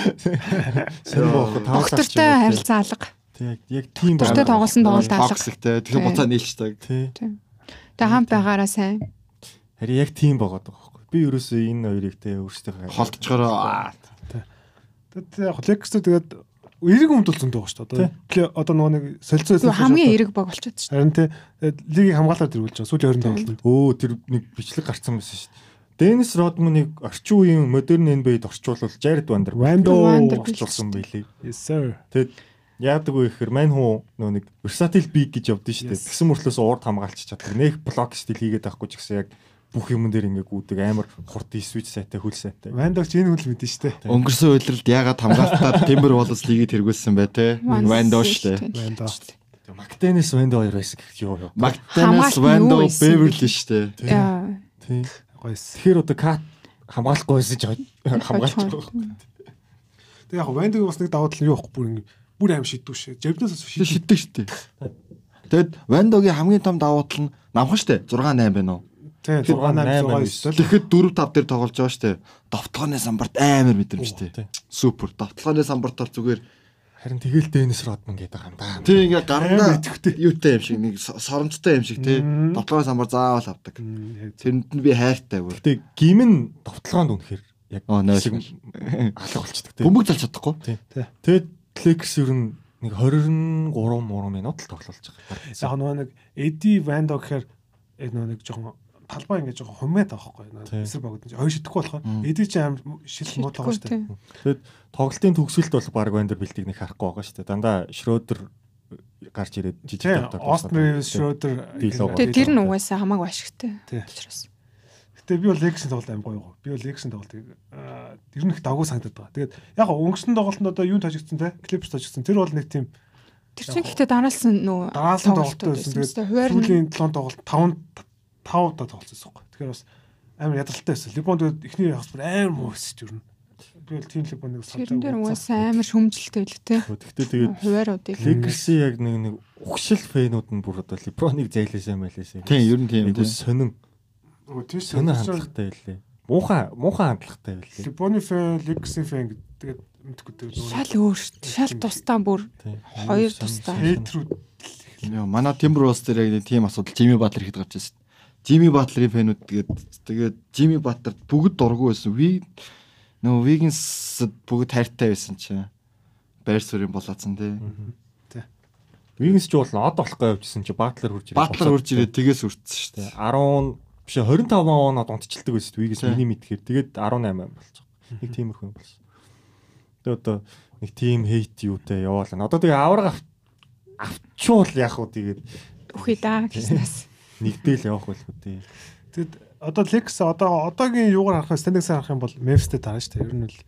сонир бохгүй таван сар ч Доктортой юм уу, те. харилцаа алга. Тэг яг яг тийм байна. тоглосон тоглолт алга. Тэгэхээр Тийм. буцаа нийлчдэг. Тий. Тэгээ хамт байгаараа сайн. Харин яг тийм байгаа байхгүй. Би ерөөсөө энэ хоёрыг те өөрсдөө Холтчгоор Тэгээ яг Lex тэгээд эрэг өмд бол зөндөө шүү дээ. Одоо одоо нөгөө нэг солилцоо Юу хамгийн эрэг баг болчиход шүү. Харин тий лигийг хамгаалаад дэрүүлж байгаа. Сүүлийн 20 тоглолтод. Өө тэр нэг бичлэг гарцсан байсан шүү дээ. Денис Родманыг орчин үеийн модерн NBA-д орчуулвал Jared Vander- орчуулсан байлээ. Yes sir. Тэгэд яадаг вэ гэхээр мань хуу нөө нэг versatile big гэж явдсан шүү дээ. Тэгсэн мөртлөөс урд хамгаалч чаддаг. Нэг блок стил хийгээд байхгүй ч гэсэн яг бүх юм дээр ингээ гүдэг амар хурд switch сайтай хөл сайтай. Вандогч энэ хөл мэдэн штэ. өнгөрсөн үйлрэлд ягаад хамгаалтаар Timber Wallace лигийг тэргүүлсэн бай те. Вандо штэ. Вандо. Мактенис Вендо хоёр байсан гэх Хамгаалт нь юу Вандо Beverly штэ. Тий. Гойс. Тэгэхээр одоо кат хамгаалахгүй байсан ч хамгаалж байгаа. Тэг яг Вандогийн бас нэг давуу тал нь юу вэ? Бүр ингэ бүр аим шийдвэ шээ. Жавнаас шийдвэ. шиддэг штэ. Тэгэд Вандогийн хамгийн том давуу тал нь намхан штэ 6 8 байна уу? Тий 6 8 6 9. Тэгэхэд 4 5 дээр тоглож байгаа штэ. Довтлооны самбарт амар мэдрэмжтэй. Супер. Довтлооны самбарт бол зүгээр Харин тэгэл Денис Родман гэдэг юм да. тий ингээ гарна Амар идэвхтэй. юутай юм шиг нэг со- соромжтой юм шиг тий. Довтлооны самбар заавал авдаг. Тэрэнд нь би хайртай бүр. Гэтэ гимн довтлогоонд үнэхээр яг алга болчихдог тий. Бөмбөг залж чадахгүй. Тэгэд Лекс ер нь нэг 23 3 минут л тоглож байгаа. яг нөгөө нэг Эди Вандо гэхээр нэг жоохон талбай ингэ жоохон хумээд байгаа байхгүй. Эсрэг багт хоёр шидэхгүй болохоор Эди чи аим шил муутай байгаа шүү дээ. Тэгэд тоглолтын төгсөлд бол баг Вандер бэлтийг нэг харахгүй байгаа шүү дээ. Дандаа Шрёдер гарч ирээд жижиг тавтар. Остмер Шрёдер Дийлоо. Тэгээ тэр нь угаасаа хамаагүй ашигтай. Учраас. Гэтэ би бол Лексийн тоглолт аим гоё гоо. Би бол Лексийн тоглолтыг ер нь их давгүй санагдаад байгаа. Тэгээд яг өнгөрсөн тоглолтод одоо юу тажигдсан те? Клипс тажигдсан. Тэр бол нэг тийм Тэр чинь гэхдээ дараалсан нөө дараалсан тоглолт байсан. Тэгээд Тэгээд сүүлийн 7 тоглолт 5 5 удаа тоглолцсон байхгүй. Тэгэхээр бас амар ядаралтай байсан. Либон тэгээд эхний явц бүр амар муу ч ер нь. Би бол тийм Либоныг тэрэн дээр угаасаа амар шүмжэлтэй л те. Гэхдээ тэгээд Хувааруудыг. Лекси яг нэг нэг угшил фэнүүд нь бүр одоо Леброныг зайлаасаа мэлээсээ. Тийм ер нь тийм Айгу тийм. сонин Өө тийш сонин хандлагатай байлээ. Муухай муухай хандлагатай байлээ. Либоны фэн, Лексийн фэн гэдэг мэдгүй тэгээд Шал өөр. Шал тусдаа бүр. Хоёр сонин. хейтрүүд манай Timber Wallace дээр яг нэг тийм асуудал Jimmy Butler ихэд гарч ирсэн. Jimmy Butler-ийн фэнүүд тэгээд тэгээд Jimmy Butler бүгд дургу байсан. Ви нөө Wiggins бүгд хайртай байсан чинь. Bears-ийн болоодсан тий. Вигнс ч бол од болох гэж явжсэн чи Батлер хурж ирээд. Butler урж ирээд тэгээс үрдсэн шүү дээ. 10 биш 25 оноод унтчихдаг байсан Тийм. миний мэдхээр тэгээд 18 болчих. Нэг тиймэрхүү юм болсон. Тэгээд одоо нэг тим хейт юутай яваалаа. Одоо тэгээ авраг ав- авчуул яах вэ тэгээд үхий даа гэснээс. Нэгдээл явах байлгүй тий. Тэгэд одоо Лекс одоо одоогийн юугаар харах стандингсаар харах юм бол Memphis-тэй таарна шүү дээ. Ер нь бол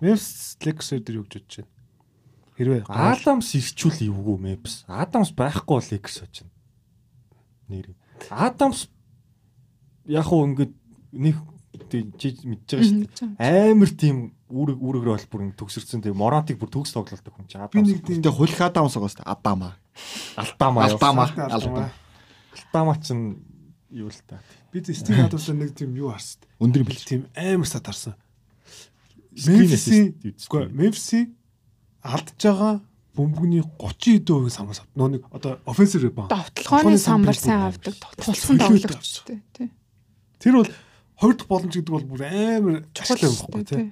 Memphis Лекс дээр юу гэж бодож байна? Хэрвээ Адамс ирчүүл эвгүй Мемфис. Адамс байхгүй бол Лекс очно. Нэр. Адамс яг уу ингээд нэг тий- чи мэдж байгаа шүү дээ. Амар тийм үүрэг үүрэгрээ бол бүр төгсөрсөн тийм моронтыг бүр төгс тоглолдог хүн чи би Адамс. нэг тийм Гэтэ хулих Адамс байгаа шүү дээ. Адама. Алтамаа Алдамаа. явсан. Алтамаа чинь юу л та. би тийм Стив Адамс нэг тийм юу харсан. Өндөр Би бэлч. тийм амар сад харсан. Assist үгүй Memphis-ийг алдж байгаа бөмбөгний 30 хэдэн хувийг самаас авт. Нөө нэг одоо offensive rebound. Довтлогооны самбар сайн авдаг. Тулсан Төлөвлөлт тоглогч авч. тий. Тэр бол хоёр дахь боломж гэдэг бол бүр амар чухал юм баггүй тий.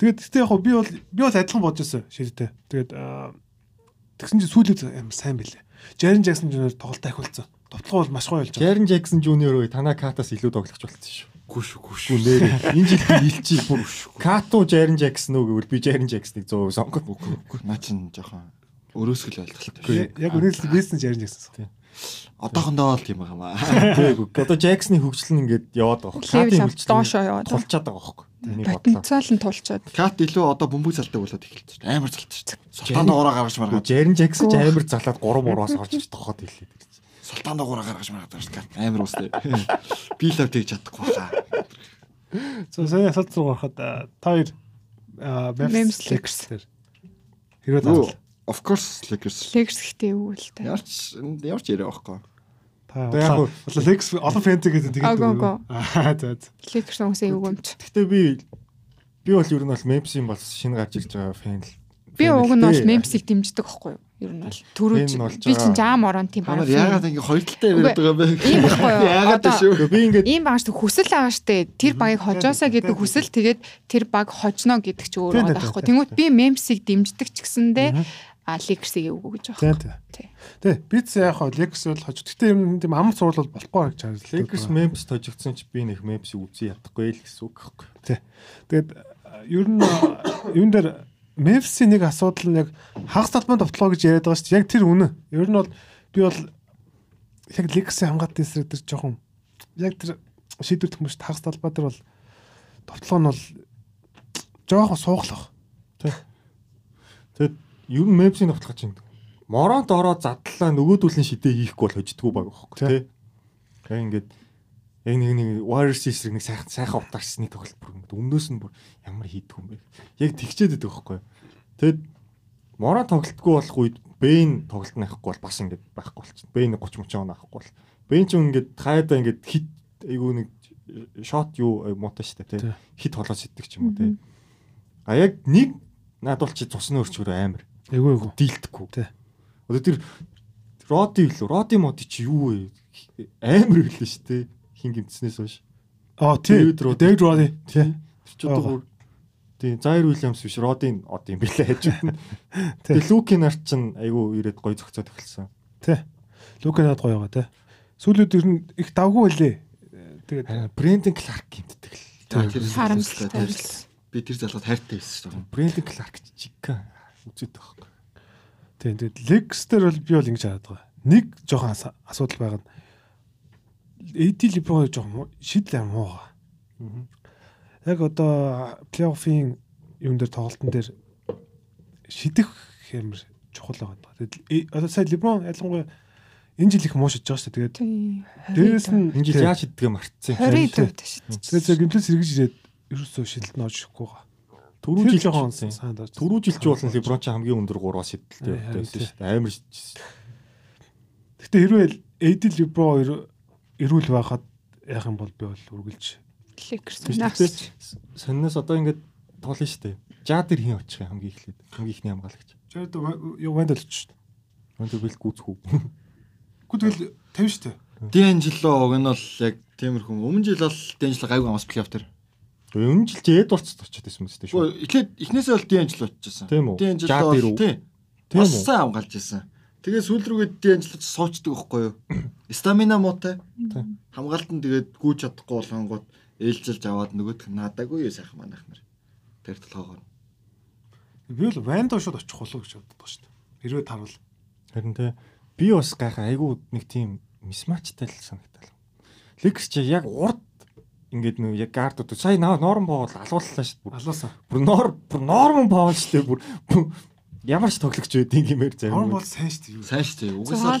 Тэгээд гэтээ яг би бол би бол адилхан бодож байсан шийдтэй. Тэгээд тэгсэн чинь сүүлээд амар сайн билээ. Jaren Jackson Jr. тоглолт ахиулсан. Довтлогоо бол маш гоё болж байгаа. Jaren Jackson Jr. өө Танакатаас илүү тоглогч болсон шүү. Гүш гүш. Нэрээ. Энэ жил би илчий бүр Като Jaren Jackson уу гэвэл би Jaren Jackson-ыг 100% сонгох. Наа чин жоохон өрөөсгөл ойлголттой. Яг үнэхээр бийсэн жарин гэсэн. Одоохондоо л тийм байгаа маа. Тэгээг. Одоо Jackson-ы хөгжил нь ингээд яваад байгаа. Level up доошоо яваад байгаа. тулчаад байгаа байхгүй. Тэний бодлоо. Потенциал нь тулчаад. Кат илүү одоо бөмбөг залдаг болоод эхэлж байна. Амар залдаг шүү. Султан дуураа гаргаж маргаад. Jaren Jackson ч амар залаад 3 муураас орж иж тохоод хэлээд ирж. Султан дуураа гаргаж маргаад байна шүү дээ. Амар уустай. Би лав тэгж чадахгүй хаа. За сая асуулт руу ороход та хоёр Lakers. дээр хэрвээ таарал Of course Lakers. Лекс гэхдээ юу л та. Ярч ярч яриа байхгүй. та яг бол Lex олон фэнтэй гэдэг тэгээд агаа. аа за за. Лекс хүмүүсээ юу юмч. Гэхдээ би би бол ер нь бол Memphis-ийн бол шинэ гарч ирж байгаа фэн л. Би уг нь бол Мемфисийг дэмждэг байхгүй юу? Ер нь бол төрөөж би чинь жаам орон тийм баг. яагаад ингэ хоёр талтай яриад байгаа бэ? Ийм байхгүй юу? Яагаад шүү? Би ингээд Ийм шүү хүсэл байгаа штэ. Тэр багийг хожоосаа гэдэг хүсэл тэгээд тэр баг хожно гэдэг ч өөр байгаа байхгүй. Тэнгүүт би Мемфисийг дэмждэг ч гэсэндээ а Лексийг өгөө гэж Тийм байгаа. тийм. Тий. Тэ биц яг хаа Lex бол хож. Гэтэ юм тийм ам бол болохгүй гэж харж байна. Lakers Memphis тожигдсон ч би нэг Memphis-ийг үзий ядахгүй л гэсэн үг гэхгүй. Тий. Тэгээд ер нь юун дээр Memphis-ийн нэг асуудал нь яг хагас талбайн товтлоо гэж яриад байгаа шүү дээ. Яг тэр үнэ. Ер нь бол би бол яг Lex-ийн хамгаалт эсрэг тэр жоохон яг тэр шийдвэр төхмөш хагас талбай дээр бол товтлоо нь бол жоохон сууглах. Тэгэд ер нь Memphis-ийн тоглох чинь Моронт ороод задлаа нөгөөдүүлэн шидээ хийхгүй бол хождгоо баг байхгүй тий. Тэгээ ингээд яг нэг нэг Warriors эсрэг нэг сайхан сайхан утаарсны тоглолт бүр өмнөөс нь бүр ямар хийдэг юм бэ. Яг тэгчээд байдаг байхгүй. Тэгэд Морон тоглолтгүй болох үед Бэйн тоглолт нахгүй бол бас ингээд байхгүй болчихно. Бэйн 30 30 он авахгүй бол. Бэйн ч ингээд хаяада ингээд хит айгу нэг шот юу муутай штэ тий. Хит холоос иддэг ч юм уу тий. А яг нэг надад бол чи цусны өрчгөр амар Эйгүү эйгүү. дийлдэхгүй. Тий. Одоо тэр Роди билүү? Роди моди чи юу вэ? Амар билээ шүү дээ. Хин гимтснээс хойш. Аа тий. David Roddy. Тий. Тэр ч одоо тий Zaire Williams биш Родин од юм билээ. Тий. Тэгээ Лукин арт чинь айгүй ирээд гой зөгцөөд эхэлсэн. Тий. Луканад гоё байгаа тий. Сүүлүүд ер нь их давгүй байлээ. Тэгээд Брэндон Кларк гимтдэг л. Харамсалтай. Би тэр залгууд хайртай байсан шүү дээ. Брэндон Кларк чиг үзээд байхгүй. тий. Тэгээд Lex дээр бол би бол ингэж хараад байгаа. Нэг жоохон асуудал байгаа нь AD LeBron жоохон шийдэл юм уу? Яг одоо плей-оффын юун дээр тоглолтын дээр шидэх хэмэр чухал байгаа. Тэгээд одоо сая LeBron ялангуяа энэ жил их муу шидэж байгаа шүү дээ. Тэгээд Тий. дээрээс нь Энэ жил яаж шийддэг мартсан юм. 20 дээд шүү дээ. Тэгээд зөв гимплэс эргэж ирээд ерөөсөө шидэлт нь очихгүй байгаа. Түрүү Тэр жил жоохон орж. Түрүү жил ч болон Леброн ч хамгийн өндөр 3-аас шидэлтэй Аа, байсан шүү дээ. Амар шидчихсэн. Гэтэ хэрвээ AD LeBron эрүүл байхад яах юм бол би бол үргэлж наас. сонноос одоо ингээд тоглоно шүү дээ. Жадэр хин очих юм хамгийн эхлээд. Хамгийн ихний хамгаалагч. Жаад юу ванд болчих шүү дээ. Өндөр бэл гүцхүү. Гэхдээ тэгэл 50 шүү дээ. Дэнжло уг нь бол яг тиймэрхүү. Өмнө жил бол Дэнжло гайгүй амс плей-офф төр. Энэ жил ч Эдвардс очоод байсан мэт шүү. Эхлээд эхнээсээ бол Дэнжло очижсэн. Тийм үү? Тий. Тийм Бас үү? сайн хамгаалж ирсэн. Тэгээ сүүл рүүгээ Дэнжло суучдаг байхгүй юу? Стамина муутай. Тийм. Хамгаалтан тэгээд гүйж чадахгүй болгонгууд ээлжилж аваад нөгөөх нь наадаагүй юу сайхан манайх нар. Тэр толгоогоор. Би бол ванд шууд очих болов гэж боддог шүү дээ. Хэрвээ тарвал. Харин те би бас гайхаа айгүй нэг тийм мисмачтай л санагдал. Лекс чи яг урд ингээд нөө яг гардууд сая наа норм боол алууллаа шүү дээ. Алуусаа. Бүр нор бүр норман боол шүү дээ. Бүр ямар ч тоглогч байдгийг гэмээр зарим. Орн бол сайн шүү дээ. Сайн шүү дээ. Угсаа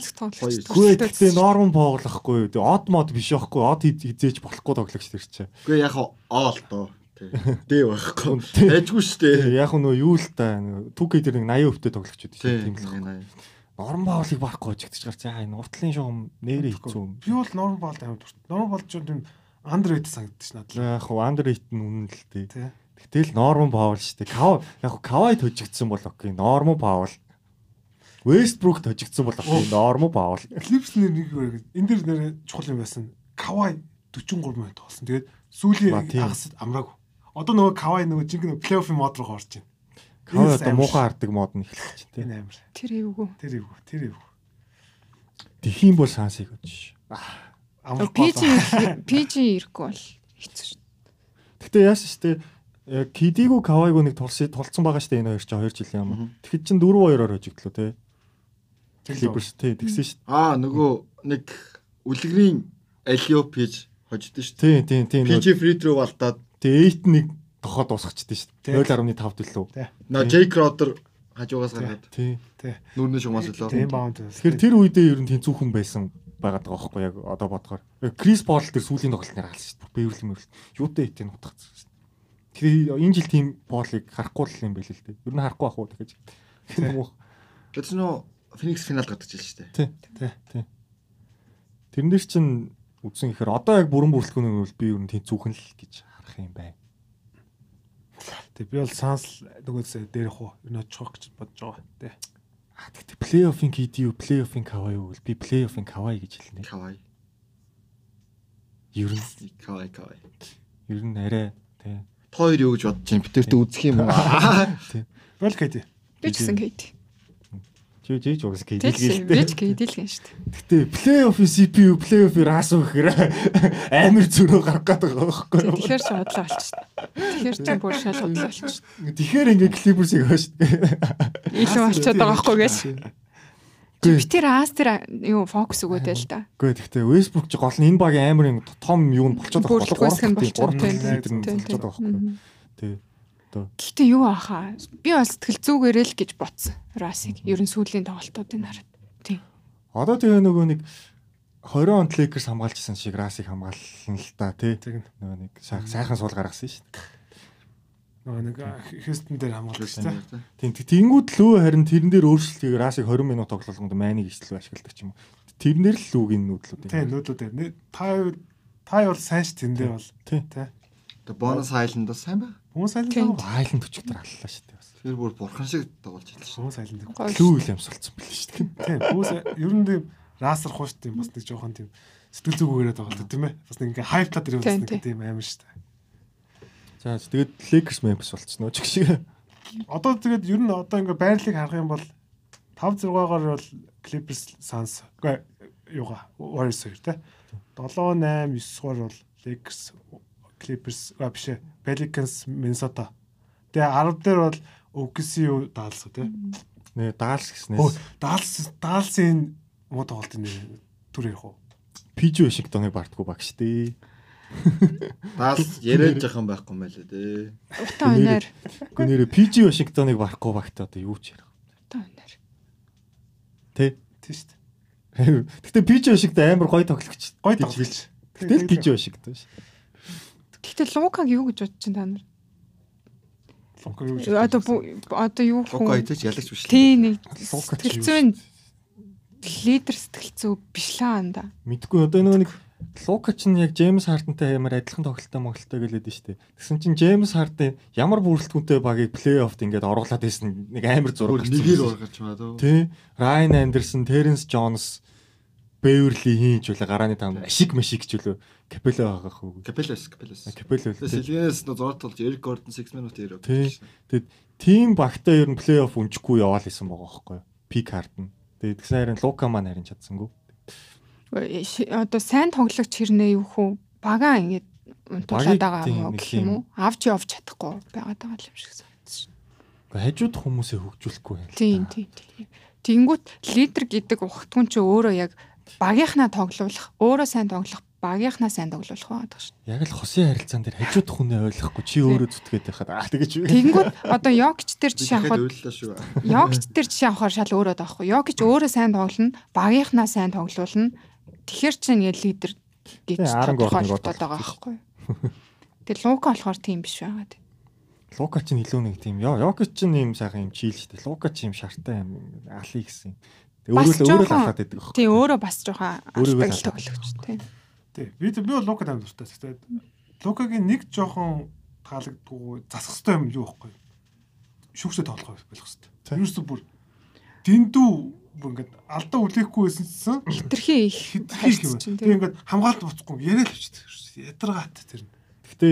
гэхдээ норм боолохгүй. Тэгээ од мод биш байхгүй. Од хизээж болохгүй тоглогч тэр чинь. Үгүй яг оол доо. Дээ байхгүй. Тий. Хайжгүй шүү дээ. Яг нөө юу л та 2K дээр нэг 80 өвтэй тоглогч байдаг Тий. тийм л. Норм боолыг барахгүй жигдэж гарч яа энэ уртлын шугам нэрээ хэцүү. Би бол норм болд амар дурт. Норм болд ч юм андеррейт санагдчих надад. Яг хуу андеррейт нь үнэн л дээ. Тий. Гэтэл норман паул шүү дээ. Кава яг кавай төжигдсэн бол окей. Норман паул. Вестбрук төжигдсэн бол окей. Норман паул. Клипс нэр нэг өөр энэ дэр нэр чухал юм байсан. Кавай 43 минут тоглосон. Тэгээд сүүлийн тийм. хагас амраагүй. Одоо нөгөө Кавай нөгөө жинхэнэ плей-оффын мод руу орж байна. Кавай одоо амар муухай хардаг мод нь эхэлж байна тий. Энэ амар. Тэр эвгүй. Тэр эвгүй. Тэр эвгүй. Тэхийн бол сансыг гэж. амархгүй PG PG ирэхгүй бол хэцүү шүү. Гэтэ яасан штэ яг Кидигу Кавайгу нэг тулсан тулцсан байгаа штэ энэ хоёр ч 2 жилийн юм. Тэгэхэд чин 4-2-оор хожигдлоо те. Clippers тий тэгсэн штэ. Аа нөгөө нэг үлгэрийн Алиоп хийж хождсон шүү Тий тий тий. дээ. PG free throw балтаад Тэгээ 8 нэг тохоод дуусчихдээ штэ. Тий. 0.5 төлөө. нөө Jake Crowder хажуугаас гаргаад Тий. нүрнэ шугамаас лөө. тийм баунд Тэгэхээр тэр үедээ ер нь тийм зүхэн байсан байгаад байгаа байхгүй яг одоо бодохоор. Крис Пол тэр сүүлийн тоглолтнаар алсан шүү дээ. Бэвэрлэн мөрөл. Юутай шүү дээ. Тэгэхээр энэ жил тийм Полыг харахгүй л юм байл л дээ. Ер нь харахгүй ах уу үү? Гэтэл нөө Phoenix финал гардаг жил шүү дээ. Тий. Тий. Тий. Тэрнэр чин үдсэн гэхээр одоо яг бүрэн бүрэлдэхүүнийг бол би ер нь тийм зүхэн л гэж харах юм байна. Тэг би бол санс нөгөөс дээрх уу энэ очих гэж бодож байгаа. Тэ. А тэгтээ плей-оффын KD юу, плей-оффын Kawhi юу би плей-оффын Kawhi гэж хэлнэ. Кавай. Ер нь Кавай кавай. ер нь арай тий. Хоёр юу гэж бодож юм? Битэртээ үзэх юм уу? Бол KD. Би ч гэсэн KD. Чи жиж угс KD Би л ч гэлтэй. би ч KD л дээ. Гэтэ плей-оффын CPU, плей-оффын RAS гэхээр амар зөрөө гарах гэдэг байхгүй юу? Тэгэхээр ч бодлоо болчихсон. Тэгэхээр ч бүр шал бодлоо болчихсон. Тэгэхээр ингээ Clippers-ийг хөөш. Илүү болчиход байгаа байхгүй гэж. Аас тэр юу фокус өгөөдэй л да. Гүй тэгтээ Westbrook ч гол нь энэ багийн амар юм том юу нь болчиход байгаа байна. дахь Тийм, лидер нь тийм, болчиход байгаа байхгүй. Тий. Гэхдээ юу аахаа? Би бол сэтгэл зүгээрээ л гэж бодсон. Расыг ер нь сүүлийн тоглолтуудыг хараад. Тийм. Одоо тэгээ нөгөө нэг 20 онд Lakers хамгаалжсэн шиг RAS-ыг хамгаалсан л та тий. Нөгөө нэг сайх- сайхан суул гаргасан шүү дээ. Нөгөө нэг Хьюстон дээр хамгаалдаг шүү дээ. Тийм тэгэнгүүт лөө харин тэрэн дээр өөрчлөлтийг RAS-ыг 20 минут тоглолгонд майныг ижлүү ашигладаг ч юм уу. Тэрнэр л лүүгийн нүүдлүүд юм. Тийм нүүдүүд дээр. Та та бол сайн ш тэндээ бол. Тий. Тэ. Тэгээ бонус хайланд бас сайн байна. Тийм. л Айлын төчгтөр аллаа шүү дээ. бас. Тэр бүр бурхан шиг тоглож хэлсэн шүү. л. Гоё. Лүү Уильямс болсон байл шүү дээ. Тийм хүмүүс ер нь тийм расар хуушт тийм бас нэг жоохон тийм сэтгэл зүгээрээ байгаа л тийм ээ. Бас нэг ингээ хайплаад ирэх бас Тийм, нэг тийм. тийм амар шүү дээ. За тэгээд Lakers Memphis болцсон уу? Ч гэх шиг. Одоо тэгээд ер нь одоо ингээ байрлалыг харах юм бол 5 6-аар бол Clippers Suns үгүй юугаа Warriors хоёр те. 7 8 9 дугаар бол Lakers Clippers а биш Pelicans Minnesota. Тэгээ 10 дээр бол OKC юу даалсаа те. Нэ Dallas Өө гэснээс Dallas Dallas-ийн муу тоглолтын нэр түр ярих уу PG Washington-ыг бартгүй баг штэ. Даалс яриад жахан байхгүй юм байлаа дээ. Утаа өнөр. Нэрээ PG Washington-ыг барахгүй багт одоо юу ч ярих. Утаа өнөр. Тэ. тийм шүү дээ Гэтэ PG Washington амар гоё тоглогч. тоглолт хэлж. Гэтэл PG Washington ш. Гэхдээ Лукаг юу гэж бодож чинь та нар? Лука юу гэж Одоо бу- одоо юу Лука идэж ялагч биш. Тийм нэг сэтгэл зүйн лидер сэтгэл зүй биш лаа анда. Мэдгүй одоо нэг Лука ч нь яг Джеймс Хартентай амар адилхан тоглолттой моголтой гэлээд нь штэ. Тэгсэн чинь Джеймс Хартен ямар бүрэлдэхүүнтэй багийг плей-оффт ингээд оруулаад байсан нэг амар зураг нэгээр ургаж байгаа дөө. Тий. Райан Андерсон, Теренс Джонс, Бэверли хийж үлээ гарааны таамд ашиг машиг ч үлээ Капело байгаа хөө. Капело Тэгээ үлээ. Сэлгэнээс нөө зураг толж Эрик Гордон 6 минут. Тий. Тэгэд тим багтаа ер нь плей-офф унжихгүй яваал исэн байгаа байхгүй юу? Пик хартна. Тэгээд тэгсэн харин Лука маань харин чадсангүй. Одоо сайн тоглогч хэрнээ юу хөө багаа ингэж унтуулаад байгаа юм гэх юм уу? Авч явж чадахгүй байгаад байгаа юм шиг санагдсан. Гэхдээ хажууд хүмүүсээ хөгжүүлэхгүй юм. Тийм тийм тийм. Тэнгүүт лидер гэдэг ухтгүн чи өөрөө яг багийнхнаа тоглуулах, өөрөө сайн тоглох, багийнхнаа сайн тоглуулах байдаг шүү. Яг л хосын харилцаан дээр хажууд хүнээ ойлгохгүй чи өөрөө зүтгээд байхад аа тэгэж үү. Тэнгүүт одоо Йокич дээр жишээ авахад. Йокич дээр жишээ авахаар шал өөрөө таахгүй. Йокич өөрөө сайн тоглоно, багийнхнаа сайн тоглуулна. Тэгэхэр чинь яг лидер гэж боддог байгаа байхгүй. Тэгээ Лука болохоор тийм биш байгаад. Лука ч илүү нэг тийм ёо Йокич ч юм сайхан юм чийл штэ. Лука ч юм шартай юм алий гэсэн. Өөрөө л өөрөө л алаад байдаг. байхгүй. Тийм өөрөө бас жоохон Өөрийгөө албан л тоглогч тийм. Тий. Би би бол Лука тань дуртай. Тэгээд Лукагийн нэг жоохон таалагдгүй засах хэвээр юм юу байхгүй. Шүүгсээ тоглох байх хэвээр. Юусе бүр дэндүү бүр ингээд алдаа үлээхгүй байсан чинь Хитрхи их хитрхи юм. Тэгээ ингээд хамгаалт боцохгүй яриад авчдаг. Ядаргаат тэр. нь. Гэтэ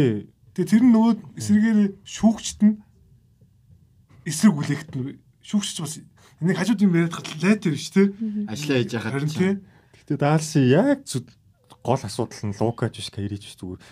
Тэгээ тэр нь нөгөө эсрэгээр шүүгчт нь эсрэг үлэхт нь шүүгч бас энийг хажууд юм яриад хат лайтер биш те. Ажлаа хийж яхад Харин тий. Гэтэ даалси яг гол асуудал нь Лукаж биш Кайрич биш зүгээр.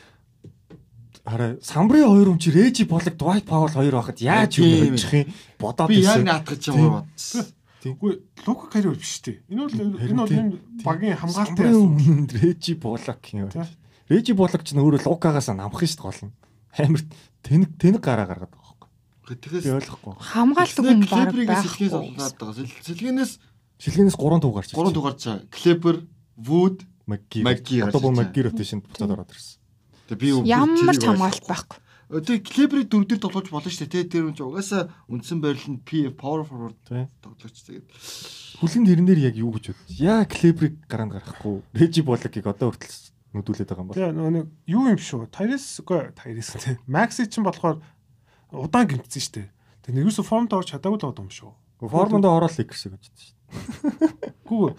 Хараа самбарын хоёр юм чи Режи болог Dwight Powell хоёр байхад яаж юм хийчих юм бодоод би яг байсан. наатгаж юм бодсон. Үгүй Лука Кари бол биш те. Энэ бол энэ бол тийм. энэ багийн хамгаалалтын өмнө Режи болог юм. Тий. Режи болог ч нөөрэ Лукагаас намх шүү дээ гол нь. Амар тэнэг тэнэг гараа гаргаад байгаа байхгүй. Би Тэгэхээс ойлгохгүй. Хамгаалдаг хүн баг сэлгээс олоод байгаа. Сэл- Сэлгэнээс Шилгэнээс 3 туг гарч 3 дугаар цаа. Клебер, Wood Магги. Магги Одоо гарч Магги ротейшнд буцаад ороод ирсэн. тэгээ би юу- Ямар ч хамгаалт байхгүй. Тэгээ клебрийг дөрөв дээр тоглож болно шүү дээ. Тэр үн чи угаасаа үндсэн байрлал нь P power forward тоглож тэгээд Хүлийн тэрнэр яг юу гэж бод. Яа Клебриг гараанд гарахгүй. Режи Болагийг одоо хүртэл нүдүүлээд байгаа юм бол. Тэгээ нөгөө нэг юу юм шүү. Тайрис үгүй Тайрис те. Макси чинь болохоор удаан гимтсэн шүү дээ. Тэгээ нэгөөсө формд орж чадаагүй л байгаа юм шүү. Формонд ороод Лейкерс гэж бодсон шүү Гүү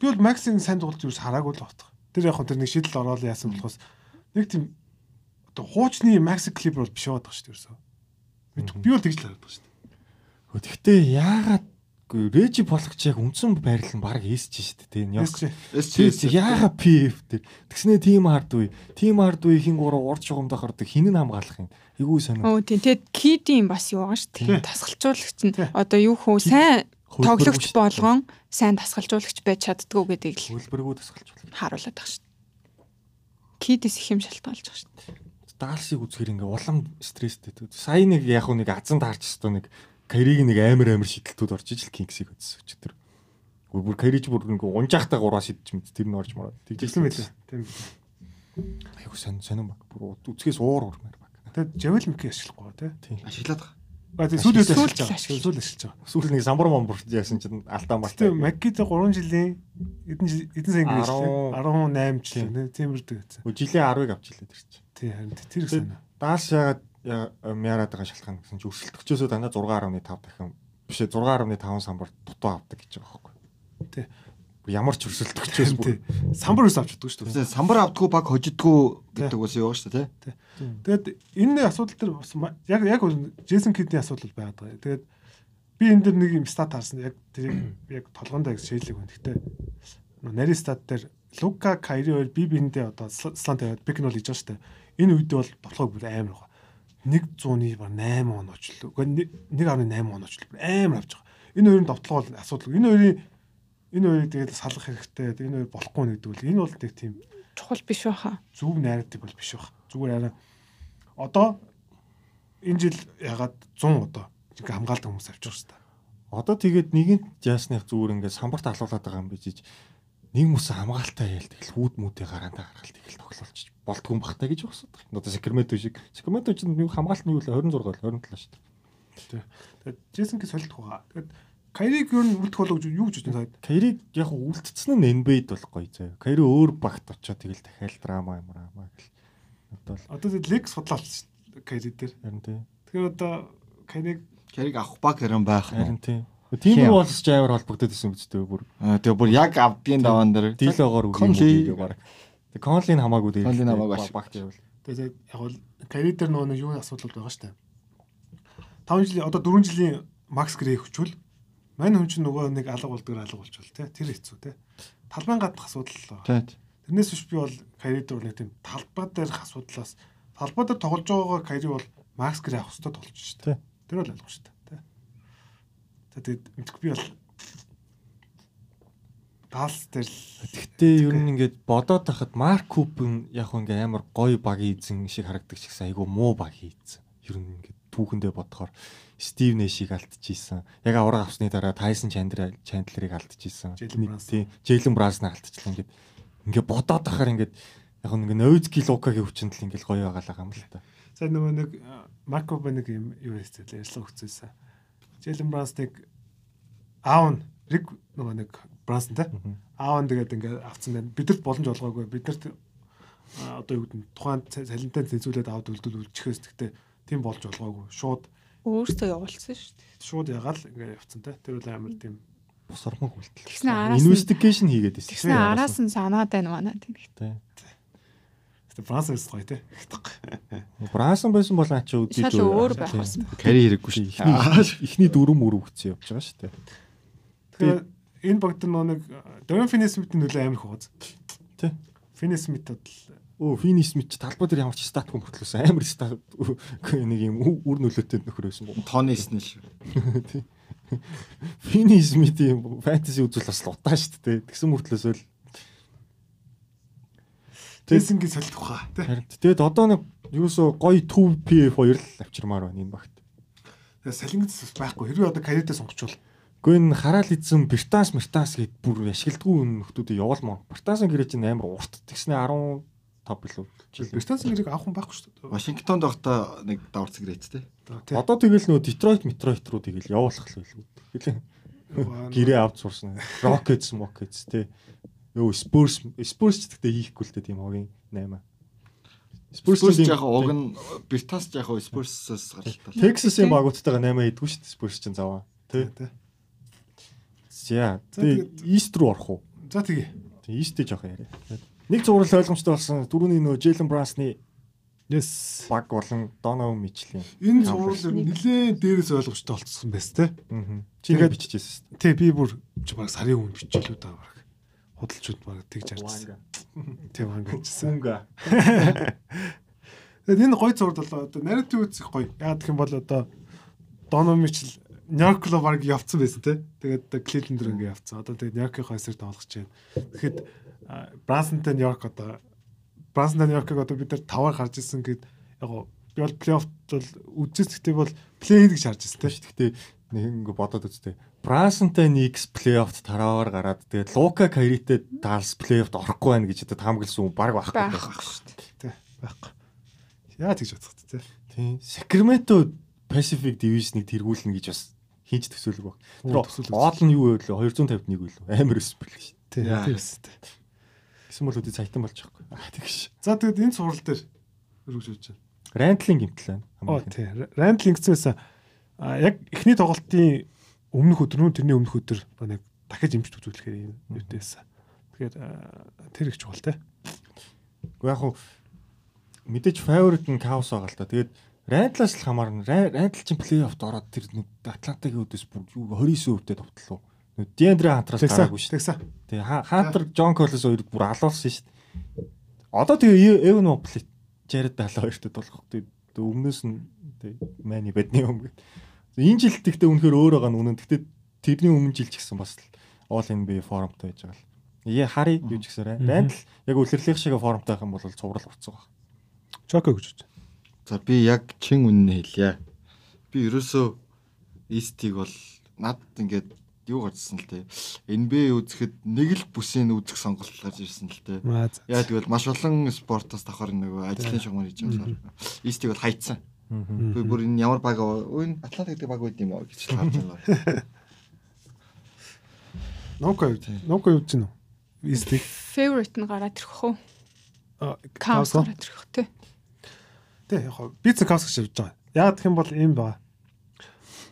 би бол Максийн сайн тоглож юус хараагүй л байна. Тэр яг хөө тэр нэг шийдэл ороод яасан болохоос нэг тийм одоо хуучны Макси клип бол биш байгаа шүү дээ ерөөсөө. Мэдгүй би бол тэгж л хараад байгаа шүү дээ. дээ. Гэхдээ яагаад Режи Болагч яг үндсэн байрлал нь баг эсэж шүү дээ. Тийм яг. Эсч Тийм яагаад PF дээр. Тэгснээ тим хардгүй. Тим хардгүй хин гурав урд шугамдаа хардаг хин нь хамгаалах юм. Айгуу сонир. Өө тийм тэгээд кидийн бас юу байгаа шүү дээ. Тасгалжуулагч нь одоо юу хөө сайн Хөлбөргүй тоглогч болгон сайн тасгалжуулагч байж чаддгүй гэдгийг л Хөлбөргөө тасгалж байна. харуулдаг шүү дээ. Кидээс их юм шалтгаалж байгаа шүү дээ. Даалсыг үзэхэр ингээ улам стресстэй. Сая нэг яг нэг азан таарч өстөө нэг Кариг нэг амар амар шидэлтүүд орж ижил Кингсийг өдсөн өчтөр. Бүр Кариж бүр ингээ унжаахтай гураа шидэж мэд тэр нь орж мараа. Тэгсэн мэлээ. Тийм. Айгу сон сонирн баг. Бүр үцгээс уур урмаар баг. Тэгээд Жавел Мики ашиглахгүй те. Тийм. ашиглаад байгаа. А тийм сүүлд Сүүлд ашиглаж байгаа. Сүүлд ашиглаж байгаа. Сүүл нэг самбар момбор яасан чинь алдаан баг. Гэтэ Маккид 3 жилийн эдэн эдэн гэрэл Арван- 18 жил нэ тиймэрдэг гэсэн. Жилийн 10-ыг авч илээд ирчих. Тий харин тэр санаа. Даалш ягаад мяарад байгаа шалтгаан гэсэн чинь өрсөлдөгчөөсөө дандаа 6.5 дахин биш ээ 6.5 самбар дутуу авдаг гэж байгаа байхгүй. Тий. Ямар ч өрсөлдөгчөөс бүр Самбар ус авч чаддаг шүү дээ. Самбар авдггүй баг хожидггүй гэдэг бас юу шүү дээ тий. Тэгээд энэ асуудал төр бас яг яг Джейсон Кидний асуудал байгаад байгаа. Тэгээд би энэ дэр нэг юм стат харсан. Яг тэр яг толгоондоо яг шийдлэг байна. Гэтэ нарийн стат дээр Лука Кайри хоёр би биендээ одоо слант яваад пик нь бол хийж байгаа шүү дээ. Энэ үед бол тоглоог бүр амар байгаа. 100-ны баг 8 он очлоо. Гэхдээ 1.8 он очлоо. Бүр амар авч байгаа. Энэ хоёрын довтлого бол асуудал. Энэ хоёрын энэ хоёрыг тэгээд салах хэрэгтэй. Энэ хоёр болохгүй нэгдэг бол энэ бол нэг тийм Чухал биш байхаа. зөв нарратив бол биш баг. Зүгээр арай одоо энэ жил ягаад 100 одоо ингээ хамгаалдаг хүмүүс авчих шүү дээ. одоо тэгээд нэгэнт яасных зүгээр ингээд самбарт алуулаад байгаа юм бижиж нэг мөс хамгаалтай ял тэгэл хүүд мүүтэй гараандаа гаргалт тэгэл тоглолч болтгүй бахтай гэж багсаад байна. Одоо Сакрамento шиг. Сакрамento ч нэг хамгаалт нь юу л 26 л 27 шүү дээ. Тэгээд Джейсон Кис солилдох байгаа. Тэгээд Кайриг юу нь үлдэх болов гэж юу гэж бодсон таад. Кайриг яг үлдсэн нь NBA-д бол гоё заяа. Кайри өөр багт очоод тэгэл дахиад драма юм аа гэл. Одоо л Одоо Лекс бодлоолч Кайри дээр. харин тий. Тэгэхээр одоо Кайриг Кэриг авах баг хэрэн байх Харин тий. Хяа. болс ч амар холбогдоод исэн биз дээ бүр. Аа, Тэгээ бүр яг авдгийн даваан дээр Дилогоор Conley- үгүй баг. Тэг Конлин хамаагүй дээ. Conley хамаагүй багт явал. тэгээд яг бол Кайри дээр нөгөө нэг юу асуудал байгаа дээ. 5 жилийн одоо 4 жилийн Макс Грей хүчвэл мань хүн чинь нөгөө нэг алга болдгоор алга болчихвол те тэр хэцүү те. Талбайн гадах асуудал тий. Тэрнээс биш би бол Кайри дээр нэг тийм талбай дээрх асуудлаас талбай дээр тоглож байгаа Кайри бол Макс Грей авах хэрэгтэй тоглож шүү Тий. дээ. Тэр бол ойлгох шүү дээ. Тий. За тэгээд мэдгүй би бол Далс дээр л Гэхдээ ер нь ингээд бодоод тахад Марк Купен яг хөө ингээ амар гоё баг хийзэн шиг харагдаг ч гэсэн айгүй муу баг хийзэн. Ер нь ингээд түүхэндээ бодохоор Стив Нэшийг алдчихсан. Яг авраг авсны дараа Тайсон Чандлерыг алдчихсан. Jalen Brunson. Тий. Джейлен Брасныг алдчихлаа ингээд ингээ бодоод тахаар ингээд яг ингээ Ноицки Лукагийн хүчинд л ингээ гоё байгаа юм л та. За нөгөө нэг Марко нэг юм юу хийсэн ярьслаа өгцөөсөн. Джейлен Брансныг аав Рик нөгөө нэг Брансон те. Аав тэгээд ингээ авцсан байна. Бидэрт боломж олгоогүй. Бидэрт одоо юу гэдэг нь тухайн салентаа зэнзүүлээд аваад үлдэл үлчихээс гэхдээ тийм болж олгоогүй. Шууд Өөртөө явуулсан шүү дээ. шууд ягаал ингээ явцсан те. Тэр бол амар тийм Бус ормог үлдэл. Тэгснэ араас Investigation хийгээд ирсэн. Тэгснэ араас нь санаад байна манай тийм. Тий. Гэтэ Франц байсан гоё те. Брансон байсан бол ачаа үдээд Шал өөр байх байсан. Карьер хэрэггүй. Ихний ихний дөрөв мөр өгцөн явж байгаа шүү дээ. Тэгэхээр энэ багт нөө нэг Дорин Финисмитийн нөлөө амар их хооз. Тий. Финисмит бол Өө Финис мэд ч талбай дээр ямар ч стат хүмүүтлөөсөн амар стат нэг юм үр нөлөөтэй нөхөр байсан боо. Тони Снэл шүү. Финис мэд юм фэнтези үзүүл бас лутаа шүү дээ. Тэгсэн мөртлөөс л Тэсингийн солих ухаа те. харин тэгээд одоо нэг юусоо гоё 2PF2 л авчирмаар байна энэ багт. Тэгээ салингц байхгүй. Хэрвээ одоо карьердээ сонгочвол Гэхдээ энэ хараал эзэн Бертас Мертас гэд бүр ашигладгүй нөхдүүдийг явуулмаа. Бертасын гэрээ чинь амар урт тэгснэ 15 билүү. Бертансын гэрийг авах хүн байхгүй шүү дээ. Вашингтонд байхдаа нэг даварцэг гэрээтэй. Тий. Одоо тэгэл нөө Детройт, Метройт руу тэгэл явуулах л байлгүй. Тэгэл гэрээ авч сурсан. Rockets, Rockets тий. Йоо Spurs, Spurs ч гэхдээ хийхгүй л дээ тийм хогийн 8. Спурс ч яг уг нь Бертас ч яг Спурсээс гаралтай. Texas-ийн багуудтайгаа 8 идэггүй шүү дээ Spurs чинь заваа. Тий. За За, тэгээ East руу орох уу? За тэгээ. Тэгээ East-тэй жоох яриа. Нэг зурвал ойлгомжтой болсон. Дөрөвний нөө Jalen Brunson-ы Yes. баг болон Donovan Mitchell-ийн. Энэ зурвал нэлээд дээрээс ойлгомжтой болцсон байс те. Аа. Чи нэг биччихсэн шүү Тий би бүр баг сарын өмнө бичээлүү даа баг. Худалчууд баг тэгж харчихсан. Тийм баг бичсэн. Тэгээд энэ гой болоо одоо нарратив үзэх гоё. Гэх юм бол одоо Доно Мичл Нью-Йорк руу баг явцсан байсан те. Тэгээд Кливленд руу ингээ явцсан. Одоо тэгээд Нью-Йоркийн хойсоор тоглож байна. Тэгэхэд Брансонтэй Нью-Йорк одоо Брансонтэй Нью-Йоркийг одоо бид нар таваар гарч ирсэн гэд яг гоо би бол плей-офф бол үзээс гэхдээ бол плей-ин гэж харж ирсэн. Тэ гэхдээ нэг ингээ бодоод үзтээ. Брансонтай Никс плей-оффт тараавар гараад тэгээд Лука Кайритэй Далс плей-оффт орохгүй байна гэж одоо таамагласан хүн баг байхгүй. байхгүй шүү дээ. Тэ байхгүй. Яа тэгж бодох те. Тийм. Сакраменто Pacific Division-ыг тэргүүлнэ гэж бас хийж төсөөлөг баг. Тэр оол нь юу вэ? 251 үү? Амар өс бэл шүү. Тэ Яа. тийм үстэй. Гэсэн бол болж байгаа байхгүй. Аа тэгш. За тэгээд энэ сурал дээр өргөж өгч байна. Рэнтлинг гимтэл байна. Оо тий. Ранд линкцээс а яг эхний тоглолтын өмнөх өдөр нь тэрний өмнөх өдөр нэг дахиж имжт үзүүлэхээр юм юутэйсэн. Тэгэхээр тэр их чухал те. Уу яг хуу мэдээж favorite нь Chaos байгаа л та. Тэгээд Рэнтлаас л хамаарна. Рэнтл чинь плей-оффт ороод тэр нэг Атлантагийн өдөөс бүр юу 29%-тэй товтлоо. Нэг Дендре Хантраас гараагүй шүү. Тэгсэн. Тэгээ Хантер Джон Коллс хоёрыг бүр алуулсан шүү. Одоо тэгээ Эвен Моплит Jared Allen хоёртой болох. Тэгээ өмнөөс нь тэгээ Мани бедний юм гээд. Энэ жил тэгтээ үнэхээр өөр байгаа нь үнэн. Тэгтээ тэрний өмнө жил ч гэсэн бас л All NBA форумтай байж байгаа л. Яа хари юу ч гэсэн Рэнтл яг үлрэрлэх шиг форумтай байх юм бол цуврал урцсан баг. Чоко гэж үү. За би яг чин үнэн хэлье. Би ерөөсөө Истиг бол над ингээд юу гарчсан л те. NBA үзэхэд нэг л бүсийн үзэх сонголт гарч ирсэн л те. Яа тэгвэл маш олон спортоос давхар нөгөө ажлын шугамар хийж байгаа. Истиг бол хайцсан. Би бүр энэ ямар баг энэ Атлант гэдэг баг байд юм аа гэж харж байгаа. Ноко юу? Ноко юу чинь үү? Истик. Favorite нь гараад ирэх үү? А, Chaos Chaos. гараад ирэх тий. Тэ яг хоо бицэн каос гэж явж байгаа. Яг гэх юм бол ийм байгаа.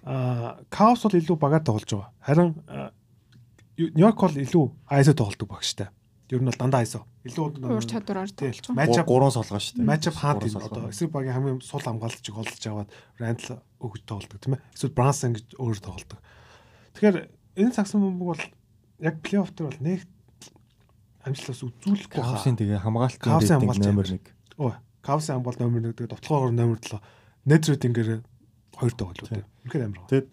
Аа каос бол илүү багаар тоглож байгаа. Харин Нью-Йорк бол илүү айсо тоглодог багштай. Ер нь бол дандаа айсо. Илүү Уур чадвараар тоглож байгаа. Матчап Гурван солгоо шүү дээ. матчап хаант Гурван юм одоо эсрэг багийн хамгийн сул хамгаалагчийг олж аваад Рандл өгж тоглодог тийм ээ. Эсвэл Брансон гэж өөр тоглодог. Тэгэхээр энэ цагсан бөмбөг бол яг плей-офф дээр бол нэг амжилтаас үзүүлэхгүй Кавсын тэгээ хамгаалтын хамгаалт номер ямар. 1. Өө, Кавсын хамгаалт номер 1 тэгээд довтлогоор номер 7. Net rating-ээр 2 тоглолт үү. Үнэхээр амар. Тэгэд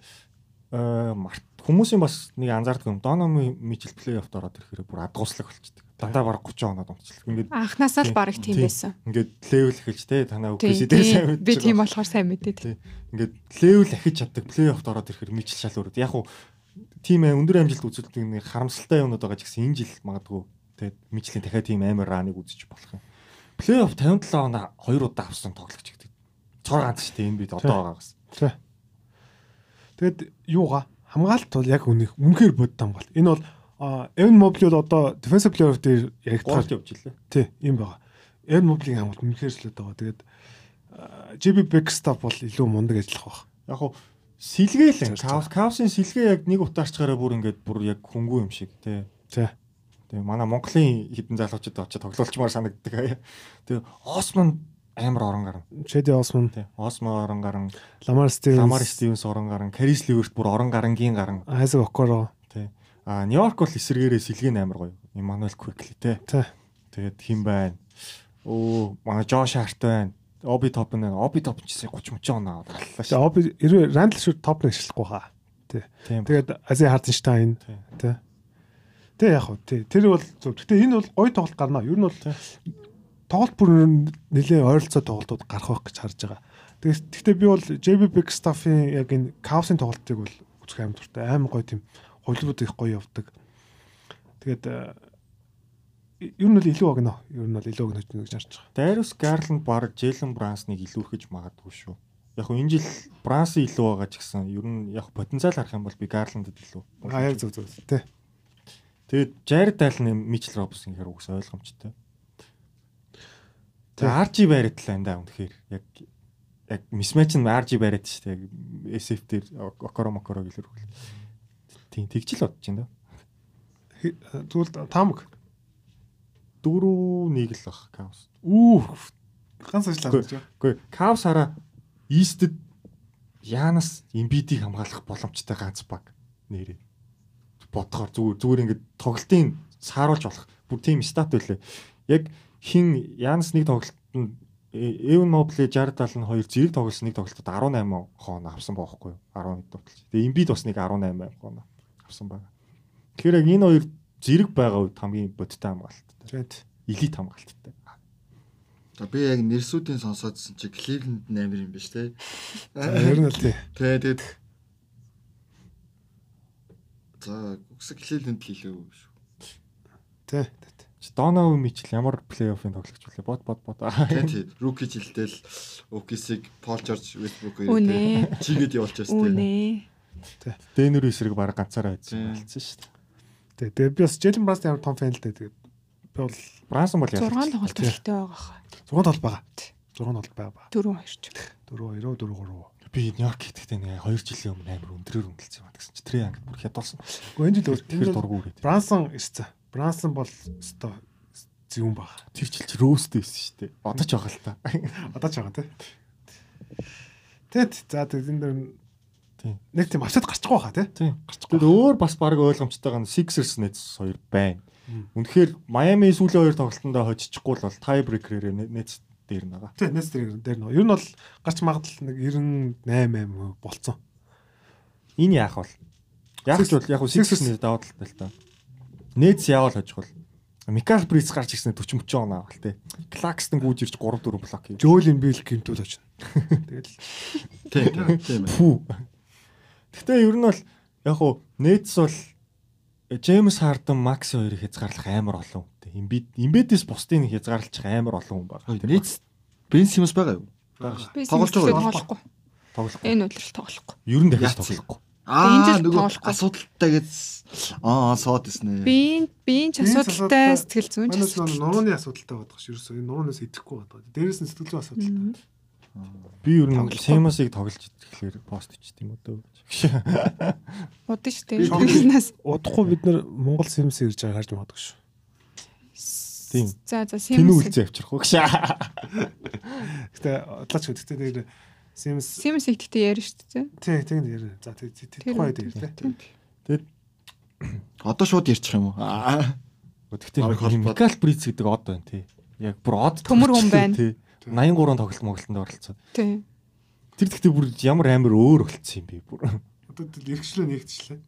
э март хүмүүсийн бас нэг анзаардаг юм. Дономи Мичл плей-оффт ороод ирэхээр бүр адгууслаг болчихдээ. Дандаа бараг 30 оноод унтчихлаа. Ингээд Анхнаасаа л барыг тийм тий. байсан. Ингээд левел эхэлж те танаа үкэс дээр сайн мэдж Би тийм болохоор сайн мэдээ тий. Тий. Ингээд левел ахиж чаддаг плей-оффт ороод ирэхээр Мичл шал өрөөд. Яг уу тийм ээ өндөр амжилт үзүүлдэг нэг харамсалтай юмнууд байгаа ч гэсэн энэ жил магадгүй тэгээд Мичлийн дахиад тийм амар раныг үзэж болох юм. Плей-офф 57 оноо 2 удаа авсан тоглогч гэдэг. Цор ганц шүү дээ энэ бид одоо Тий. байгаа гэсэн. Тий. Тэгэд юугаа хамгаалт бол яг үнэх үнэхээр бодит хамгаалт. Энэ бол Эвен Мобли бол одоо defensive player Гурт яригдахаар явж илээ. тий юм байгаа. Эвен Моблийн хамгаалт үнэхээр л байгаа. Тэгээд JB Backstop бол илүү мундаг ажиллах баг. Яг уу сэлгээл Зарж Кавс Кавсын сэлгээ яг нэг утаарчгаараа бүр ингээд бүр яг хөнгүү юм шиг тий. Тий. Тэгээ манай Монголын хідэн залуучууд очиж тоглолчмаар санагддаг. Тэгээ Осман амар орон гарна. Шеди Осман, Тий. Осман орон гарна. Ламар Стивенс, Ламар Стивенс орон гарна. Карис Ливерт бүр орон гарангийн гарна. Айзек Окоро. Тий. А Нью-Йорк бол эсэргээрээ сэлгэн амар гоё. Имануэл Квикли тий. Тий. Тэгээд хин байна. Оо манай Жош Харт байна. Оби топ нь Оби топ ч гэсэн 30 30 оноо Тэгээ шүү. Оби эрвээ Рандл шүр топ нэг шилэхгүй хаа. Тийм. Тэгээд Ази Харденштайн Тий. Тэг яг хөө тий. Тэр бол зөв. Гэтэ энэ бол гоё тоглолт гарна. Ер нь бол тоглолт бүр нэлээ ойролцоо тоглолтууд гарах байх гэж харж байгаа. Тэгээд гэхдээ би бол JB Bigstaff-ийн яг энэ Chaos-ын тоглолтыг бол үзэх аим дуртай. Аим гоё тийм хувилбарууд их гоё явдаг. Тэгээд э, ер нь бол илүү огно. Ер нь бол илүү огно гэж харж байгаа. Дайрус Гарланд баг Джейлен Брансныг илүүрхэж магадгүй шүү. Яг хөө энэ жил Бранс илүү байгаа ч гэсэн ер нь яг потенциал харах юм бол би Гарландд илүү. А яг зөв зөв. Тий. Тэгээд Jared Allen Mitchell Robinson гэхээр үгс ойлгомжтой. Тэгээд RG Barrett л энэ даа үнэхээр яг яг mismatch нь RG Barrett шүү дээ. SF дээр Okoro Mokoro гэлэр үгүй. Тийм тэгж л бодож байна Тэгвэл. Дөрөв нэг л баг Cavs. Үү. Ганц байна. Үгүй Cavs хараа East-д Янас Embiid-ийг хамгаалах боломжтой ганц баг нэрээ. Бодохоор зүгээр зүгээр ингээд тоглолтын сааруулж болох бүр тийм стат байлээ. Яг хин Янас нэг тоглолтод Эвен Мобле 60 70 хоёр зэрэг тоглосон нэг тоглолтод 18 хоон авсан баахгүй юу? 11 тоглолт. Тэгээ Embiid бас нэг 18 хоон авсан байгаа. Тэгэхээр яг энэ хоёр зэрэг байгаа үед хамгийн бодиттой хамгаалттай. Жент. Элит хамгаалттай. За би яг нэрсүүдийн сонсоодсэн чи Cleveland наймар юм биш те. За ер нь л тий. Тэгээд За үгс Cleveland л илүү шүү. Тий. Доноу Мичл ямар плей-оффын тоглогч вэ? Бод бод бод. Тэгээд руки жилдэл Окисиг Пол Жорж Вестбрук Үнэ. чигээд явуулчихсан те. Үнэ. Дэнүр эсрэг баг ганцаараа хайцсан болсон шүү дээ. Тий. Тэгээ би бас Jalen Brunson ямар том фэн л дээ. Би бол Брансон бол 6 тоглолт хэрэгтэй байгаа хаа. 6 тол байгаа. 6 тол байгаа. 4 2 ч. 4 2 4 3. Би Нью-Йорк гэдэгтээ нэг 2 жилийн өмнө амар өндрөөр өнгөлцсөн юм гэсэн чи тэрийг ангид бүр хядуулсан. Гэхдээ энэ жил Тэр өөр дургу үрээд. Брансон ирсэн. Брансон бол өстой зүүн баг. Тэр жил чи роуст байсан шүү дээ. Одоо ч байгаа л та. Одоо ч байгаа тий. Тэгэд за тэгээд энэ дэр Тийм. нэг тийм авчаад гарчихгүй хаа тий. Тэгэд өөр бас баг ойлгомжтойгоо Sixers Nets хоёр байна. Үнэхээр Miami сүүлийн хоёр тоглолтондоо хожичихгүй л бол tie breaker-ээр Nets дээр нь байгаа. Тий, нэс дээр дээр нөө. Ер нь бол гарч магадл нэг 98 8 болцсон. Энэ яах вэ? Яг ч бол яг уу Sixers- Sixers-ний даваа талтай л та. Nets яавал хожих бол Микал Бриц гарч ирсэн 40 30 оноо авах тий. Клакстон гүйж ирж 3 4 блок хийж. Жөөлин бил гимтүүл очно. Тэгэл Тийм тийм. Гэхдээ ер нь бол яг уу Nets бол Джеймс Харден, Макс хоёрыг хязгаарлах амар олон хүнтэй. Имбид имбидээс бусдыг хязгаарлах амар олон хүн. Тэр Нийт Бен Симс байгаа юу? байгаа шүү. Тоглож байгаа юу? тоглохгүй. Тоглохгүй. Энэ үйл тоглохгүй. Ер нь дахиж тоглохгүй. Аа нөгөө асуудалтай гэж аа соод гэснэ. Би би ч асуудалтай сэтгэл зүйн ч манайс асуудалтай. нурууны асуудалтай байдаг ш. Ерөөсөө энэ нуруунаас идэхгүй байдаг. Дээрээс нь сэтгэл зүйн асуудалтай. Би ер нь. Семасыг тоглож ирэхлээр пост ичт юм уу дөө. Удаа шүү дээ. Тоглоснаас. Удахгүй бид нар Монгол Sims ирж байгаа харж магадгүй ш. Тийм. За за Тэнүү Sims. үлзээ авчрах уу гэж. Гэтэ одлаач гэхдээ тэр Sims Sims ихтэй яар шүү дээ. тий тэг нэр. За Тэр тухай үү. дээр тий. Одоо шууд ярьчих юм уу? Холбоод. Микал Бриц гэдэг од байна тий. Яг бүр од Төмөр хүн байна. Тий. 83 тоглолт моглолтод оролцоод. Тий. Тэр гэхдээ бүр ямар амар өөр болцсон юм бэ бүр. Одоо тэр эргчлөө нэгтчлээ.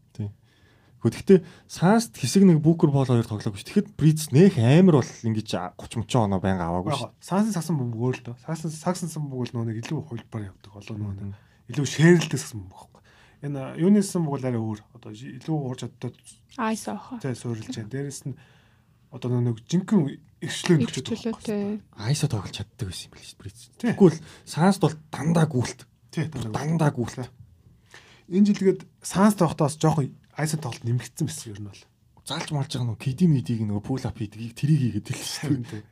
Гэхдээ Санст хэсэг нэг Бүүкер бол хоёр тоглоогүй ш. Тэгэхэд Бриц нэх амар бол ингэж 30 30 оноо байнга аваагүй ш. Саасан сагсан бөмбөг өөр л дөө. Саасан сагсан бөмбөг бол нөгөө нэг илүү хувилбар явдаг. Одоо нөгөө нэг илүү шэрлдэг сагсан бөмбөг байхгүй. Энэ юунисэн бөмбөг арай өөр. Одоо илүү уурж чаддаг Айс аах. цай суурилж байна. Дээрэс нь одоо нэг жинхэнэ эргчлөө нэгчээд Ирчлөөтэй. Айса тоглож чаддаг байсан юм биш. Тий. Тэгвэл Санст бол дандаа гүйлт. Тий, дандаа. Гүйлт. Энэ жил тэгээд Санс тогтоос жоохон айсан тоглолт нэмэгдсэн байсан ер нь бол. Заалж малж байгаа нөгөө киди мидиг нөгөө пул ап хийдгийг тэрийг хийгээд хэлсэн шүү дээ.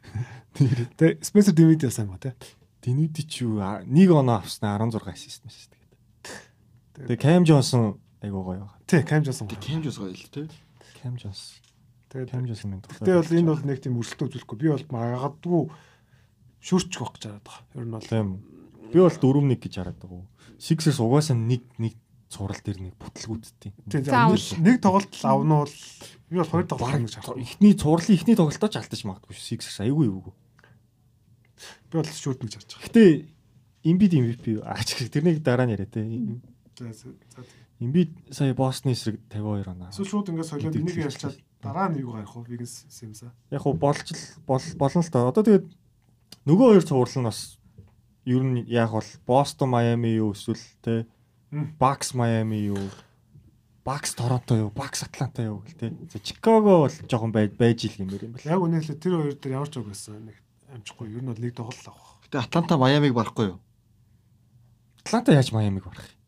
Тэгээ Spencer Dinwiddie юм ба тий. Динүди ч юу нэг оноо авснаа 16 ассист мэс тэгээд. Тэгээ Кам Джонсон айгуу гоё байгаа. Тий, Cam Johnson. Кемжс гоё л те. Кам Джонс. Тэгээд Хэмжсэн минь. Гэтэ бол энэ бол нэг тийм өрсөлдөө үзүүлэхгүй. Би бол магадгүй шүрчих байх гэж хараад байгаа. Ер нь бол Тийм. Би бол 4-1 гэж хараад байгаа. Sixers угаасаа нэг нэг цуврал дээр нэг бүтлгүүдтэй. тийм нэг- тоглолт авна бол би бол хоёр тоглолт гэж харах. Эхний цувралын эхний тоглолтоо ч алдаж магадгүй шүү. Sixers айгүй эвгүй. Би бол шүүд гэж харж байгаа. Гэтэ Embiid MVP аач тэрнийг дараа нь яриа те. За за. Embiid сая Босны эсрэг 52 оноо. Эсвэл шууд ингээд солиод энийг ярьчаад дараа нь юу гарах вэ? Вигэнс юмсаа. Яг хуу болж болно л доо. Одоо тэгээд нөгөө хоёр цуврал нь бас ер нь яг бол Бостон Майами юу эсвэл те. Bucks Майами юу Bucks Торонто юу Bucks Атланта юу гэл те. За Чикаго бол жоохон байж байж ил гэмээр юм байна. Яг үнэхээр тэр хоёр дээр ямар ч үг байсан. Нэг амжихгүй. Ер нь бол нэг тоглолт авах. Гэтэ Атланта Майамиг барахгүй юу? Атланта яаж Майамиг барах юм?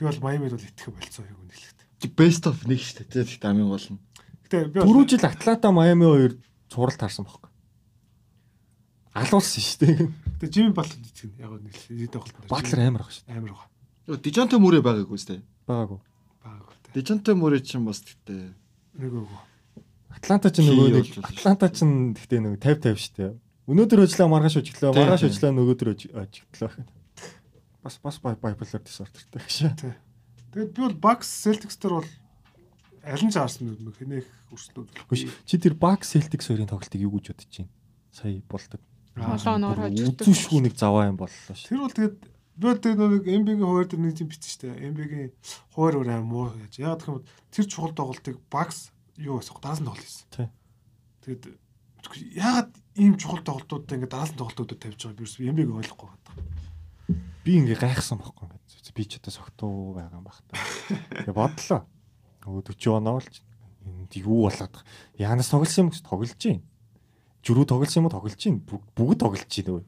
Би бол Майамид бол итгэх болцоо яг үнэхээр. Best of нэг шүү дээ. Тэгт амин гол нь. Гэтэ би Дөрөв бол жил Атланта Майами хоёр цуврал таарсан байхгүй. Алуулсан шүү дээ. гэтэ Жими Батлер итгэх нь яг нэг тоглолт. Батлер амар баг шүү дээ. амар байгаа. Йоо Дижонте мөрөө байгаагүй шүү дээ. Байгаагүй. Баагүй те. Дижонте мөрөө ч юм бас тэгтээ. Нэг өгөө. Атланта ч нөгөө нэг. Атланта ч гэхдээ нөгөө 50 50 шүү дээ. Өнөөдөр өжлөө маргааш Тийм, маргааш өжлөө нөгөөдөр өжлөө. Бас бас bipolar disorderтэй гэж. Тэгээд би бол Bucks Celtics дээр бол аль нь жаарсан юм бэ? Хэнийх өрсөлдөө. Хүш чи тэр Bucks Celtics хоёрын тоглолтыг юу гэж бодож байна? Сая болдог. Олон оноор хожигддаг. Үзүүшгүй нэг заваа юм боллоо шүү. Тэр бол тэгээд би бол тэгээд нэг MB-гийн хуваар дээр нэг юм бичсэн шүү дээ. MB-гийн хуваар өөр аим муу гэж. Яг гэх юм бол тэр чухал тоглолтыг Bucks юу гэсэн дараас нь тоглосон. Тий. Тэгээд ягаад ийм чухал тоглолтуудад ингээд дараас нь тоглолтуудад тавьж байгаа би ерөөс MB-г ойлгохгүй байна. Би ингээ гайхсан байхгүй ингээ. Би ч одоо согтуу байгаа юм баг та. Тэгээ бодлоо. Нөгөө 40 оноо болж энд юу болоод. Янас тоглосон юм гэж тоглож чинь. Жирүү тоглосон юм уу тоглож чинь. Бүгд тоглож чинь нөгөө.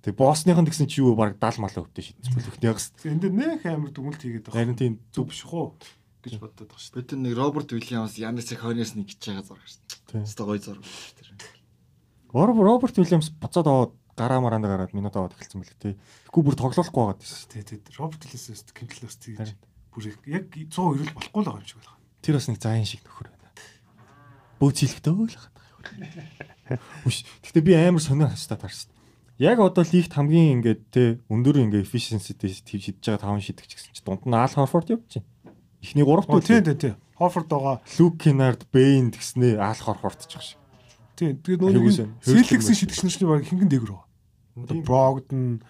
Тэгээ боссныхан гэсэн чи юу баг 70 мал өвдөө шийдчихсэн бүлхний ягс. Энэ дээр нэх амар дүгнэлт хийгээд байгаа. Харин тийм зүг биш хөө гэж боддог байгаа шүү Би тэр нэг Роберт Уильямс Янисыг хойноос нэг гэж байгаа зураг шүү дээ. Өстой гоё зураг шүү дээ. Роберт Роберт Уильямс буцаад аваад гараа мараанда гараад минут аваад эхэлсэн мөлий тий. Тэгэхгүй бүр тоглоулахгүй байгаад байсан. дээ. Тэгээд Роберт Лесэс Кимплээс тэгж бүр яг 100 ирэл болохгүй л байгаа юм шиг байна. Тэр бас нэг зайн шиг нөхөр байна. Бөөц хэлэхдээ л байгаа. Үш. Гэтэ би амар сонио хастаа таарсан. Яг одоо лигт хамгийн ингээд те өндөр ингээд efficiency тest хийж байгаа таван шидэгч гэсэн чи дунд нь Ал Хорфорд байна. Эхний гуравт Оо тийм тийм тийм. Хофорд байгаа. Люк Кинард, Бэйн тэгснээ Ал Хорфорд ч гэж. Тийм. Тэгээд нөгөө сайн. Celtics-ийн шидэгчнэрчний баг хингэн дээгүр Brogdon,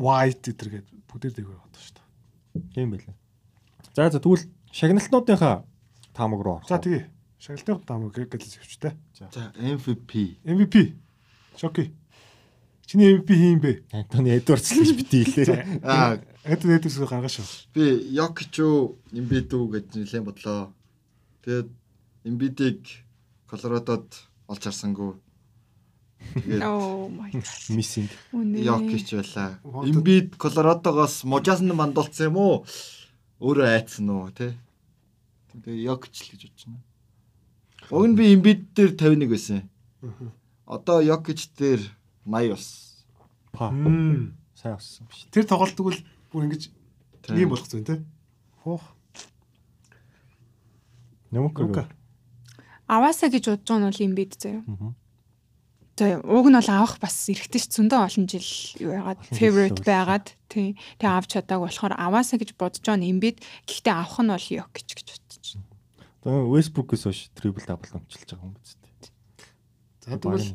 White гэдэргээд бүгдээр дээгүр байгаа шүү дээ. Тийм байлаа. За за тэгвэл шагналтнуудынхаа таамаг руу орох. За тэгээ. Шагналтын таамаг гэдэл зөвчтэй. За MVP. MVP. Шоки. Чиний MVP хийм бэ? Антони Эдвардс л гэж бити хэлээ. Аа Эд эдээс гаргаж шүү. би Йокич уу Эмбид үү гэж нэлээд бодлоо. Тэгээд Эмбидийг Колорадод олж харсангүй. Тэгээд Oh my god. Missing. Йокич байлаа. What? Эмбид Колорадогоос мужаасан мандулсан юм уу? Өөрөө айцсан уу те? Тэгээ Йокич л гэж бодож байна. Уг нь би Эмбид дээр 51 байсан. Одоо Йокич дээр 80 бас. Па. Сайн авсан биш. Тэр тоглолтог бол бүр ингэж ийм болох зүйл те. Хух. Нэмэхгүй. Окей. Аваасаа гэж бодож байгаа нь бол юм бид заяа. Аа. За уг нь бол авах бас эрэхтэй ч зөндөө олон жил юу яагаад favorite байгаад тий. Тэгээ авч чадааг болохоор аваасаа гэж бодож байгаа нь эмбид гэхдээ авах нь бол ёк гэж гэж бодож байна. Тэгээ Westbrook-ээс хойш triple double амжилж байгаа юм биз дээ. За тэгвэл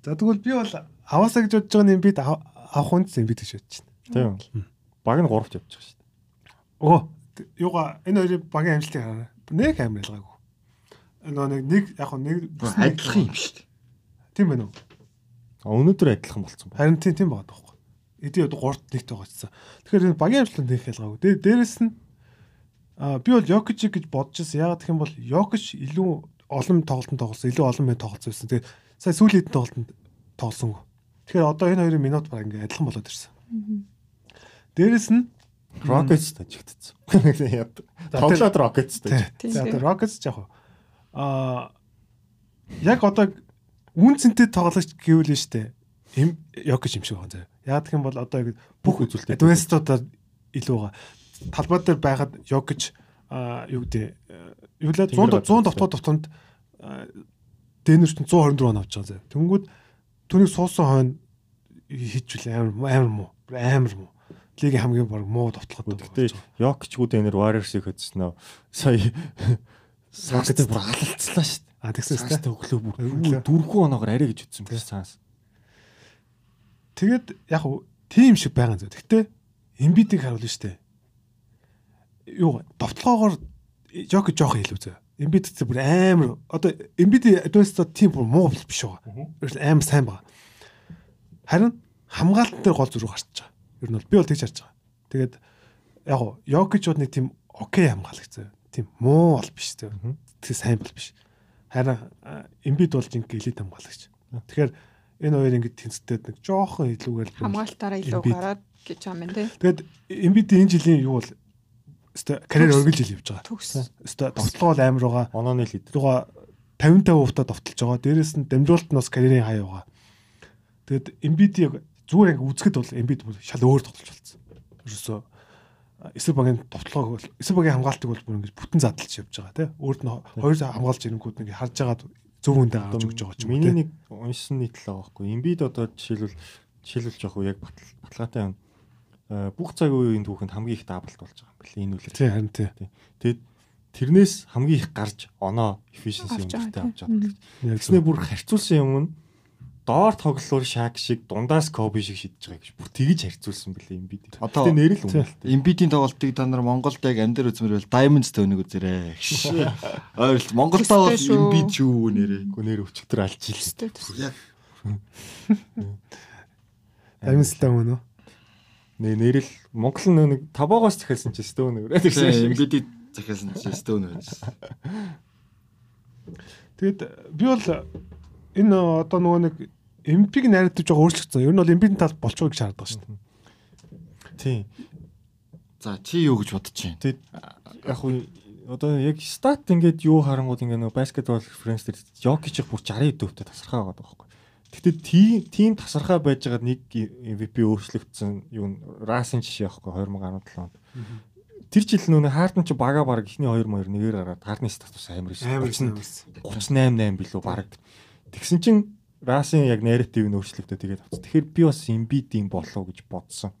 за тэгвэл би бол аваасаа гэж бодож байгаа ав- авах хүнс Embiid гэж бодож байна. Тийм. Баг нь 3-т явж байгаа шүү дээ. Өө юугаа энэ хоёрын багийн амжилтыг хараа. Нэг амар ялгаагүй. Энэ нэг нэг яг нэг Адилхан юм шүү дээ. Тийм байна уу? А, Өнөөдөр адилхан болцсон байна. Харин тийм тийм байгаа байхгүй. Эдийн одоо 3-т нэгт байгаа ч гэсэн. Тэгэхээр энэ багийн амжилт нэг ялгаагүй. Дэ дээрэс нь а би бол Йокич гэж бодож байсан. Яагаад гэх юм бол Йокич илүү олон тоглолтод тоглосон, илүү олон минут тоглосон байсан. Тэгээ сая сүүлийн хэдэн тоглолтод тоглосон. Тэгэхээр одоо энэ хоёрын минут баг ингээ адилхан болоод ирсэн. Дээрэс нь Rockets тажигдсан. Тоглоод Rockets тий. таж. Тийм, За Rockets яг аа яг одоо үн цэнтэй тоглогч гэвэл нь штэ. Им Йокич юм шиг байгаа заа. Яг гэх юм бол одоо яг бүх үзүүлэлтэд Advanced-уудаар илүү байгаа. Талбай дээр байхад Йокич а юу гэдэг юу лээ Тэнгэр 100 100 бат давтгал давтамд дэнэрч 124 он авч байгаа. Тэнгүүд түүнийг суусан хойно хийчихвэл амар амар муу. Амар муу. Лигийн хамгийн баг муу давтлагад. Гэхдээ Йокчгүүд энэр Warriors-ийг хөдсөн нөө сая Саастай бүр алалцлаа шүү дээ. А тэгсэн өстэй. өглөө бүр дөрвөн оноогоор арай гэж үтсэн биш цаас. Тэгээд яг уу тим шиг байгаа зэ. Гэхдээ Эмбидийг харуулна штэ. Юу довтлогоогоор Жок жоох илүү зэ. Эмбид зэ бүр амар одоо Эмбид адванс тим бүр муу биш байгаа. Нь амар сайн байгаа. Харин хамгаалалт дээр гол зүрх гарч байгаа. Ер нь бол би бол тэгж харж байгаа. Тэгээд яг уу Йокичуд нэг тим окей хамгаалагч зэ. Тим муу бол биш зэ. Тэг сайн бол биш. Харин Эмбид бол жинхэнэ элит хамгаалагч. Тэгэхээр энэ хоёр ингэж тэнцтэд нэг жоохон илүүгээр л хамгаалтаараа илүү гараад гэж байгаа юм тий. Тэгээд Эмбид энэ жилийн юу бол өстө карьер өргөл жил явж байгаа. Төгс. Өстө довтлогоо бол амар байгаа. Онооны лид. Юугаа 50 50% та довтолж байгаа. Дээрээс нь дамжуулалт нь бас карьерийн хай байгаа. Тэгэд Эмбидийг зүгээр ингэ үзэхэд бол Эмбид шал өөр тоглож болсон. Ерөөсөө эсрэг багийн довтлогоо бол эсрэг багийн хамгаалтыг бол бүр ингэж бүтэн задлж явж байгаа тий. Өөрт нь хоёр хамгаалж ирэнгүүд нэг харж байгаа зөв үндэ гарч өгч байгаа ч юм уу. Миний нэг уншсан нийтлэл байгаа байхгүй. Эмбид одоо жишээлбэл жишээлбэл жоох уу яг батал- баталгаатай юм. Э, Бүх цаг үеийн түүхэнд хамгийн их даблт болж байгаа юм билээ энэ үлэр. Тий харин тий. Тэгэд тэрнээс хамгийн их гарч оноо efficiency Авч байгаа, өнөртэй тий. авч байгаа. Яг Тэгснээ бүр харьцуулсан юм нь доор тоглолоор шаг шиг дундаас коби шиг шидэж байгаа гэж бүр тэгж харьцуулсан билээ Эмбид. Одоо- Тэгээ нэрэл Тий. үнэлт. Эмбидийн тоглолтыг та нар Монголд яг амдэр үзмэр байл Diamonds төвнийг үзээрэй. Ойлт Монголдоо бол. Эмбид шүү нэрээ. Гү нэр өчтөр алж төс. Яг мөн үү? Нэ нэрэл Монгол нөө нэг табоогоос захиалсан ч өстөө нөр. Эмбидийг захиалсан стone байж. Тэгэд би бол энэ одоо нөгөө нэг эмпиг найрагдаж байгаа өөрчлөгдсөн. Ер нь бол эмпийн тал болчихоо гэж хардаг шүү дээ. Тийм. За чи юу гэж бодож байна? Тэгээд яг хуу одоо яг стат ингээд юу харангууд ингээд нөгөө баскетбол референс дээр Йокич их бүр 60 дөвтэй тасархаа байгаа байхгүй. Гэхдээ тийм тийм тасархаа байж байгаа нэг MVP өөрчлөгдсөн юу Расын жишээ байхгүй 2017 онд. Тэр жил нөгөө Харден ч бага баг ихний 2 2 нэгээр гараад Хардны статус амар байсан. 38 8 билүү баг. Тэгсэн чинь Расын яг нарратив нь өөрчлөгдөв тэгээд авц. Тэгэхээр би бас Embiid-ийн болов гэж бодсон.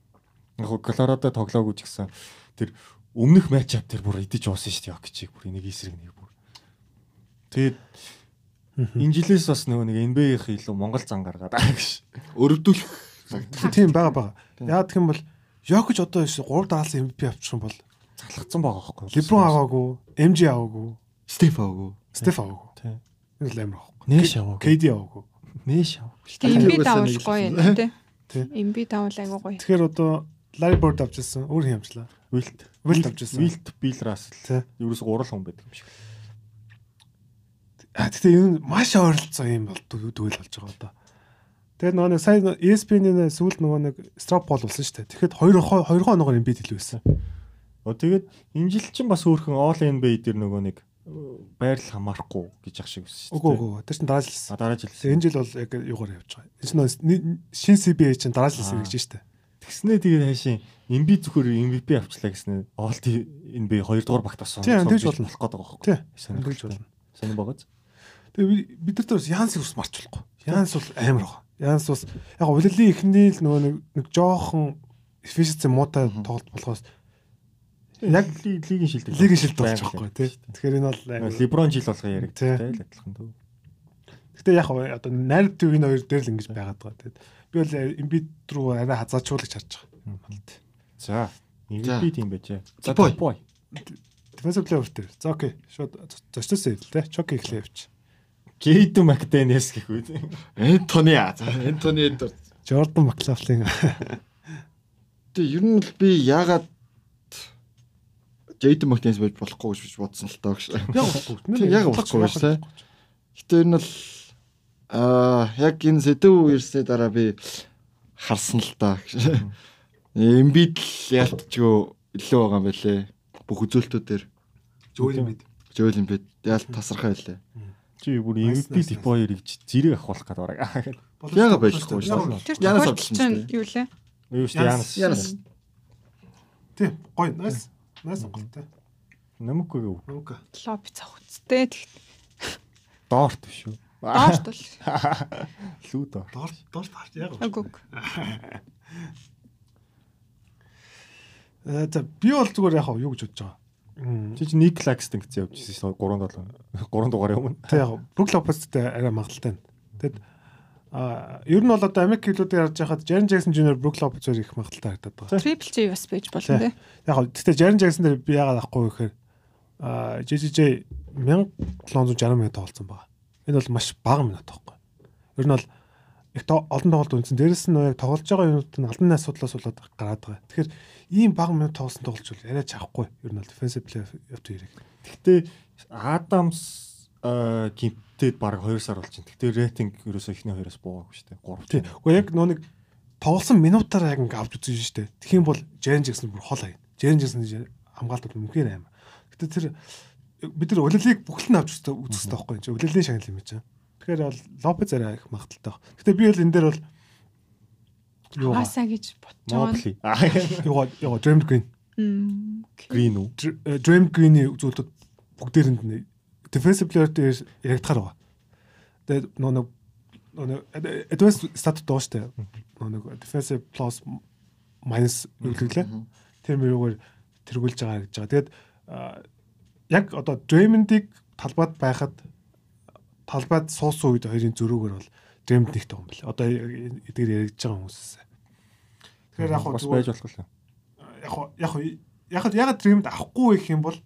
Яг хөө Колорадо тоглоогүй ч гэсэн тэр өмнөх матчап тэр бүр идэж уусан шүү дээ Йокичийг бүр энийг эсрэг нэг бүр. Тэгээд энэ жилээс бас нөгөө нэг NBA-ийн илүү Монгол зан гаргаад аа гэж. Өрөвдүүлэх Тийм байгаа байгаа. Яагаад гэх юм бол Йокич одоо 3 дараалсан MVP авчих юм бол Залхацсан байгаа байхгүй. Леброн аваагүй, MJ аваагүй, Стеф аагүй. Стеф аваагүй. Тийм. Энэ л амар аваагүй. KD аваагүй. Нээш аваа. Тэгээ эмби сайн гоё юм тий. Эмби давал айгуу гоё. Тэгэхээр одоо Bird авчихсан. Өөр юм амжлаа. Вилт. Wilt авчихсан. Вилт Бил Рассел. Тий. Ерөөс гурал хүн байдаг юм шиг. А тэгтээ энэ маш ойролцоо юм бол дүүл болж байгаа одоо. Тэгээд нөгөө нэг сайн E ESPN-ийн сүүлд нөгөө нэг Strap Ball болсон шүү дээ. Тэгэхэд 2 2 хоногоор юм бит илүү байсан. Оо тэгээд энэ жил чинь бас өөрхөн All NBA дээр нөгөө нэг байрал хамаарахгүй гэж ах шиг шүү Үгүй үгүй. Тэр чинь дараа жил А дараа жил. Энэ жил бол яг юугаар явж байгаа. Энэ шин CBA чинь дараа жил шүү дээ. Тэгснээ тэгээд хайшин MB зөвхөр MVP авчлаа гэснээр All NBA 2 дугаар багт бас Тийм, тэгж болно. болох гэдэг байгаа байхгүй. Сонирхолтой. Тэгж болно. Сонир байгаа. Тэгээ би- бид нар төрөөс Янс ус марчлахгүй. Янс бол амар байгаа. Янс ус яг улирлын эхний л нөгөө нэг жоохон efficiency муутай тоглолт болохоос Яг лигийн шилдэг. лигийн шилд болж байгаа байхгүй тий. Тэгэхээр энэ бол амар- Леброн жил болго яриг Тий. тий л адилхан дөө. Гэтэ яг одоо narrative энэ хоёр дээр л ингэж байгаад байгаа. Тэгээд би бол Embiid рүү арай хазаачуулж харж байгаа. За. MVP тийм байжээ. За, Boy. boy. Defensive player дээр. За окей. Шууд зочдосоо хэл тэ. Чоки эхлэе явчих. Кейд Макденес гэх үү. Энтони аа. За Энтони дээр. Jordan McLaughlin. Тэг ер нь би яагаад Джейден Мартинс байж болохгүй гэж бодсон л таа гэж. Яг болохгүй. Яг болохгүй биш, тий. Гэтэ нь л аа яг энэ сэдв үерсний дараа би харсан л таа гэж. Эмбид л яалтчгүй илүү байгаа юм байлээ. Бүх үзүүлэлтүүдээр Joel Embiid. Жоэл Эмбид яалт тасархаа байлээ. Чи бүр MVP nice, Depoyer-ыг зэрэг авахулах гэдэг бараг. Яага байхгүй шүү Яг дээ. Янас авчихсан юу лээ? Юу шүү дээ. Янас. Янас. Тийм. Гоё. Nice. Nice сонголт те. Намукгүй юу? Окей. лоб цах үсттэй тэгт Доорт биш үү? доошт бол Лүү доор. Доор доор таарч яг. агуг Э за би бол зүгээр яг юу гэж бодож байгаа. Чи чи Ник Лакстон гэсэн явж ирсэн 3 7 3 дугаар өмнө. Тэг яг Брук Лопестэй арай магадaltaй. Тэгэд а ер нь бол одоо Америк хэлүүдээр харж байхад Jaren Jackson Jr. Брук Лопесээр их магадaltaй харагдаад байгаа. трипл J бас байж болно те. Яг гоо гэхдээ Jaren Jackson дээр би яагаад авахгүй вэ гэхээр а JJJ 1760 минут тоглолцсон байгаа. Энэ бол маш бага минут байхгүй. Ер нь бол их то- олон тоглолт үнсэн. Дээрэс нь яг тоглож байгаа юмуд нь албаны асуудлаас болоод гараад байгаа. Тэгэхээр ийм бага минут тоглосон тоглолч бол арай чавхгүй. Ер нь бол defensive player of the year. Гэхдээ Адамс гимтэд баг 2 сар болж байна. Гэхдээ рейтинг ерөөсөө ихний хоёроос буугаагүй шүү дээ. 3. Тий. Уу яг нөө нэг тоглосон минутаараа яг ингээ авч үзэн шүү дээ. Тэгэх юм бол Jaren Jackson бүр хол аяа. Jaren Jackson хамгаалтууд үнэхээр аим. Гэтэ тэр бид нар улилыг бүхэл нь авч үзтээ үзэх хэрэгтэй байхгүй юм чи. Улилийн шагнал юм чинь. Тэгэхээр бол Лопез арай их магадaltaй баг. Гэтэ би бол энэ дээр бол юу Хасаа гэж бодож байгаа. Юу юу Draymond Green. Грин үү? Dr- э, Green-ийн зүйлүүд бүгдээрэнд нь defensive player дээр яригдахаар байгаа. Тэгээд нөө нэг нөө нэг advanced stat доо штэ. Нөө нэг defensive plus minus үлгэлээ. Тэр мөрөөр тэргүүлж байгаа гэж байгаа. Тэгээд яг одоо Draymond-ыг талбайд байхад талбайд суусан үед хоёрын зөрүүгээр бол Draymond нэгтэй юм бэл. Одоо эдгээр яригдж байгаа хүмүүсээс. Тэгэхээр яг бас байж болох юм. яг яг яг яг Dream-д авахгүй их юм бол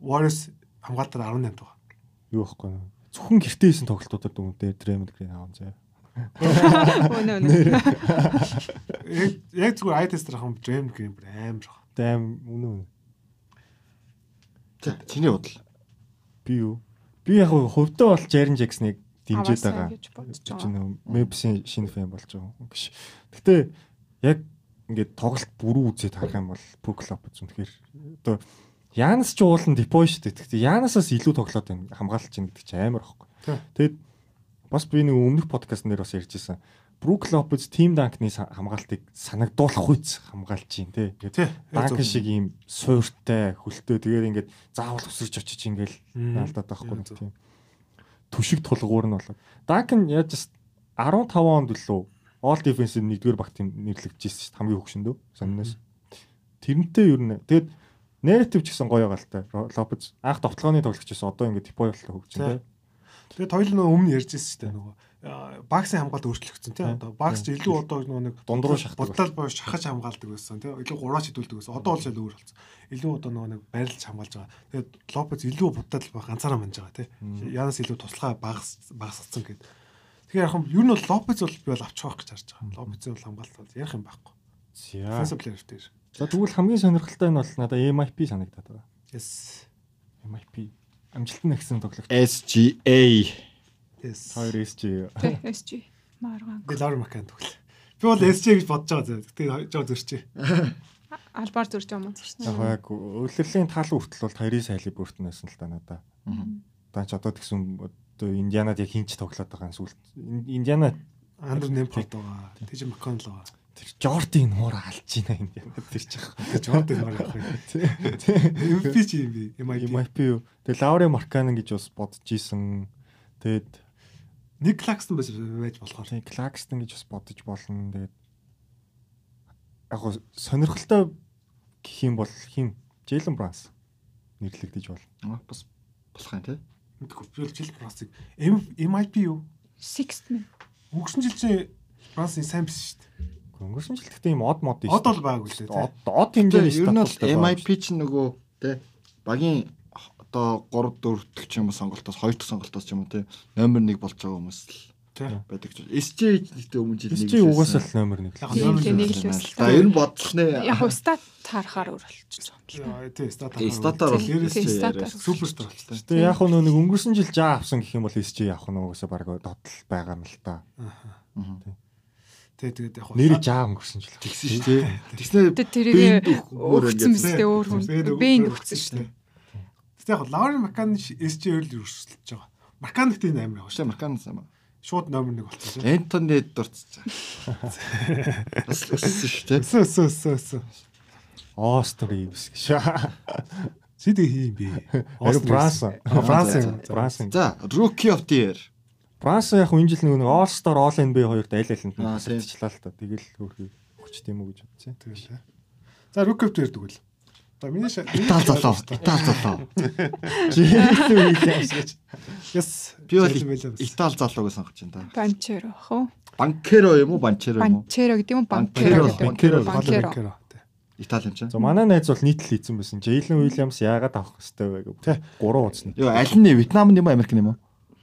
Warriors хамгаалтаар 18 байгаа. Юу байхгүй юу? Зөвхөн гэртээ хийсэн тоглолтуудад дүнтэй Дремэнд грин аав заяа. Өнөө өнөө. Яг зүгээр tester хам Dream Game бүр амар байгаа. Дэм үнэ үнэ. За чиний бодол. Би юу? Би яг хувьдаа бол Jaren Jackson-ыг дэмжиж байгаа. гэж бодож Чи байгаа. нөө Mavs-ийн шинэ фэн болж байгаа юм гэж. Гэтэ яг ингээд тоглолт бүрүү үзээд харах юм бол Brook Lopez үнэхээр одоо Янас ч уулын депой шүү дээ. Гэхдээ Янасаас илүү тоглоод байна хамгаалж чинь гэдэг чинь амар. Тий. Тэгэд бас би нэг өмнөх подкастн дээр бас ярьжсэн. Lopez Team Dunk-ны са- хамгаалтыг санагдуулах үйц хамгаалж чинь тий. Данкн зөв. шиг ийм суйртай хөлтөө тэгээд ингээд заавал өсөрч очиж ингээл Мм. алдаад байхгүй тийм түшиг тулгуур нь болоод Данкн яаж ч 15 онд лөө All Defensive нэгдүгээр багт нэрлэгдэжсэн шүү дээ хамгийн хөгшөндөө сонноос тэрнтэй ер нь тэгээд narrative ч гэсэн гоё галтай Лопез анх товтлооны тоглогч байсан одоо ингээд депой болтой хөгжин Тий. Тэгээд хоёул нөө өмнө ярьжсэн шүү дээ нөгөө а, Баксын хамгаалт өөрчлөгдсөн тий. Одоо Бакс ч илүү одоо нөгөө нэг Дунд руу шахдаг Будал боёо шахаж хамгаалдаг байсан тий. Илүү гураач хідүүлдэг байсан. Одоо бол шал өөр болсон. Илүү одоо нөгөө нэг барилж хамгаалж байгаа. Тэгээд Лопез илүү будал ба ганцаараа манж байгаа тий. Янас илүү туслахаа багас багасгацсан гэдэг. Тэгэхээр яг юм ер нь бол Лопез бол би бол авчих байх гэж харж байгаа. Лопезийн хамгаалт бол ярих юм байхгүй. за Defensive player дээр. За тэгвэл хамгийн сонирхолтой нь бол надад MIP санагдаад байгаа Yes. MIP амжилтанд нэгсэн тоглогч SGA. Yes. хоёр SG SG. Маргаан. Би Лаур Макан тэгвэл. Би бол SJ гэж бодож байгаа зөө. Тэгээ жоо зөрчээ. Албаар зурж юм уу? яг яг өвлөлийн тал хүртэл бол 20 сайлын бүртнээс л та надаа Дач одоо тэгсэн одоо Индианад яг хинч тоглоод байгаа юм сүлд. Индиана Андер Немфорд байгаа. Тэжи Макконл байгаа. Тэр Жордын нуур алж байна Индианад тэр чих. Жоод ямар явах вэ? MVP чи юм би. MIP. MIP юу. Тэгээ Лаури Марканен гэж бас бодож исэн. Тэгээд Ник Клакстон байж болохоор. тийм Клакстон гэж бас бодож болно. Тэгээд яг гоо сонирхолтой гэх юм бол хин Джейлен Бранс нэрлэгдэж болно. Аа, Бас болох юм тий. Мэдгүй жил Брансыг MIP юу? Sixth man. Өнгөрсөн жил чи Брансын сайн биш шүү дээ. Өнгөрсөн жил гэхдээ ийм од мод Од бол байгаагүй л дээ. Од од хэмжээний Ер нь бол MIP ч нөгөө тий багийн одоо 3 4 дэх ч юм уу сонголтоос 2 дэх сонголтоос ч юм уу тий номер 1 болж байгаа хүмүүс л Тий. байдаг ч. SJ гэхдээ өмнө жил шүү. нэг Чи угаасаа л номер 1 Яг Тийм, номер тийм, нэг нэг л байсан. За ер нь бодлоо нэ. Яг стат харахаар өөр болчихсон Тий, статаар. Тий, статаар бол тий, статаар. суперстар болчихлоо. Тэгээ яг хөө нэг өнгөрсөн жил жаа авсан гэх юм бол SG явах нь угаасаа баг додтол байгаа юм л та. Тий, тэгээд яг Нэр жаа өнгөрсөн жил. Тэгсэн шүү тий. Тэгснээр Тэ тэрийг өгсөн биз. мэт өөр хүн. Бэйн өгсөн шүү дээ. Тэгтээ яг Лаури Маккан SJ өөр л өрсөлдөж байгаа. Маккан гэдэг энэ амар яваа шүү. Шээ маркан юм. Шууд номер 1 болчихсон. Энтони дурцсан. Бас өссөн шүү тий. Өсөө өсөө өсөө өсөө. Оостер Ивс гэж. Сиди хий юм бэ? Харин Бранс. Франц юм. Бранс. За, Rookie of the Year. Бранс яг энэ жил нэг All Star All NBA хоёрт аль алинд нь Аа, тийм. хатчихлаа л та. Тэгэл хөрхий өгч тийм үү гэж бодсон. Тэгэл. За Рукев дээр дгвэл. За миний шал Итали залуу. Итали залуу. Жийлүү Уильямс гэж. Yes. Би бол. Итали залууг сонгож байна да. Банчеро ах уу? Банкеро юм уу, Банчеро юм уу? Банчеро гэдэг юм уу? Банкеро, Банкеро. Банкеро. Итали юм чинь. За манай найз бол нийтлэл хийсэн байсан. Jalen Williams яагаад авах хэвтэй вэ гэв. Тэ. Гурван удсан. Йоо, аль нь Вьетнам юм уу, Америк юм уу?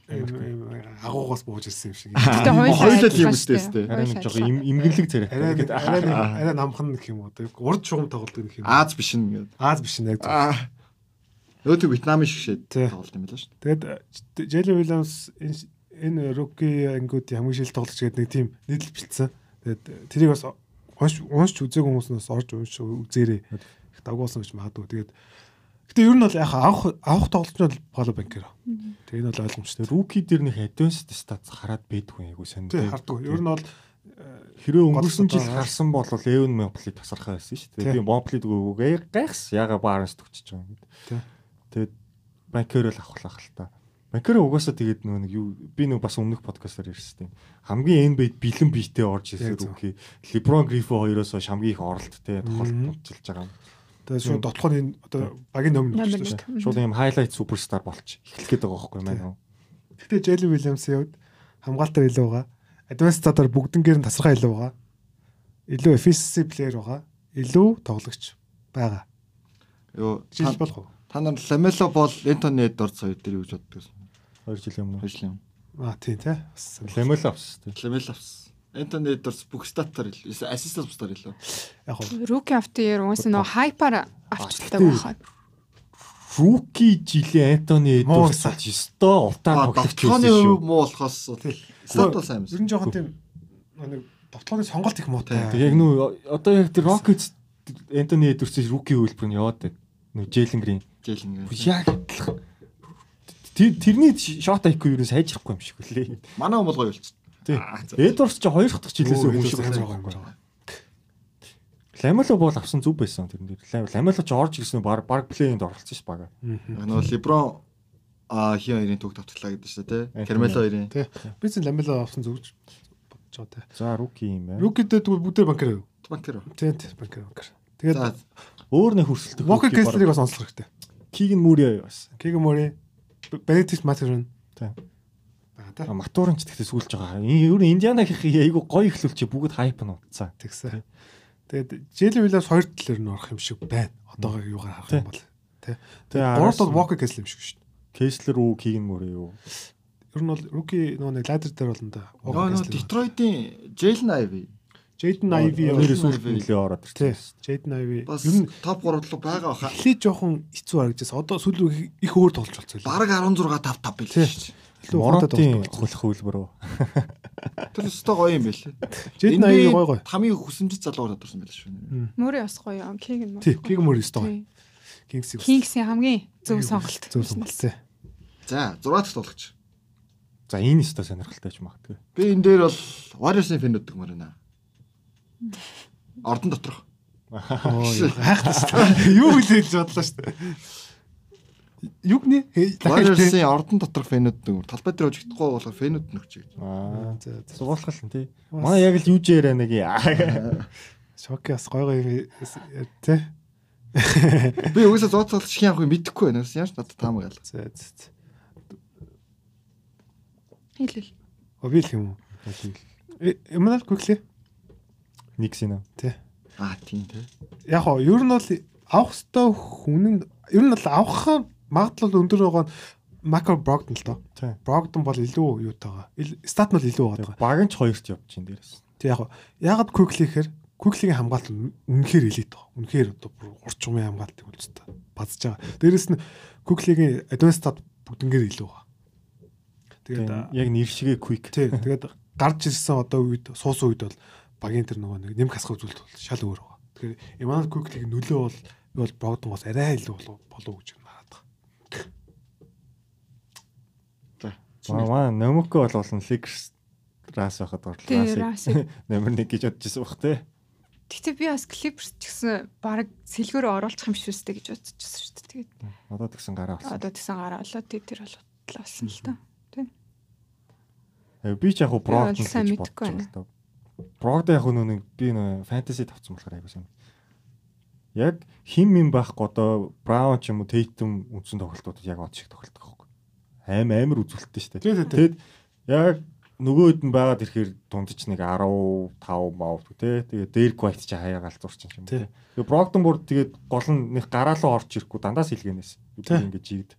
Агуугаас бууж ирсэн юм шиг. Гэтэ хоёулаа адилхан юм үстэй, дээ. Арай нэг Хоёулаа жоо адилхан. имгэрлэг царай. Арай нэг- арай нэг- арай намхан гэх юм уу. Урд шугам тоглолт гэх юм. Аз биш нэгэд. Аз биш. Аа. Өөдөө Вьетнамын шиг тоглолт юм байла шүү. Тэгээд Jalen Williams энэ энэ rookie ангуудын хамгийн шил тоглогч гэдэг нэг тийм нийтлэл бэлдсэн. Тэгээд тэрийг бас унш уншч үзээгүй хүмүүс нь бас орж унш үзээрэй. Их дагуулсан гэж магадгүй. Тэгээд гэтээ ер нь бол яг авах авах тоглолч нь бол Paulo Banquero. Тэгээд энэ бол ойлгомжтой. Рүүки дээр нэг advanced stats хараад байдгүй айгу сайн. Тий хардгүй. Ер нь бол Хэрэв өнгөрсөн жил харсан бол Эвен Моплид тасархаа байсан шүү дээ. Би Моплид өгөөгээ гайхс яга баарс төгчөж байгаа юм. Тэгээд Банкер л авахлах л та. Банкер угаасаа тэгээд нөгөө нэг юу би нөгөө бас өмнөх подкастаар ярьсан тийм. Хамгийн NBA бэлэн биетэй орж ирсэн рүүки. Леброн Грифо хоёроос хамгийн их оролттой болж байгаа юм. Тэгээд шууд дотлохын одоо багийн номер нөтсөн шүү дээ. Шууд юм хайлайт суперстар болч эхлэх гээд байгаа байхгүй маань. Гэтэ Jalen Williams-ийн хувьд хамгаалтаар илүү байгаа. Advanced статаар бүгднгээр нь тасархаа илүү байгаа. Илүү efficiency player байгаа. Илүү тоглогч байгаа. Йоо, Жил болох уу? та нар Ламело бол Энтони Эдвардс хоёр дээр юу гэж боддог вэ? 2 жилийн өмнө. Хожлын. Аа тийм тий. Бас Лемел авс тийм. Ламело авсан. Энтони Эдвардс бүх статаар ил, ассистент бустаар илүү. яг Rookie of the Year уус нөө хайпаар авчдаг байхад. Рүүки жилийн Антони Муу Эдвардс ёстой утаа тоглож байсан шүү. муу болохоос стат бол сайн Ер юмсан. нь жоохон тийм нэг тоглооны сонголт их муутай. Яг нүү одоо яг тэр Rockets Антони Эдвардс рүүки хөлбөр нь яваад байна. Нүү Джейлен Грин. Жэйлэн. Яг адилхан. Тэр тэрний шот IQ юу сайжрахгүй юм шиг үлээ. Манай хүмүүс гоё болчихсон. Тий. Аа. Эдвардс ч хоёр дахь жилээс өмнө байгаа юм байна. Ламело бол авсан зүв байсан тэрэн дээр. Ламело ч орж ирсэн баг баг плейнд оролцсон ш бага. Нөгөө Леброн а хин хоёрын түүх тавтглаа гэдэг шүү дээ. Кермело хоёрын. Тий. Би зөв ламела авсан зүгж бодож байгаа тий. За руки юм байна. Рукидэд бүгдээ банкер юу? Банкеро. Тий, тий, банкер банкер. Тэгээд Өөр нэг хөрсөлтөг. Walker Kessler-ийг бас онцлох хэрэгтэй. Кигэн Мури бас. Keegan Murray, Benedict Mathurin. Тий. Бага та. Матуурын ч тэгтээ сүүлж байгаа. Ер нь Индиана гэх айгу гоё ихлүүлчих бүгд хайп нь утсаа. Тэгсэн. Тэгээд Jalen Williams хоёр талаар нь орох юм шиг байна. Одоо юугаар харах юм бол. Тий. Тэгээ Гуравт бол Walker Kessler юм шиг шүү дээ. Кеслер үү, Кигэн Мури юу? Ер нь бол rookie нөгөө нэг ladder дээр бол энэ нөгөө Kessler. Detroit-ийн Jalen Ivy Jaden Ivey Нэрээс Ivy. үл нөлөө ороод ирсэн. Jaden бас Ер нь топ 3 руу байгаа баха. эхлээд жоохон хэцүү харагдажсэн. Одоо сүүл рүү их өөр тоглож болцсон. Бараг 16 5 5 Тий. билээ шүү. Илүү тоглож. хөлөх хөлбөр үү? Тэр өстой гоё юм байлээ. Jaden Ivey гой гой. Хамгийн хүсэмжит залуугаар тодорсон байлээ шүү. Мөрөө бас гоё. Keegan Тий, Keegan Murray өстой. Тий. Kings-ийг Kings-ийн хамгийн зөв сонголт. зөв сонголт. За 6 дахь тоглогч. За энэ өстой сонирхолтой ч магадгүй. Би энэ дээр бол Warriors-ийн фэн өгдөг мөр байна. Ордон доторх. Дээ. Юу хэлээд бодлоо шүү дээ. Югны Warriors-ийн ордон доторх фэнүүд нэг талбай дээр ожигдохгүй болохоор фэнүүд нөгч гэж. Аа. За за. Сугуулах л тий. Манай яг л юу ч яриа нэг. Шок яс гой гой тий. Би өглөө зооцолч хин явахыг мэдэхгүй байна. Яаж надад таамаг гал. За за. Хэлэл. Оби л юм уу? Эманал quickly. Никс энэ. Тий. Аа тийм тий. Яг хоо ер нь бол авах ёстой хүн нь ер нь бол авах магадлал өндөр байгаа нь Макро Брогдон л доо. Брогдон бол илүү юутайгаа. Стат нь илүү байгаа. Баг нь ч хоёрт явж чинь дээрээс. Тэг яг ягаад quickly гэхээр quickly-гийн хамгаалалт нь үнэхээр элит баг. Үнэхээр одоо бүр урчмын хамгаалтыг үлдсэн. Базж байгаа. Дээрэс нь quickly-гийн advanced stat бүгднгээр илүү байгаа. Тэгээд Яг нэр шигээ quick. тэгээд гарч ирсэн одоо үед суусан үед бол багийн тэр нөгөө нэг нэм хасах үзүүлэлт бол шал өөр байгаа. Тэгэхээр Emmanuel Quickly-гийн нөлөө бол юу бол Brogdon-оос арай илүү болов болов гэж хараад байгаа. За. Маа Номоко бол болон Lakers рас байхад орлоо. Тий. Номер 1 гэж бодчихсон бах тий. Гэтэ би бас Clippers ч гэсэн баг сэлгөөрөө оруулах юм шүү дээ гэж бодчихсон шүү дээ. Тэгээд Одоо тэгсэн гараа болсон. одоо тэгсэн гараа болоод тий тэр бол утлаа болсон л та. Э, Би ч яг хуу сайн гэж байгаа л да. Яг нүг би нөө фэнтези тавцсан болохоор айгуу сайн. Яг хим юм байхгүй одоо Браун ч юм уу Тейтум үндсэн тоглолтууд яг од шиг тоглолт байхгүй. Аим амар үзүүлэлттэй шүү дээ. Тэгэд яг нөгөөд нь байгаад ирэхээр дундч нэг 15 мав тий. Тэгээ Дэрк Вайт ч хаяа галзуурч юм Тий. тий. Тэгээ Брогденбург тэгээд гол нь нэг гараалуу орж ирэхгүй дандаа сэлгэнээс. Тий. Ингэж жигд.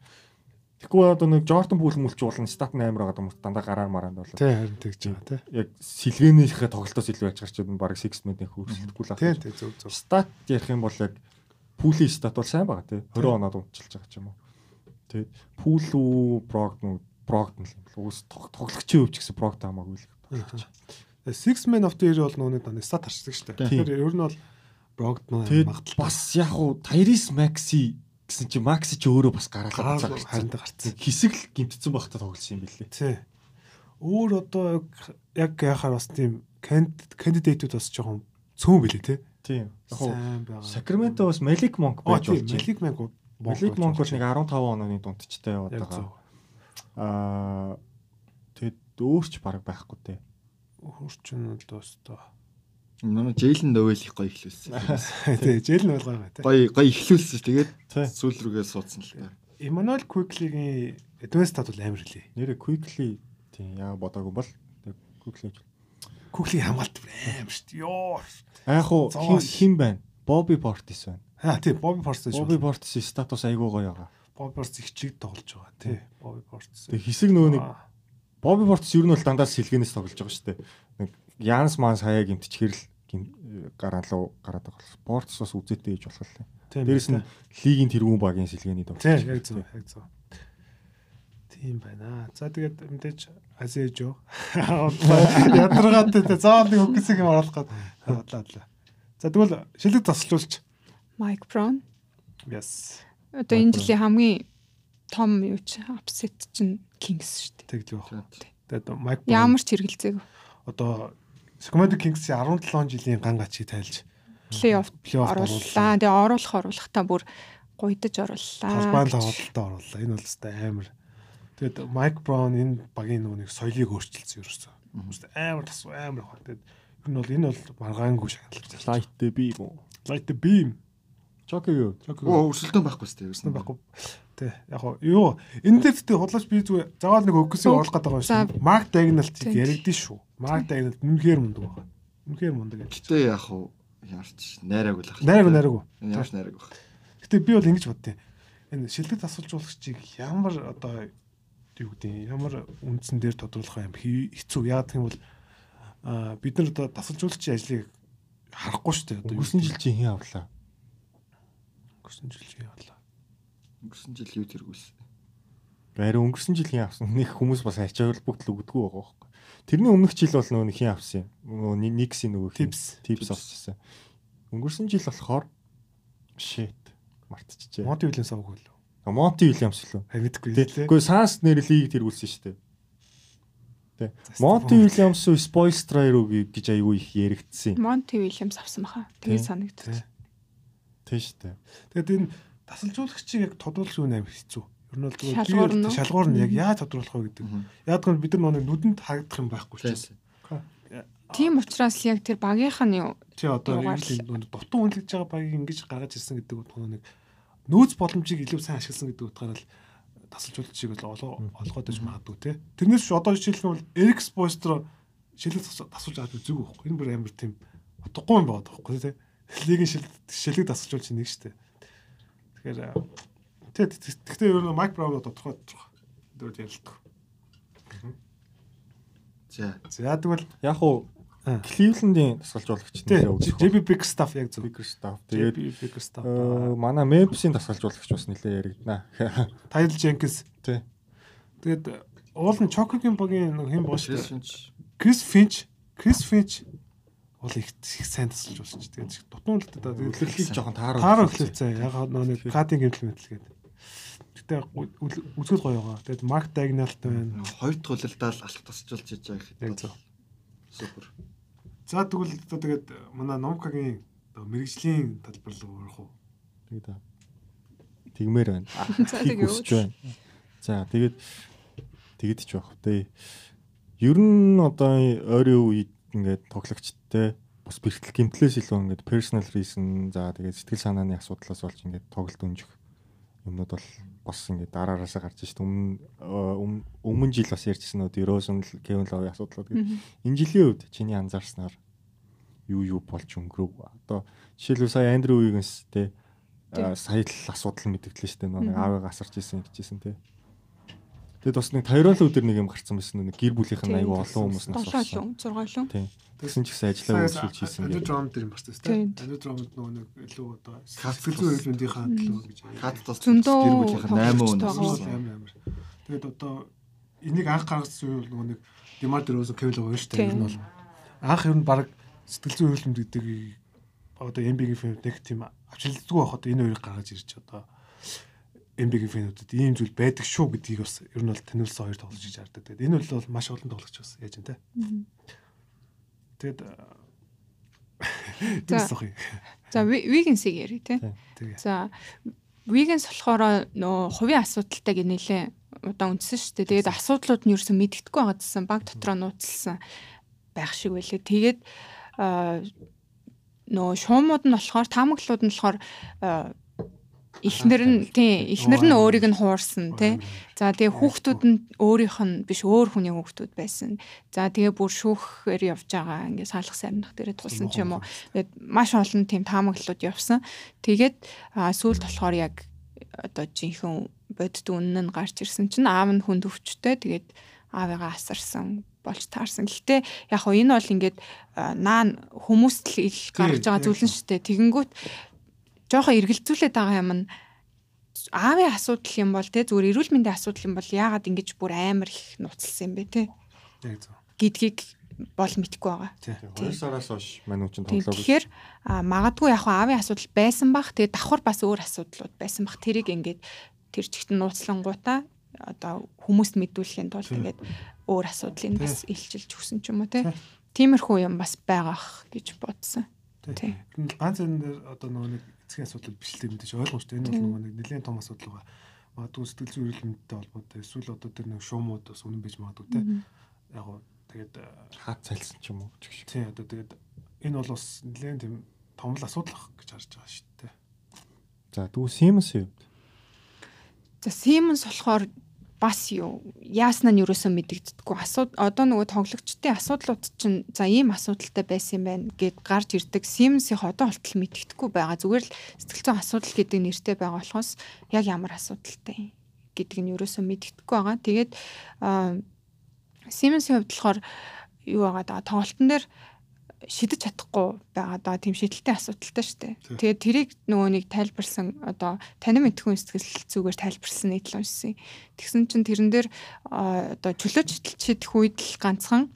Тэгэхгүй одоо нэг Жортон Пүүл мүлч болон стат 8 байгаа юм дандаа гараар мараанд болоо. Тий харин тэгж байгаа тий. Яг сэлгээнийхээ тоглолтоос илүү яж гарч байгаа баг 6 минутын хөрсөлдөхгүй л Тий байна. тий зөв зөв. Стат ярих юм бол яг пүүлийн стат бол сайн байгаа тий. 20 оноод унтчилж байгаа ч юм уу. Тэгээд пүүл үү Брогд нь л юм. Уус тоглогчийн өвч гэсэн Брогд хамаагүй л. Six Man of the Year бол нөөний даны стат харцдаг шүү дээ. Тэгэхээр ер нь бол Brogdon магадaltaй бас яг уу Tyrese Maxi гэсэн чи Maxi ч өөрөө бас гараалаа гараад гарцсан. харин гарцсан. Хэсэг л гимтсэн багтаа тоглосон юм билээ. Тий. Өөр одоо яг яхаар бас тийм кандидатууд бас жоохон цөөн билээ тий. Тийм. Яг. Сакраменто бас Monk Аа байж тий, болж байна. Malik Monk. Malik Monk бол нэг 15 онооны дундчтай яваад байгаа. Аа тэгэд өөрч баг байхгүй те. Хурчин бол доостоо. Манай Джейлен Новелих гоё ихлүүлсэн. Тий, жил нь болгоо бай тий. Гоё гоё ихлүүлсэн. Тэгээд Тий. сүүл рүүгээ суудсан л та. Emmanuel Quickly-гийн Advanced Stat бол амар хэлээ. Нэрэ quickly тийм яа бодоогүй бол quickly. Quickly хамгаалт амар шүү дээ. Йоо. Яг уу хин байна? Bobby Portis байна. Аа тий, Bobby Portis шүү. Bobby Portis статус айгуу гоё байгаа. Bobby Portis их чиг тоглож байгаа тий. Bobby Portis. Тэг хэсэг нөгөө нэг Bobby Portis ер нь бол дандаа сэлгэнээс тоглож байгаа шүү дээ. Нэг Янс Манс хаяа гимтчихэр л гим- гараалуу гараад байгаа Portis бас үзээтэй гэж болох л. тийм. Дээрэс нь лигийн тэргүүн багийн сэлгээний тоглож. тий, яг зөв, яг зөв. Тийм байна. За тэгээд мэдээж Азежо. Ядаргаад тий. Заавал нэг үгсийг юм оруулах гээд бодлоо. бодлоо. За тэгвэл шилдэг тасалжуулж. Mike Brown. Yes. Одоо энэ жилийн хамгийн том юу ч апсет чинь Kings шүү дээ. Тэгж байх. Тэгээд Майк Ямар ч хэрэгэлцээг одоо Sacramento Kings-ийн 17 жилийн ган гачийг тайлж плей-офф орууллаа. Тэгээ оруулах оруулахтаа бүр гуйдаж орууллаа. Талбайн тоглолтод орууллаа. Энэ бол өстой амар. Тэгээд Майк Браун энэ багийн нүг соёлыг өөрчилсөн ерөөсөө. Өстой амар тасуу амар хаа. Тэгээд ер нь бол энэ бол маргаангүй шагналж байна. Light the beam? Light the beam. Чоки юу? Оо өрсөлдөөн байхгүй сте. Өснө байхгүй. Тэ яг хоо юу энэ дээр тэгтээ худлаач би зүгээр заавал нэг өгсөйг оруулах гэдэг шүү. Марк Дагналт яригдэн шүү. Марк Дагналт үнэхээр мундаг байгаа. Үнэхээр мундаг. Гэтэ яг уу ямарч найраагүй л ах. Найраг найраг. Ямарч найраагүй бах. Гэтэ би бол ингэж боддیں۔ Энэ шилдэг тасалжуулагчийг ямар одоо юу гэдэг ямар үндсэн дээр тодруулах юм хэцүү. Яг гэх юм бол бид нар одоо тасалжуулагчийн ажлыг харахгүй шүү дээ. Одоо Өнгөрсөн жил чи хин авлаа. Өнгөрсөн жил чи явлаа. Өнгөрсөн жил юу тэргүүлсэн. Барин өнгөрсөн жил хин авсан. Нэг хүмүүс бас ачаал бүгд л өгдөггүй байгаа байхгүй. Тэрний өмнөх жил бол нэг хин авсан юм. Нөгөө Никси нөгөө хин- Tips. Tips авчихсан. Өнгөрсөн жил болохоор shit мартчихжээ. Монти Уильямс авах үлээ. Монти Уильямс лөө. Харин мэдгүй лээ. Тэгэхгүй Санс нэр лиг тэргүүлсэн шүү дээ. Тэ. Монти Уильямс Spoilstra руу гэж аягүй их яригдсан. Монти Уильямс авсан баха. Тэгээ Тийм. шүү дээ. Тэгээд энэ тасалжуулагчийг яг тодруулах юм амар хэцүү. Ер нь бол зүгээр Шалгуур нь яг яаж тодруулах вэ гэдэг. Яг гэвэл бид нар нэг нүдэнд харагдах юм байхгүй ч. Тийм учраас яг тэр багийнх нь юу Чи одоо дутуу үнэлж байгаа багийг ингэж гаргаж ирсэн гэдэг утгаар нэг нөөц боломжийг илүү сайн ашигласан гэдэг утгаараа л тасалжуулагчийг бол олгоод иж магадгүй те. Тэрнээс ч одоо жишээлбэл бол Эрик Спойстро шилэг тас- тасалж авч үзег байхгүй. Энэ бүр амар тийм утгагүй юм байна байхгүй те. Шил шилэг тасалжуулж нэг штэ. Тэгэхээр тэг тэгтээ ер нь Майк Браун тодорхой тодорхой. Дөрөв ярилдаг. За. За тэгвэл Яг уу. Кливлендийн тасгалжуулагч тий нэлээ үзэх. JB Big Stuff яг зөв. Big Stuff. Тэгээд Big Stuff. э, манай Memphis-ийн тасгалжуулагч бас нэлээ яригдана. Tyle Jenkins. Тий. Тэгээд уул нь Чокогийн багийн нэг хэм боош. Крис Финч. Крис Финч уул их их сайн тасалж болсон ч тэгээд дутуун л та Үлрэхлийг жоохон таараа. таараа эхлэвцээ. Яг нөө нэг кадын гэмтэл мэтэл гээд. Гэтэ үзгэл гоё байгаа. Тэгээд Марк Дагналт байна. Хоёр дахь улирдаа л алах тасчулж хийж байгаа Яг гэхэд. зөв. Супер. За тэгвэл одоо тэгээд манай Номкагийн мэрэгжлийн талбар руу орох уу? Тэгээд тэгмээр байна. Хүсэж байна. За тэгээд тэгэд ч байх вэ. Ер нь одоо ойрын үед ингээд тоглогчтой бас бэрхтэл гимтлээс илүү ингээд personal reason за тэгээд сэтгэл санааны асуудлаас болж ингээд тоглолт өнжих юмнууд бол бас ингээд дараараасаа гарч шít өмнө өмнө- өмнө жил бас ярьжсэн нөө Erosion Kevin Love асуудлууд гэдэг. Энэ жилийн үед чиний анзаарснаар юу юу болж өнгөрөв. Одоо жишээлбэл сая Андрю Уигэнс те а, сая л асуудал мэдгдлээ шүү дээ нэг аавыг асарч исэн гэжсэн те. Тэгэд бас нэг Тайрол өдөр нэг юм гарцсан байсан нэг гэр бүлийнх нь Тийм. аюу олон хүмүүс нас 7 лөө 6 лөө. Тийм. Тэгсэн ч гэсэн ажиллаа үйлчилж хийсэн гэдэг. drum дээр юм бас Тийм. тийм. Anu drum-д нөгөө нэг илүү одоо сэтгэл зүйн хөвлөндийнхаа төлөө гэж. Хат тус гэр бүлийнх нь 8 тоглогчтой өнөс. байгаа. амар амар. Тэгээд одоо энийг анх гаргасан үе бол нөгөө нэг Демар Дөрөөс Кевил байгаа шүү дээ. Тийм. Энэ бол анх ер нь баг сэтгэл зүйн хөвлөнд гэдэг одоо MB-ийн фильм нэг тийм авчилдгүй байхад энэ хоёрыг гаргаж ирж одоо MB-ийн фильмүүдэд ийм зүйл байдаг шүү гэдгийг бас ер нь бол таниулсан хоёр тоглож иж хардаг. Тэгээд энэ бол маш олон тоглогч бас яаж юм те. Тэгээд За. Вигенсийг ярив те. За Вигенс болохоор нөө хувийн асуудалтай гинэлээ удаа үндсэн шүү дээ. Тэгээд асуудлууд нь ерөөсөө мэддэхгүй байгаа гэсэн баг дотроо нууцлсан байх шиг байлээ. Тэгээд нөө шуумууд нь болохоор таамаглууд нь болохоор эхнэр нь тий эхнэр нь өөрийг нь хуурсан тий За тэгээ хүүхдүүд нь өөрийнх нь биш өөр хүний хүүхдүүд байсан. За тэгээ бүр шүүхээр явж байгаа ингээ салах сарнах дээрээ тулсан ч юм уу. Тэгээд маш олон тийм таамаглалууд явсан. Тэгээд сүүлд болохоор яг одоо жинхэнэ бодит үнэн нь гарч ирсэн чинь аав нь хүнд өвчтэй. Тэгээд аавыгаа асарсан болж таарсан. Гэхдээ яг хоо энэ бол ингээд наа хүмүүст л ил гарч байгаа тийм, зүйл нь шүү дээ. Тэгэнгүүт жоохон эргэлзүүлээд байгаа юм нь аавын асуудал юм бол те зүгээр эрүүл мэндийн асуудал юм бол яагаад ингэж бүр амар их нуцалсан юм бэ те гэдгийг бол мэдгүй байгаа. Тий. 2 сараас хойш мануучин Тийм, тоглоог. Тэгэхээр магадгүй яг аавын асуудал байсан бах тэгээ давхар бас өөр асуудлууд байсан бах тэрийг ингээд тэр чигт нууцлангуудаа одоо хүмүүст мэдүүлэхийн тулд ингээд өөр асуудлыг бас илчилж өгсөн ч юм уу те. Тиймэрхүү юм бас байгаах гэж бодсон. Тий. Ер нь ганц энэ дээр одоо нөгөө нэг эцгийн асуудал биш л дээ мэдээж ойлгомжтой. Энэ бол нэг нэлээд том асуудал байгаа. Магадгүй сэтгэл зүйн эрүүл мэндтэй холбоотой эсвэл одоо тэр нэг шуумууд бас үнэн байж магадгүй те. Яг гоо тэгээд э, хаад цайлсан ч юм уу ч гэх шиг. тий одоо тэгээд энэ бол бас нэлээд тийм том л асуудал ах гэж харж байгаа шүү дээ. За дүү Siemens юу? За Siemens болохоор бас юу яаснаа нь юусоо мэдэгддэггүй асууд одоо нөгөө тоглогчдын асуудлууд чинь за ийм асуудалтай байсан юм байна гэд гарч ирдэг Siemens-ийн одоо болтол мэдэгдэхгүй байгаа. Зүгээр л сэтгэл зүйн асуудал гэдэг нэртэй байгаа болохоос яг ямар асуудалтай гэдэг нь юусоо мэдэгдэхгүй байгаа. Тэгээд аа, Siemens-ийн хувьд болохоор юу байгаа даа? Тоглолтын дээр шидэж чадахгүй байгаа даа тийм шидэлтэй асуудалтай шүү дээ. Тэгээд тэрийг нөгөө нэг тайлбарсан одоо танин мэдхүүн сэтгэл зүгээр тайлбарсан нийтлэл уншсан. Тэгсэн чинь тэрэн дээр одоо чөлөөж шидэх үед л ганцхан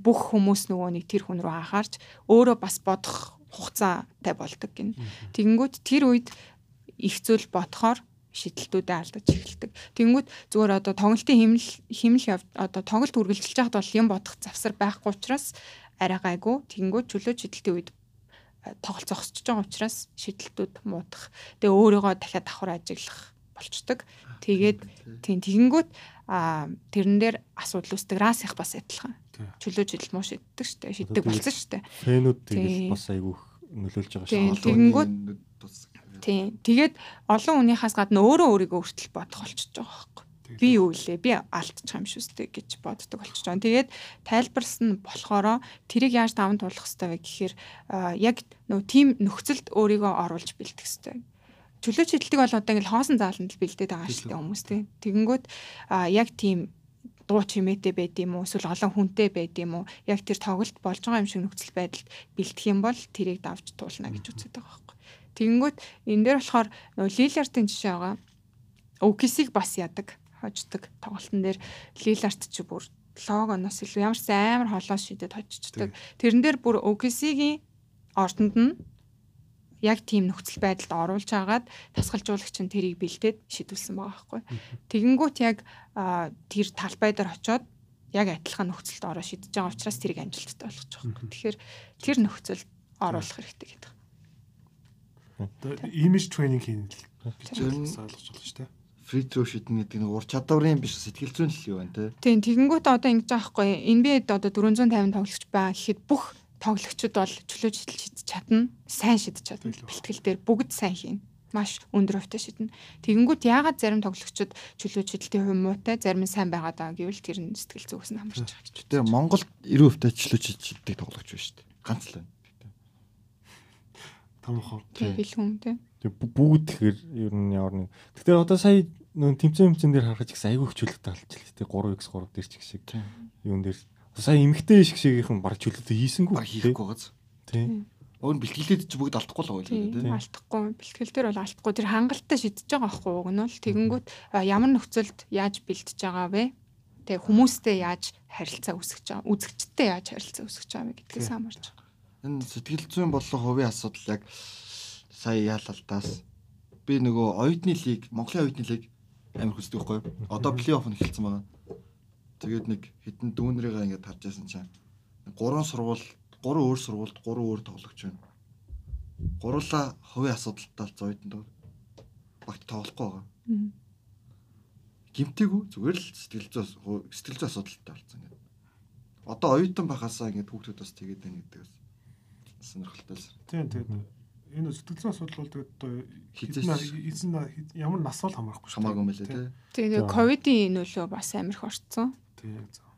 бүх хүмүүс нөгөө нэг тэр хүн рүү анхаарч өөрөө бас бодох хугацаатай болдог гин. Тэгэнгүүт тэр үед их зүйл бодохоор шидэлтүүдэд алдаж эхэлдэг. Тэгэнгүүт зүгээр одоо тоглолтын химэл яв- одоо тоглолт үргэлжилж байхад бол юм бодох завсар байхгүй учраас арай гайгүй. Тэгэнгүүт чөлөө шидэлтийн үед тоглолт зогсож байгаа учраас шидэлтүүд муудах. Тэгээ өөрийгөө дахиад давхар ажиглах болчдөг. Тэгээд тийм тэгэнгүүт тэрэн дээр асуудал үүсдэг. Расих бас адилхан. Чөлөө шидэл муу шиддэг штэ. Шиддэг болсон штэ. Фэнүүд Тийм. тэгэл бас айгүй их нөлөөлж байгаа шүү. тэгэнгүүт- Тийм. Тэгээд олон хүнийхээс гадна өөрөө өөрийгөө хүртэл бодох болчихж байгаа байхгүй. Би юу илээ? Би алдчих юм шүү дээ гэж боддог болчихж байгаа. Тэгээд тайлбарсан болохоро тэрийг яаж даван туулах вэ гэхээр яг нөө тим нөхцөлд өөрийгөө оруулж бэлдэх хэрэгтэй. Чөлөө чидэлтийг бол одоо ингээл хоосон зааланд л бэлдээд байгаа шүү дээ хүмүүс тийм. Тэгэнгүүт яг тийм дуу чимээтэй байд юм уу эсвэл олон хүнтэй байд юм уу яг тэр тоглолт болж байгаа юм шиг нөхцөл байдалд бэлдэх юм бол тэрийг давж туулна гэж үздэг байгаа байхгүй. Тэгэнгүүт энэ дээр болохоор нөгөө Лилартын жишээ байгаа. OKC-г бас ядаг, хождог тоглолтын дээр Лиларт ч бүр логоноос илүү ямар ч амар холоос шидэд хожчихдаг. Тэрэн дээр бүр OKC-гийн ордонд нь яг тийм нөхцөл байдалд оруулж агаад тасгалжуулагч нь тэрийг бэлдээд шийдүүлсэн байгаа байхгүй. Тэгэнгүүт яг тэр талбай дээр очиод яг адилхан нөхцөлд ороо шидэж байгаа учраас тэрийг амжилттай болгож байгаа байхгүй. Тэгэхээр тэр нөхцөлд оруулах хэрэгтэй гэдэг. Одоо image training хийн Зөв нь ойлгож байна шүү дээ. Фри throw шидэн гэдэг нэг ур чадварын биш сэтгэл зүйн л юу байна те. Тийм тэгэнгүүт одоо ингэж байгаа хгүй NBA-д одоо 450 тоглогч байгаа гэхэд бүх тоглогчид бол чөлөө шидэж чадна, сайн шидэж чадна. Бэлтгэл дээр бүгд сайн хийн. Маш өндөр хувьтай шиднэ. Тэгэнгүүт яагаад зарим тоглогчид чөлөө шидэлтийн хувь муутай, зарим нь сайн байгаа даа гэвэл тэр нь сэтгэл зүгээс нь хамаарч байгаа гэж. Тэр Монголд 90% чөлөө шиддэг тоглогч байна шүү дээ. Ганц л байна. Томхон. Тийм бэлгүн тийм. Тэг бүгд тэгэхээр ер нь ямар нэг. Тэгэхээр одоо сая нөө тэмцээн тэмцэн дээр харахад ч гэсэн айгүй хөвчлөлтэй талч л тээ 3x3 дээр ч их шиг. Юун дээр сая эмгтэй шиг шигийнхэн баг чөлөөтэй хийсэнгүү. Баг хийхгүй гоц. Тийм. Уг нь бэлтгэлээд чи бүгд алдахгүй л байгаа юм Тийм алдахгүй. Бэлтгэл дээр бол алдахгүй. Тэр хангалттай шидэж байгаа байхгүй уг нь бол тэгэнгүүт ямар нөхцөлд яаж бэлтэж байгаа вэ? Тэгээ хүмүүстэй яаж харилцаа үүсгэж байгаа, үзэгчтэй яаж харилцаа үүсгэж байгаа гэдгээс хамаарч. Энэ сэтгэл зүйн болон хувийн асуудал яг сая яалалтаас би нөгөө оюутны лиг, Монголын оюутны лиг амар хүсдэг байхгүй юу? Одоо плей-офф нь эхэлсэн байгаа. Тэгээд нэг хитэн дүүнрийгээ ингээд харж байсан чинь гурван сургууль, гурван өөр сургуульд гурван өөр тоглогч байна. Гурлаа хувийн асуудалтай л зоёдонд багт тоглохгүй байгаа. Мгм. Гимтэйгүү зүгээр л сэтгэл зүйн сэтгэл зүйн асуудалтай болсон ингээд. Одоо оюутан байхасаа ингээд хүүхдүүд бас тэгээд байна гэдэгээс сонирхолтой л. Тийм тэгээд энэ сэтгэл зүйн асуудал бол тэгээд одоо эзэн ямар нас бол хамаарахгүй шүү. Хамаагүй мэлээ те. Тэгээ ковидын нөлөө бас амар их орцсон. Тий.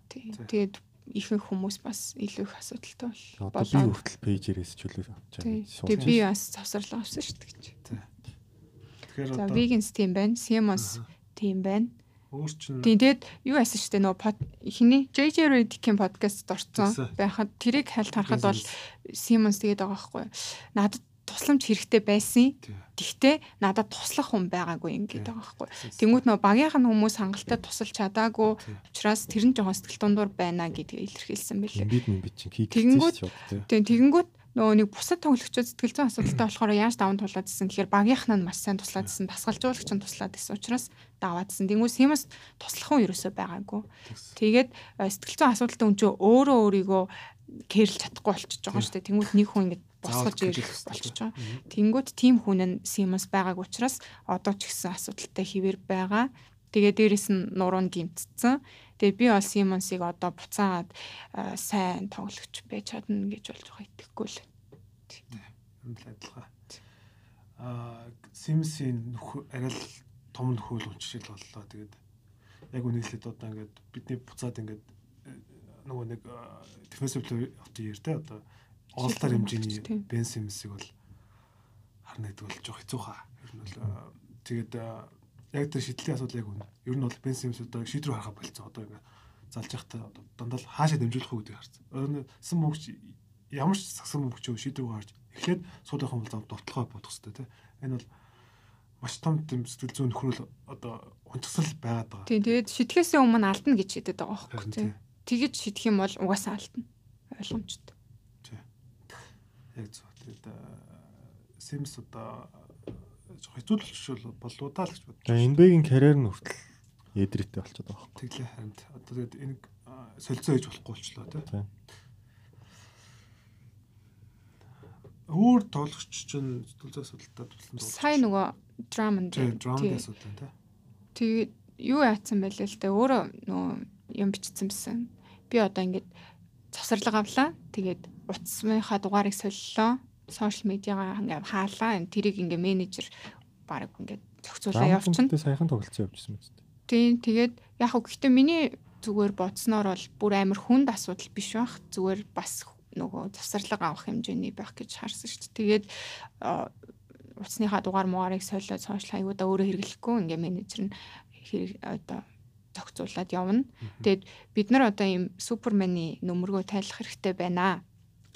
Тий. Тэгээд ихэнх хүмүүс бас илүү их асуудалтай бол Одоо би хүртэл пэйжээрээс чөлөө авч Тий. байгаа. Тэгээ би бас завсарлага авсан шүү дээ гэж. Тэгэхээр За одоо Vegans тийм байна, Simmons тийм байна. өөр чинь Тийм тэгээд юу яасан нөө под хиний JJ Redick-ийн подкастт Тэгсэн. байхад тэрийг хальт харахад бол Simmons тэгээд байгаа байхгүй. Надад тусламж хэрэгтэй байсан. Тэгтээ надад туслах хүн байгаагүй ингээд байгаа байхгүй. Тэнгүүт нөө багийнх нь хүмүүс хангалттай тусалж чадаагүй учраас тэр нь жоохон сэтгэл дундуур байна гэдгийг илэрхийлсэн байлээ. Бид минь бид чинь дээ. Тэгээ тэгэнгүүт нөгөө нэг бусад тоглогчид сэтгэл зүйн асуудалтай болохоор яаж даван тулаад исэн гэхээр багийнх нь маш сайн туслаад исэн, дасгалжуулагч нь туслаад исэн учраас даваад исэн. Тэнгүү Симас туслах хүн ерөөсөө байгаагүй. Тэгээд э, сэтгэл зүйн асуудалтай хүн чинь өөрөө өөрийгөө кэрлж чадахгүй болчихж байгаа шүү дээ. Тэнгүүт нэг хүн ингэж босгож Заавал ирэх болчихж байгаа. Тэнгүүт тим хүн нь Симас байгаагүй учраас одоо ч гэсэн асуудалтай хിവэр байгаа. Тэгээ дээрэс нь нуруунд гимтцсэн. Тэгээ би бол Симонсыг одоо буцаагаад сайн тоглогч байж чадна гэж болж байгаа итгэхгүй л. юм л адилхан. Аа Симсийн арай л том нөхөөл уншил боллоо. Тэгээд яг үнэслээд одоо ингээд бидний буцаад ингээд э, нөгөө нэг дефенсив плеер ярьтай одоо All-Star хэмжээний. Бен Симсийг бол харна гэдэг бол жоох хэцүү хаа. Ер нь бол э, тэгээд э, яг тэр шийдлийн асуудал яг үнэ. Ер нь бол Бен Симс одоо шийдрүү харахаа болцсон. Одоо ингээд залж явахдаа дандаа л хаашаа дэмжүүлэх үү гэдэг харсан. Сан мөнгөч ямар ч сагсан мөнгөч шийдрүү гарч эхлээд суудах юм бол зам дурталгаа бодох хэрэгтэй тийм. Энэ бол маш том тийм сэтгэл зүйн нөхрөл одоо унтгсал байгаад байгаа. Тийм тэгээд шитгэхээс өмнө алдна гэж шидэд байгаа байхгүй тийм. Тэгэж шидэх юм бол угаасаа алдна. Ойлгомжтой. Яг зөв. Тэгээд Симс одоо жоох хэцүү л болчихвол болоо даа л гэж бодож. За Энбегийн карьер нь хүртэл эдрэттэй болчиход байгаа байхгүй. Тэглээ харин одоо тэгээд энэ а, солилцоо хийж болохгүй болчлоо тийм. Өөр тоглогч чинь зүйн асуудалтай тулсан Сая нөгөө тийм драмын тий. асуудал тийм. Тэгээд юу яатсан байлээ л дээ өөрөө нөгөө юм бичсэн байсан. Би одоо ингээд завсарлага авлаа. Тэгээд утасныхаа дугаарыг солилоо. Сошиал медиагаа ингээд хаалаа. Тэрийг ингээд менежер баг ингээд зохицуулаа явчихна. Тэ саяхан тоглолцсон явжсэн мэт. Тийм тэгээд яг хөө гэхдээ миний зүгээр бодсноор бол бүр амар хүнд асуудал биш байх. Зүгээр бас нөгөө завсарлага авах хэмжээний байх гэж харсан шүү дээ. Тэгээд утасныхаа дугаар муугарыг солиод сошиал хаягуудаа өөрөө хэрэглэхгүй ингээ менежер нь хэрэг одоо зохицуулаад явна. Тэгээд бид нар одоо ийм супермений нөмөргөө тайлах хэрэгтэй байна.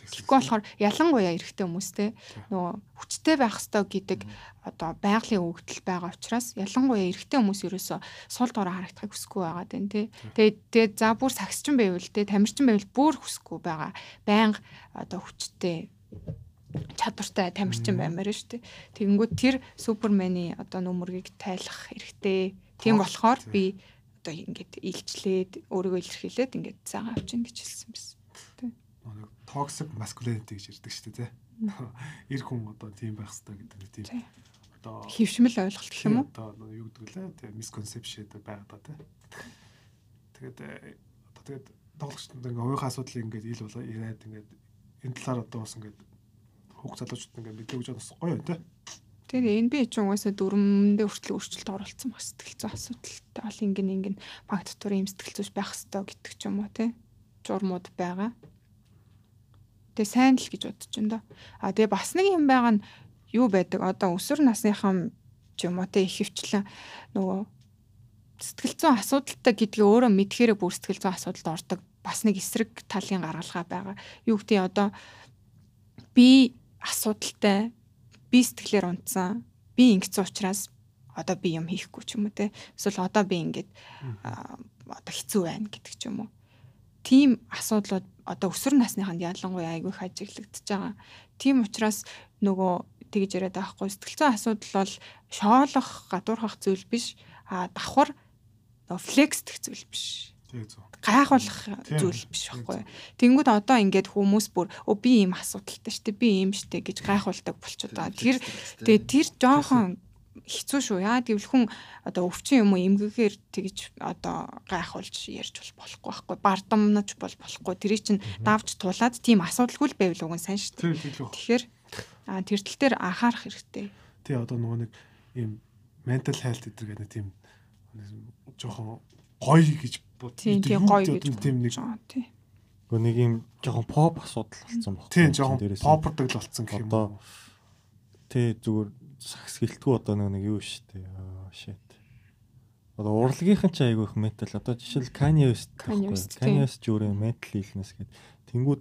Тэгэхгүй болохоор ялангуяа эрэгтэй хүмүүстэй нөгөө хүчтэй байх ёстой гэдэг одоо байгалийн өгдөл байгаа учраас ялангуяа эрэгтэй хүмүүс ерөөсөө сул дороо харагдахыг хүсэхгүй байгаа дээ тий. Тэгээд тэгээд за бүр сагсчин байвал тий тамирчин байвал бүр хүсэхгүй байгаа. Байнга одоо хүчтэй чадвартай тамирчин баймаар шүү дээ. Тэгэнгүүт тэр супермений одоо нөмөргийг тайлах хэрэгтэй. Тийм болохоор би одоо ингээд илчлээд өөрийгөө илэрхийлээд ингээд цагаан авчин гэж хэлсэн байсан. нэг toxic masculinity гэж ярьдаг шүү дээ тийм. Эр хүн одоо тийм байх хэрэгтэй гэдэг нэг тийм Тий. одоо хөвшмөл ойлголт гэх юм уу? Одоо юу гэдэг лээ тэгээ misconception байгаад байгаа тий. Тэгээд э, одоо тэгээд тоглогчдод ингээ оюухан асуудлыг ингээд ил болоо яриад ингээд энэ талаар одоо бас ингээд хүүхд залуучууд ингээд мэдлэг гэж бас гоё тий. Тэгэхээр NBA ч угаасаа дөрмөндөө хүртэл өөрчлөлт оруулсан баг сэтгэл зүйн асуудалтай бол ингэн ингэн баг дотор юм сэтгэл зүйч байх хэрэгтэй гэдэг ч юм уу тий. Журмууд байгаа. Тэгээ сайн л гэж бодож байна да. А тэгээ бас нэг юм байгаа нь юу байдаг одоо өсвөр насныхан ч юм уу те их хвчлэн нөгөө сэтгэл зүйн асуудалтай гэдгийг өөрөө мэдхээрээ бүр сэтгэл зүйн асуудалд ордог бас нэг эсрэг талын гаргалгаа байгаа. Юу гэдэг одоо би асуудалтай би сэтгэлээр унтсан би ингэсэн учраас одоо би юм хийхгүй ч юм уу те эсвэл одоо би ингээд одоо хэцүү байна гэдэг ч юм уу. Тим асуудлууд одоо өсвөр насныханд ялангуяа айгүй хажиглагдчихж байгаа. Тим учраас нөгөө тэгж яриад байгаа хгүй сэтгэл зүйн асуудал бол шоолох гадуурхах зүйл биш а давхар флексдэх зүйл биш Тэг зөв. гайхуулах зүйл биш байхгүй. Тэнгүүд одоо ингээд хүмүүс бүр өө би ийм асуудалтай штэ би ийм штэ гэж гайхуулдаг болчиход байгаа. Тэр тэгээ тэр жоохон хэцүү шүү. Яа гэвэл хүн одоо өвчин юм уу эмгэгээр тэгж одоо гайхуулж ярьж бол болохгүй байхгүй. Бардамнаж бол болохгүй. Тэрийг чинь давж тулаад тийм асуудалгүй л байвал уг нь сайн шүү. Тэгэхээр а тэр тал дээр анхаарах хэрэгтэй. Тий одоо нөгөө нэг ийм mental health гэдэг нэг тийм жоохон гоё гэж бод. Тийм тийм гоё гэж тийм нэг. Тий. Гөө нэг юм жоохон поп асуудал болсон баг. тийм жоохон попордаг л болсон гэх юм Одоо. Тэ зүгээр сакс гэлтгүй одоо нэг юу штэ. Аа shit. Одоо урлагийнхан ч айгүй их метал. Одоо жишээл Kanye West. West, Kanye тийм. West ч өөрөө метал illness гэдэг. Тэнгүүд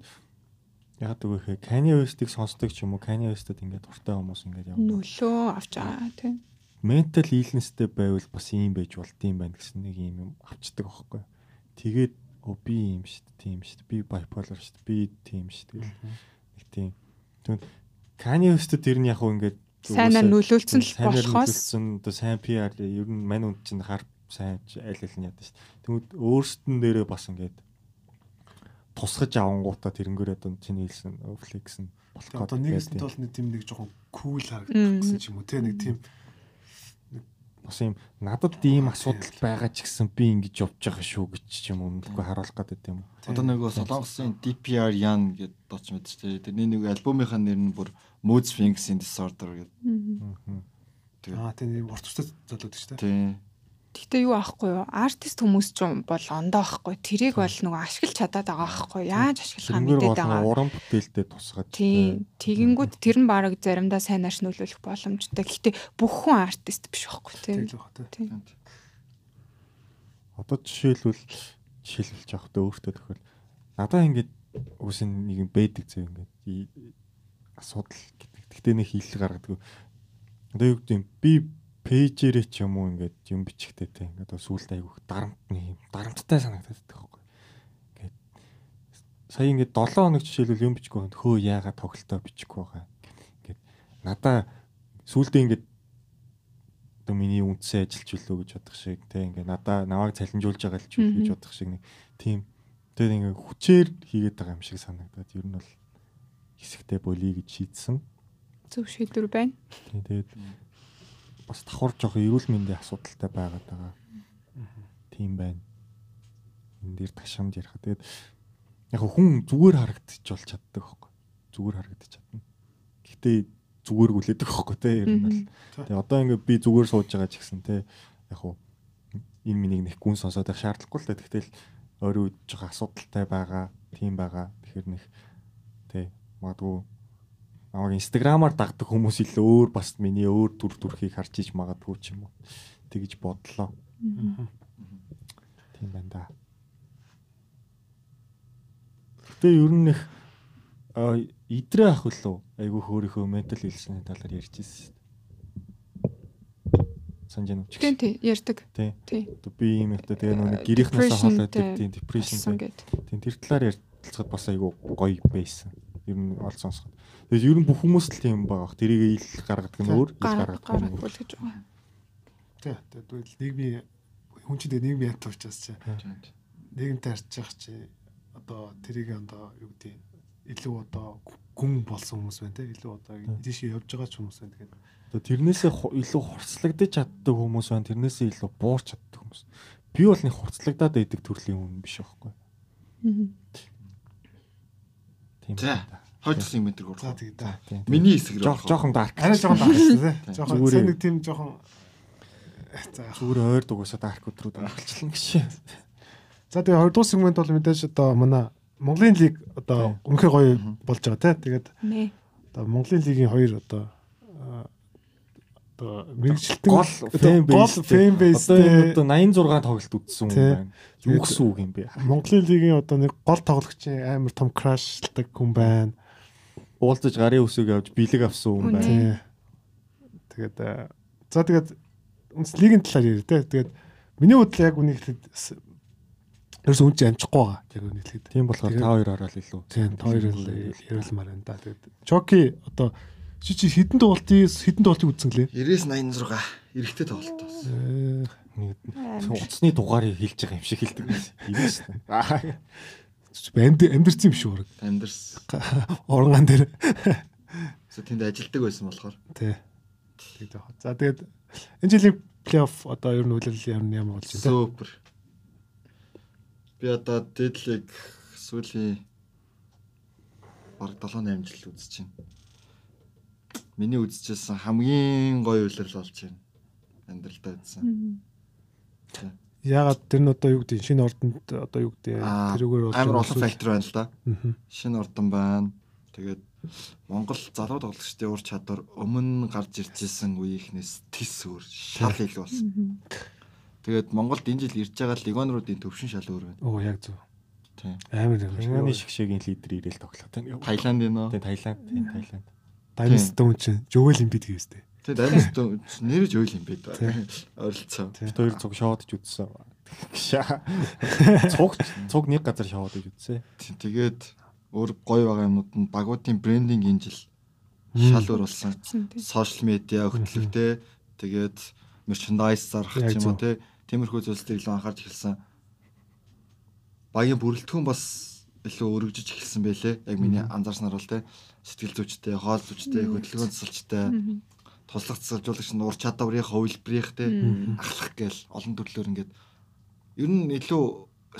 яг үгүй хэ Kanye West-ийг сонсдог ч юм уу Kanye West-д ингээд дуртай хүмүүс ингээд явна. Нөлөө авч байгаа тий. Mental illnessтэй байвал бас ийм байж болт юм байна гэсэн нэг юм юм авчдаг аахгүй. Тэгээд оо би ийм шүү дээ, тийм шүү дээ. Би bipolar шүү дээ. Би тийм шүү дээ. Нэг тийм. Тэгвэл Kanye West тэр нь яг уу ингээд Сайнаар нөлөөлсөн л болохоос одоо сайн PR ер нь мань үнд чинь хар сайн аль аль нь яд шүү. Тэгмэд өөрсдөн дээрээ бас ингээд тусгаж авангуудаа тэрнгээрээ одоо чиний хэлсэн flex нь болох Тэгээ одоо нэг хэсэнд бол нэг тийм нэг жоохон кул харагддаг Мм. гэсэн ч юм уу те нэг тийм бас юм надад ийм асуудал байгаа ч гэсэн би ингэж явж байгаа шүү гэж ч юм өмнөдгөө харуулах гэдэг юм. Одоо нөгөө Солонгосын DPR Yan гэдэг дооч мэдэж тээ. Тэрний нэг альбомынхаа нэр нь бүр Mood Swings-ийн Disorder гэдэг. Тэгээд аа тийм урт устай золоод шүү дээ. тий. Гэтэ юу аахгүй юу? Артист хүмүүс ч юм бол ондоо аахгүй. Тэрийг бол нөгөө ашиглаж чадаад байгаа аахгүй. Яаж ашиглахаа мэдээд байгаа. уран бүтээлтэй тусгаж Тийм. Тэгэнгүүт тэр нь баг заримдаа сайнаар нөлөөлөх боломжтой. Гэтэ бүх хүн артист биш байхгүй тийм. Тийм. Одоо жишээлбэл жишээлбэлж явах та өөртөө тохиол. Надаа ингээд үсэн нэг юм байдаг зөө ингээд и- асуудал гэдэг. Гэтэ нэг хил гаргадаг. Одоо юу гэдэг би пэйжээрээ ч юм уу ингээд юм бичихтэй те. Ингээд сүулт айгүйх дарамт нэг юм дарамттай санагдаад байдаг байхгүй. Ингээд сая ингээд 7 хоног жишээлбэл юм бичихгүй байхад хөө яагаад тоглолтоо бичихгүй байгаа. Ингээд надаа сүултээ ингээд одоо миний үндсээ ажилч үлээ гэж бодох шиг те ингээ надаа навааг цалинжуулж байгаа л ч үл гэж бодох шиг нэг тийм тэгээд ингээ хүчээр хийгээд байгаа юм шиг санагдаад ер нь бол хэсэгтээ болиё гэж шийдсэн. Зөв шийдвэр байна. Тэгээд бас давхар жоох эрүүл мэндийн асуудалтай байгаад байгаа. Тийм байна. Энэ дээр ташамд ярих. Тэгээд яг хүн зүгээр харагдчих болж чаддаг байхгүй. Зүгээр харагдчих чадна. Гэхдээ зүгээр гүлээдэг байхгүй те ер нь бол. Тэгээ одоо ингээд би зүгээр сууж байгаа ч гэсэн те яг хуу энэ миний нэг гүн сонсоод байх шаардлагагүй л та. Тэгтэл өөрөө жоохон асуудалтай байгаа, тийм байгаа. Тэгэхээр нэг те магадгүй намайг инстаграмаар дагдаг хүмүүс илүү өөр бас миний өөр төр төрхийг харж иж магадгүй ч юм уу. Тэгж бодлоо. Тийм байна да. Гэтэ ер нь их идрээ ах үлээ айгүй хөөрийнхөө ментал хэлсний талаар ярьж ирсэн. Санаж байна уу? Тийм гэсэн. тий ярьдаг. Тий. Тий. Одоо би ийм их та тэгээ нэг Depression холоод дээр тийм гэд. тийм тэр талаар ярилцахад бас айгүй гоё байсан. Ер нь ол сонсоход. Тэгээд ер нь бүх хүмүүс л тийм байгаа. бах. Тэрийг ил гаргадаг нь өөр, ил гаргадаг нь өөр. л гэж байгаа. Тий. Тэгээд нийгмийн хүн чинь тэгээд нийгмийн янт уучаас чи нийгэмтэй харьцах чи одоо тэрийг одоо юу гэдэг илүү одоо гүн болсон хүмүүс байна те илүү одоо тийшээ явж байгаа ч хүмүүс байна тэгэхээр Одоо тэрнээсээ илүү хурцлагдаж чаддаг хүмүүс байна. Тэрнээсээ илүү буурч чаддаг хүмүүс. Би бол нэг хурцлагдаад байдаг төрлийн хүн биш байхгүй. Тийм. За. Хоёр төслийн ментер за гурав. тэгээд да Тийм. Миний хэсэг рүү. жоох жоохон дарк. арай жоохон дагсан те жоохон Зүгээр. сайн нэг тийм жоохон за зүгээр ойр дугасаа дарк өдрүүд амжилтлан гэж. За тэгээ 20 дугаар сегмент бол мэдээж одоо манай Монголын лиг одоо үнэхээр гоё болж байгаа те тэгээд Нэ. одоо Монголын лигийн хоёр одоо одоо мэрэгчлэлтэн Гол фэн гол бейс. фэн бейс Одоо энэ одоо 86 тоглолт үзсэн Тий. байна. Гэсэн үг юм бэ? Монголын лигийн одоо нэг гол тоглогчийн амар том крашлдаг хүн байна. Уулзаж гарын үсэг явж бэлэг авсан хүн Үнэ. байна. Тэгээд а, за тэгээд лигийн талаар ярив те. Тэгээд миний бодлоо яг үнийг хэлэхэд с- ерөөс үн чи амжихгүй байгаа. Яг үнийг хэлэхэд. Тийм болохоор та хоёр ороод илүү. Тийм хоёр ярилмаар байна да. Тэгээд Чоки одоо чи чи хідэн тоглолтын хідэн тоглолтыг үзсэн гэлээ. 90-86 эрэгтэй тоглолт бас. Нэг утасны дугаарыг хэлж байгаа юм шиг хэлдэг байсан. Ийм шүү дээ. Аа. Амьд амьдэрсэн юм шүү ураг. Амьдэрс. Оронган дээр. Тэнд ажилдаг байсан болохоор. Тий. Тэгээд яг. За тэгээд энэ жилийн плей-офф одоо ер нь үлрэл ямар болж байна. Супер. Би одоо дэдлиг сүүлийн баг 7 8 жил үзэж байна. Миний үзчихсэн хамгийн гоё үйлрэл болж байна. Амьдралдаа үзсэн. Ягаад тэр нь одоо юу гэдэг шинэ ордонд одоо юу гэдэг тэрүүгээр болж Амар олон фактор байна л да. Шинэ ордон байна. Тэгээд Монгол залуу тоглогчдын ур чадвар өмнө гарч иржсэн үеийнхнээс тис өөр шал илүү болсон. Тэгээд Монголд энэ жил ирж байгаа легионеруудын төвшин шал өөр байна. Оо яг зөв. Тийм. Амар Тэнганы юм. шгшэгийн лидер ирээл тоглоод байна. Таиланд нөө. Тийм Таиланд, тийм Таиланд. Дайнс Стоун чинь Жовел Эмбид гэвэстэй. Тэгээд Данис нэрж өйл юм бэ да. Ойролцоо. Бид хоёр цуг шоодж үзсэн. Гшаа. Цуг цуг нэг газар шоодж үзсэн. Тийм, Тэгээд өөр гоё байгаа юмнууд нь багуудын брендинг энэ жил шал өөр болсон. Сошиал медиа хөтлөвтэй тэгээд мерчендайз зарах юм уу те. Тиймэрхүү зүйлсээр илүү анхаарч эхэлсэн. Багийн бүрэлдэхүүн бас илүү өргөжж эхэлсэн байлээ. Яг миний анзаарснаар бол те. Сэтгэл зүйчтэй, хоол зүйчтэй, хөдөлгөөн засалчтай, туслах засалжуулагч нь ур чадварынхаа хувилбарынх те ахлах гээл олон төрлөөр ингээд ер нь илүү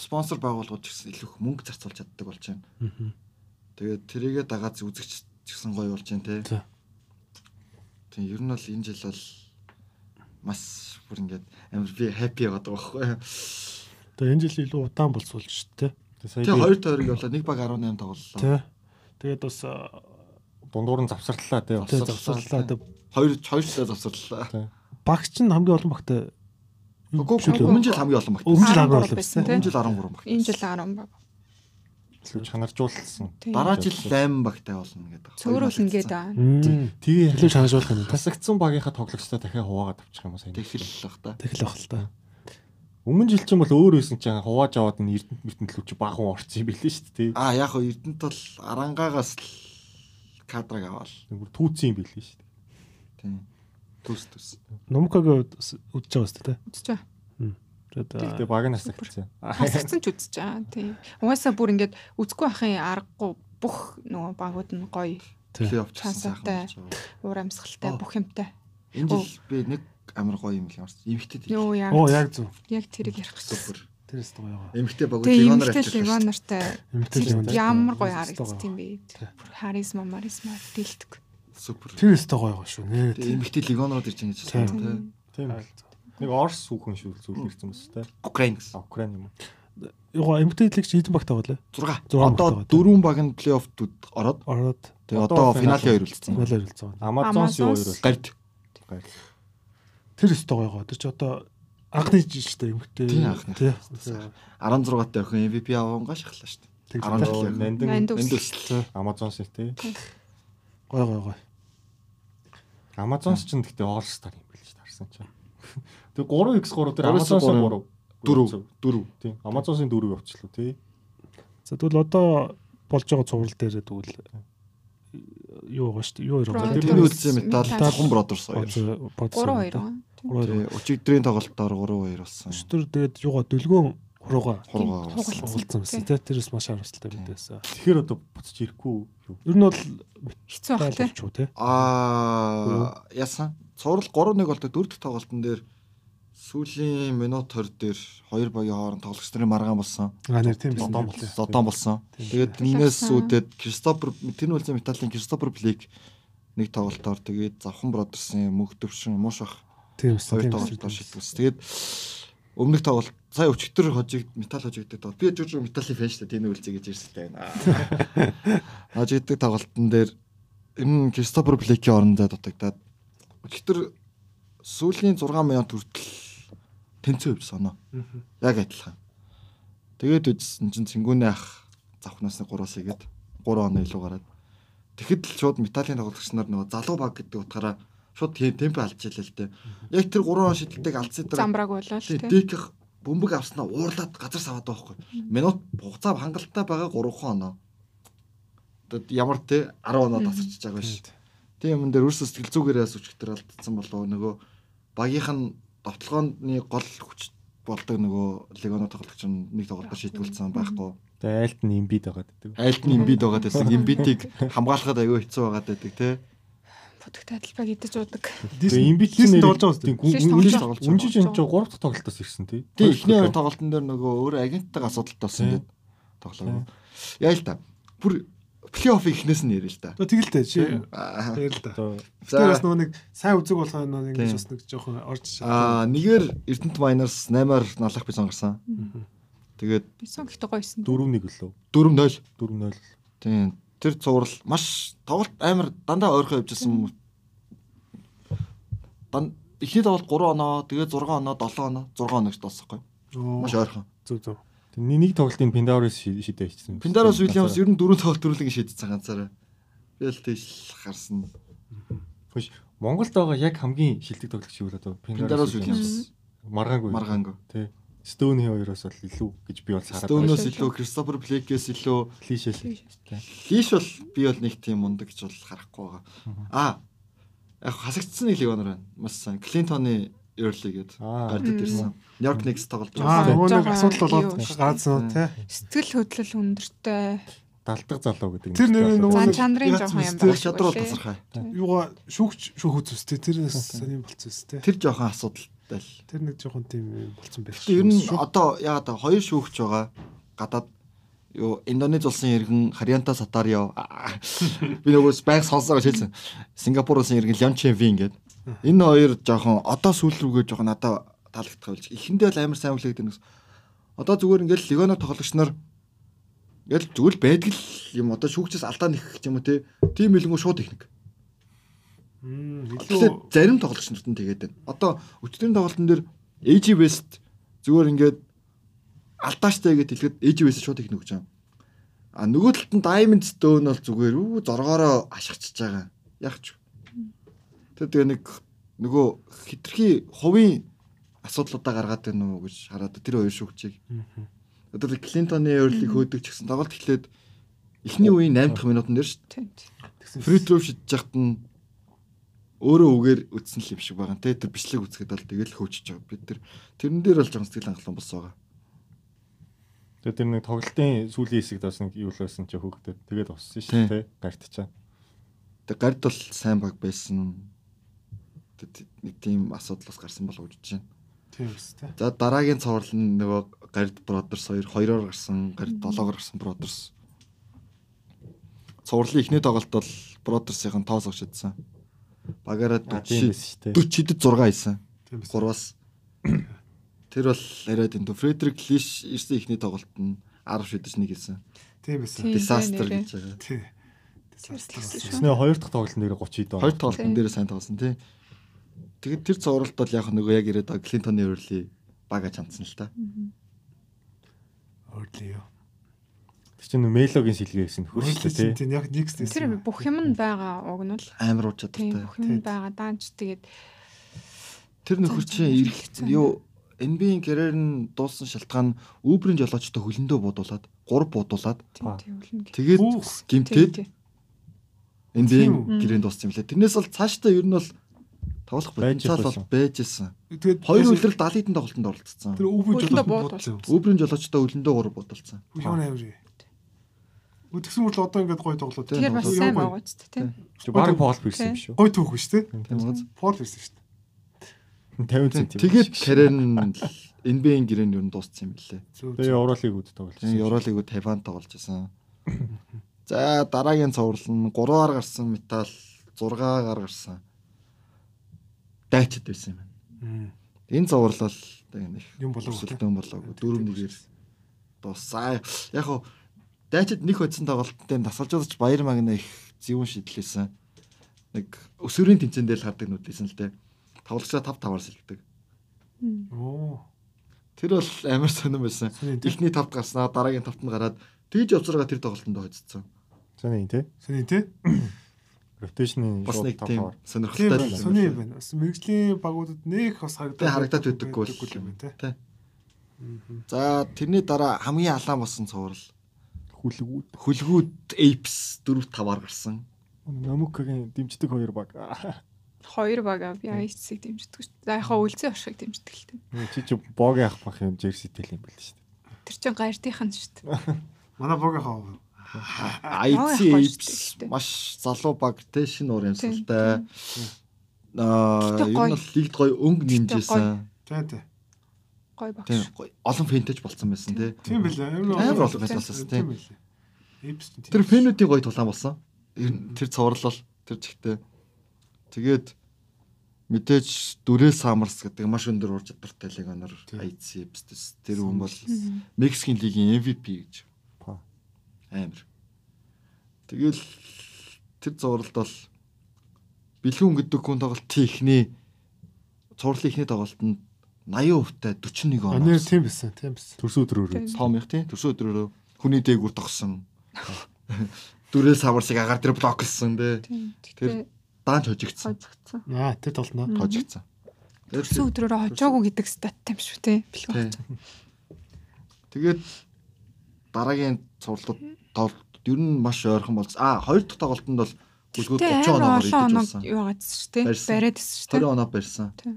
спонсор байгууллагууд ч гэсэн илүү их мөнгө зарцуулж чаддаг болж байна. Тэгээд тэрийгэ дагаад үзэгч гэсэн гоё болж байна те. Тийм ер нь бол энэ жил бол маш бүр ингээд амар би хаппи яваад байгаа байхгүй. Тэгээ энэ жил илүү удаан болцуулж шүү дээ. Тэгээ хоёр тойрог явлаа. Нэг баг 18 тоглолоо. Тэ. Тэгээд бас дундуур нь завсарлаа тий. тэ Завсарлаа. Хоёр хоёр жилээ завсарлаа. Тий. Багч нь хамгийн олон багтай. Дээ. өмнө жил хамгийн олон багт. Өмнө жил 13 хамгийн олон байсан. Өмнө жил 13 багт. Энэ жил 10 баг. Илүү чанаржуулсан. Дараа жил 8 багтай болно гэдэг. Цөөрүүлнэ гээд аа. Тэгээ Илүү шанажуулах юм та. тасагдсан багийнхаа тоглогчтой дахиад хуваагаад авчих юм уу сайн. Тэхэл л бах та. Тэгэл бах л та. Өмнө жил чинь бол өөр байсан чинь хувааж аваад энэ эрдэнэ мэртэн төлөв чи баахан орсон юм билээ шүү дээ. Аа яг хөө Эрдэнэт бол арангаагаас л кадраг аваал. Бүр түүцэн юм билээ шүү дээ. Тийм. Төс төс. Номкогийн үдж байгаа шүү дээ. Үзэж байгаа. Тэгтээ Тэгээд баг нь насагцсан. Хасагцсан ч үзэж байгаа. Тийм. Угаасаа бүр ингээд үзгүй ахын аргагүй бүх нөгөө багууд нь гоё Плей-офф Чансаатай. сайхан. уур амьсгалтай бүх юмтай. Энэ жил би нэг амар гоё юм л ямар ч эмхтэд Йоо яг оо яг зөв. яг тэрийг ярих гэсэн. супер. Тэрээс гоё байгаа. Эмхтэй авчирсан. легонортай Эмэгтэй юм. ямар гоё харагдсан юм бэ. Бүр харизма маризма дэлдэг. Супер. Тэрээс гоё байгаа шүү. Тэгээ эмхтэй легоноор ирж байгаа гэж Тийм. байна тий. Тийм. Нэг Орс хүүхэн шүү зүйл ирсэн мэт те. Украин гэсэн. Украин юм уу? Лиг чи хэдэн багтай болоо? 6. Зургаан Одоо багтаа. дөрвөн баг нь плей-офф ороод Ороод тэгээ Одоо финалийн хоёр үлдсэн. финалаар үлдсэн. Amazon-с юу хоёр бол Гард. Тэр өстө гоё байгаа. Тэр чи одоо анхны жил шүү дээ эмэгтэй. Тийм, анхны. Тий. 16 тай охин MVP авангаа шахлаа шүү дээ. Тэг 17 Оо, лиг. Нандин Эндүс. Amazon-с те. Гоё гоё гоё. Amazon-с ч гэхдээ All Star юм байл шүү дээ харсан чинь. Тэг 3x3 дээр 3x3 Amazon-с 3. Дөрөв. Дөрөв. Тийм. Amazon-сын 4-ийг авчлаа тий. За тэгвэл одоо болж байгаа цуврал дээр тэгвэл юу байгаа шүү дээ. Юу хоёр байгаа. Тэрний үлдсэн металл. Тархан Бродерс хоёр. 3 2 байгаа. Хоёр. Тэгээ өчигдрийн тоглолтоор 3-2 болсон. Өчтөр тэгээд юугаа дөлгөөн хурууга Хуруугаа хугалцсан байсан тий. Тэрээс маш харамсалтай мэдээсэн. Тэгэхээр одоо буцаж ирэхгүй юу? Ер нь бол Хэцүү байх тий. Аа яасан. Цуврал 3-1 болдог дөрөв дэх тоглолтын дээр сүүлийн минут 20 дээр хоёр багийн хооронд тоглогч нарын маргаан болсон. Аа нэр тийм байсан. Зодон болсон. Зодон болсон. Тэгээд тэрнээс үүдээд Кристофер тэр нь үлзэн Металлын Кристофер Блик нэг тоглолтоор тэгээд Завхан Бродерсын мөнх төвшин мууш бах Тийм хоёр тоглолтоор шилжүүлсэн. Тэгээд өмнөх тоглолт сая өчтөр хожиг металл хожигддаг тоглолт. Би жиж металлын фэн шүү дээ. Тэний үлзээ гэж ирсэлтэй байна. Хожигддаг тоглолтын дээр энэ Кристофер Бликийн орондоо дутагдаад өчтөр сүүлийн 6 минут хүртэл тэнцүү явж соноо. Яг адилхан. Тэгээд үжсэн чинь цэнгүүнээ ах завхнаас нэг 3-аас игээд 3 оноо илүү гараад. Тэгэхэд л шууд металлын тоглогч нар нөгөө залуу баг гэдэг утгаараа шууд темп алдчихлаа л дээ. Яг тэр 3 он шидэлтэйг алдсан дээр Замбрааг болоо л тий. дикх бөмбөг авснаа уурлаад газар саваад байхгүй. Минут хугацаа хангалттай байгаа 3 оноо. Тэгэд ямар те 10 оноо тасарч байгаа биш. Тийм юм дээр өөрсдөө сэтгэл зүгээрээс өчгтөр алдсан болов нөгөө багийнх нь довтлогооны гол хүч болдог нөгөө легоно тоглогч нь нэг тоглолтоор шийдвүүлсэн байхгүй. Тэгээ айлт нь имбид байгаад байдаг. Айлд нь имбид байгаа гэсэн имбидийг хамгаалахад аюу хэцүү байгаад байдаг те. Будагт адилбаг идэж уудаг. Тэгээ имбид чинь болж байгаа тийм Лист үнж тоглож байгаа. үнжиж энэ чинь 3 дахь тоглолтоос ирсэн тий. Тийм эхний хоёр тоглолтын дээр нөгөө өөр агенттай асуудалтай болсон гэдэг тоглоо. Яа л та. Бүр плей-офф ихнээс нь ярил л. Тэгээ тэгэл тээ чи Аа. тэгэл та. Одоо Тэр бас нөгөө нэг сайн үзэг нөгөө Тийм. ингэж бас нэг жоохон орж Аа нэгээр Эрдэнэт Майнерс 8-аар налах би сонгарсан. Тэгээд Бисон гэхдээ гойсон. 4-1 лөө. 4-0. 4-0. Тийм. Тэр цуврал маш тоглолт амар дандаа ойрхон явжсэн юм. Дан эхний тоглолт 3 оноо, тэгээд 6 оноо, 7 оноо, 6 оногч дуусахгүй. Маш ойрхон. зүг зүг. Нэг тоглолтын Пиндаурис шийдээ хийсэн. Пиндарос Уильямс ер нь дөрөв тоглолт төрүүлэг шийдсэн ганцаараа. Би л тийш харсан. Хөөш Монголд байгаа яг хамгийн шилдэг тоглогч юу вэ одоо Пиндарос Уильямс маргаангүй. маргаангүй. Тий. Стоуны хоёроос бол илүү гэж би бол хараад байна. илүү Кристофер Блейкээс илүү клишэл. Лиш бол би бол нэг тийм мундаг гэж бол харахгүй байгаа. Аа. Яг хасагдсан нэг легонор байна. Маш сайн. Клинтоны Early гэдэг Аа. гардд ирсэн. Нью-Йорк Knicks тоглож Аа байгаа. нөгөө нэг асуудал болоод гаацсан тий. Сэтгэл хөдлөл өндөртэй. Далдаг залуу гэдэг. Тэр нэр нөгөө Зан нэг чанарын жоохон юм байна. Чадвар бол тасархай. Юугаа шүүгч шүүхүүц үстэй. Тэрнээс сонирм болцсон үстэй. Тэр жоохон асуудалтай л. Тэр нэг жоохон тийм юм болцсон байх. Ер нь одоо яагаад хоёр шүүгч байгаа. Гадаад юу Индонез улсын иргэн Харианта Сатарио би нөгөөс байг сонсоо гэж хэлсэн. Сингапур улсын иргэн Лям Ченвин гэдэг. Энэ хоёр жоохон одоо сүүл рүүгээ жоохон надад таалагдах байлж. Эхэндээ л амар сайн үлээдэг нэгс. Одоо зүгээр ингээл легоно тоглогч нар ингээл зүгээр байдаг л юм одоо шүүгчээс алдаа нэх юм уу те. Тим билэнгүү шууд техник. илүү зарим тоглогч нарт нь тэгээд байна. Одоо өчтөрийн тоглолтын дээр AG West зүгээр ингээд алдааштай гэж хэлэхэд AG West шууд их нүгж байгаа. А нөгөө талд нь Diamond Stone бол зүгээр үү зоргоороо ашигчж байгаа. Яг ч. Тэгээ нэг нөгөө хитрхи хувийн асуудлуудаа гаргаад байна уу гэж хараад тэр хоёр шүүгчийг. Одоо Клинтоны өөрлийг хөөдөг ч гэсэн тоглолт эхлээд эхний үеийн 8 дахь минутанд дээр шүү Тийм. дээ. Фри троу шидэж яхад нь өөрөө үгээр үтсэн л юм шиг байгаа. Тэ тэр бичлэг үцгээд бол тэгэл хөөчөж байгаа. Бид тэр тэрэн дээр бол жоохон сэтгэл хангалуун болсон байгаа. Тэгээ тэр нэг тоглолтын сүүлийн хэсэгт бас нэг юу л байсан чи хөөгдөд тэгээд уссан шүү дээ. Гарт чаа. Тэг гард бол сайн баг байсан. Тэг нэг тийм асуудал бас гарсан болов уу гэж байна. тийм үстэй. За дараагийн цуврал нь нөгөө гард Brothers хоёр хоёроор гарсан, гард долоогоор гарсан Brothers. Цувралын эхний тоглолт бол Brothers-ийн тоос огшидсан. Багаараа А тийм 40 байсан шүү дээ. 40-д 6 ийсэн. Тийм үстэй. Гурваас. Тэр бол яриад энэ Фредерик Лиш ирсэн ихний тоглолт нь 10 шидэж нэг хэлсэн. Тийм байсан. Тийм. Disaster нэрээ. гэж байгаа. Тий. Тэгсэн шүү. Тэснэ хоёр дахь тоглолтын дээр 30 доо. Хоёр тоглолтын Тийм. дээр сайн тоглосон тий. Тэгээд тэр цувралт бол яг нөгөө яг ирээд байгаа Клинтоны Early бага чамцсан л та. Өөрлөө. Тэр чинь Мелогийн сэлгээ гэсэн тий. Тийм яг next Тэр бүх юм нь байгаа уг нь бол Амар уу тийм чадвартай. бүх юм байгаа даанч тэгээд Тэр нөхөр чинь ирэх юу NBA-ийн карьер нь дууссан шалтгаан Uber-ийн жолоочтой хөлөндөө буудуулаад 3 буудуулаад тийм Аа. тийм үлнэ. тэгээд гимтээд. NBA-ийн гэрээнд дууссан юм лээ. Тэрнээс бол цаашдаа ер нь бол Тоглох потенциал бол байсан. байж исэн. Тэгээд Хоёр үлрэл 70 хэдэн тоглолтод оролцсон. тэр болоод буудсан. Өвбрийн жолоочтой өлөндөө 3 бодолцсон. Яа нээр. Үтгсэн мөрл одоо ингээд гоё тоглоод. Тийм, Тэгэхээр бас сайн байгаа ч тийм. Баг пол бирсэн юм шүү. Гоё түүх шүү дээ. Тийм үү? Пол ирсэн шүү дээ. 50 цент. Тэгээд карьер нь NBA-ийн гэрээнд юу н дууссан юм билээ. Зөв. Тэгээ Евролиг үд тоглож. Тийм Евролиг Тайван тоглож байсан. За дараагийн цуврал нь 3-аар гарсан металл 6-аар гарсан. Дайчд байсан юм байна. Энэ бол тэг нэг Юм болоогүй, өсөлтөн болоогүй. Дөрөв нэгээр дуусаа. Яг хуу дайчд нэг хоцсон тоглолттой тасалжуулагч Баяр Магна их зөвүүн шидлээсэн. Нэг өсвөрийн тэмцээн дээр л хардаг нүдлээсэн л те. Тоглогчдаа 5 5-аар сэлдэг. Оо. Тэр бол амар сонирн байсан. Сонин. Эхний тавд гарснаа дараагийн тавд нь гараад тэгж явцраагаа тэр тоглолтонд хоцсон. Сони тий. Сони тий. Rotation-ы Бас нэг тийм сонирхолтой. Сони юм байна. Бас мэрэгжлийн багуудад нэг бас харагдаад харагдаад байдаггүй л юм байна тий. За тэрний дараа хамгийн алаан болсон цуврал Хүлгүүд. хүлгүүд Apes 4 5-аар гарсан. Намукагийн дэмждэг хоёр баг. Хоёр бага би айцыг дэмждэг шүү. За яхаа үлзий оршиг дэмждэг л тийм. Чи чи богийн ах бах юм жерситэй юм байл шүү дээ. Тэр чин гардийнхан шүү дээ. Манай бог хаа. IC маш залуу баг тэ шин уур юмсалтай. Аа ер нь бол лигд гоё өнгө нэмжсэн. Тий тий. Гой багш. Тийм олон фэнтэж болсон байсан тий. Тийм билээ. Амар олон фэнтэж болсон Тийм тий. билээ. Тийм. Тэр фэнүүдийн гоё тулаан болсон. Тэр цуврал тэр чигтээ. Тэгээд мэдээж дүрээ самарс гэдэг маш өндөр ур чадвартай легионер Тийм. IC Apes тэр хүн бол Мексикийн лигийн MVP гэж. Амар. Тэгэл тэр зурлалд бол бэлгүүн гэдэг хүн тоглолтын ихний цувралын ихний тоглолтод 80% та 41 он. Анир авсан. тийм байсан. Тийм байсан. Төрсөн өдрөөрөө. Тийм. Том их тий. Төрсөн өдрөөрөө хүний дээгүүр тогсон. Дүрээ саварсыг агаар дээр блоклсон тий. Тийм. Тэр даанч хожигдсан. хожигдсан. Аа тэр толноо. Хожигдсан. Төрсөн өдрөөрөө хожоогүй гэдэг статтай юм шүү. Тий. Тэгээд дараагийн цувралууд тоглолт ер нь маш ойрхон болсон. Аа хоёр дахь тоглолтод бол бүлгүүд 30 Тэгээ оноор олон оног идэж юу гадсан шүү те. Барьсан. Бариад байсан шүү те. 20 оноо барьсан. Тийм.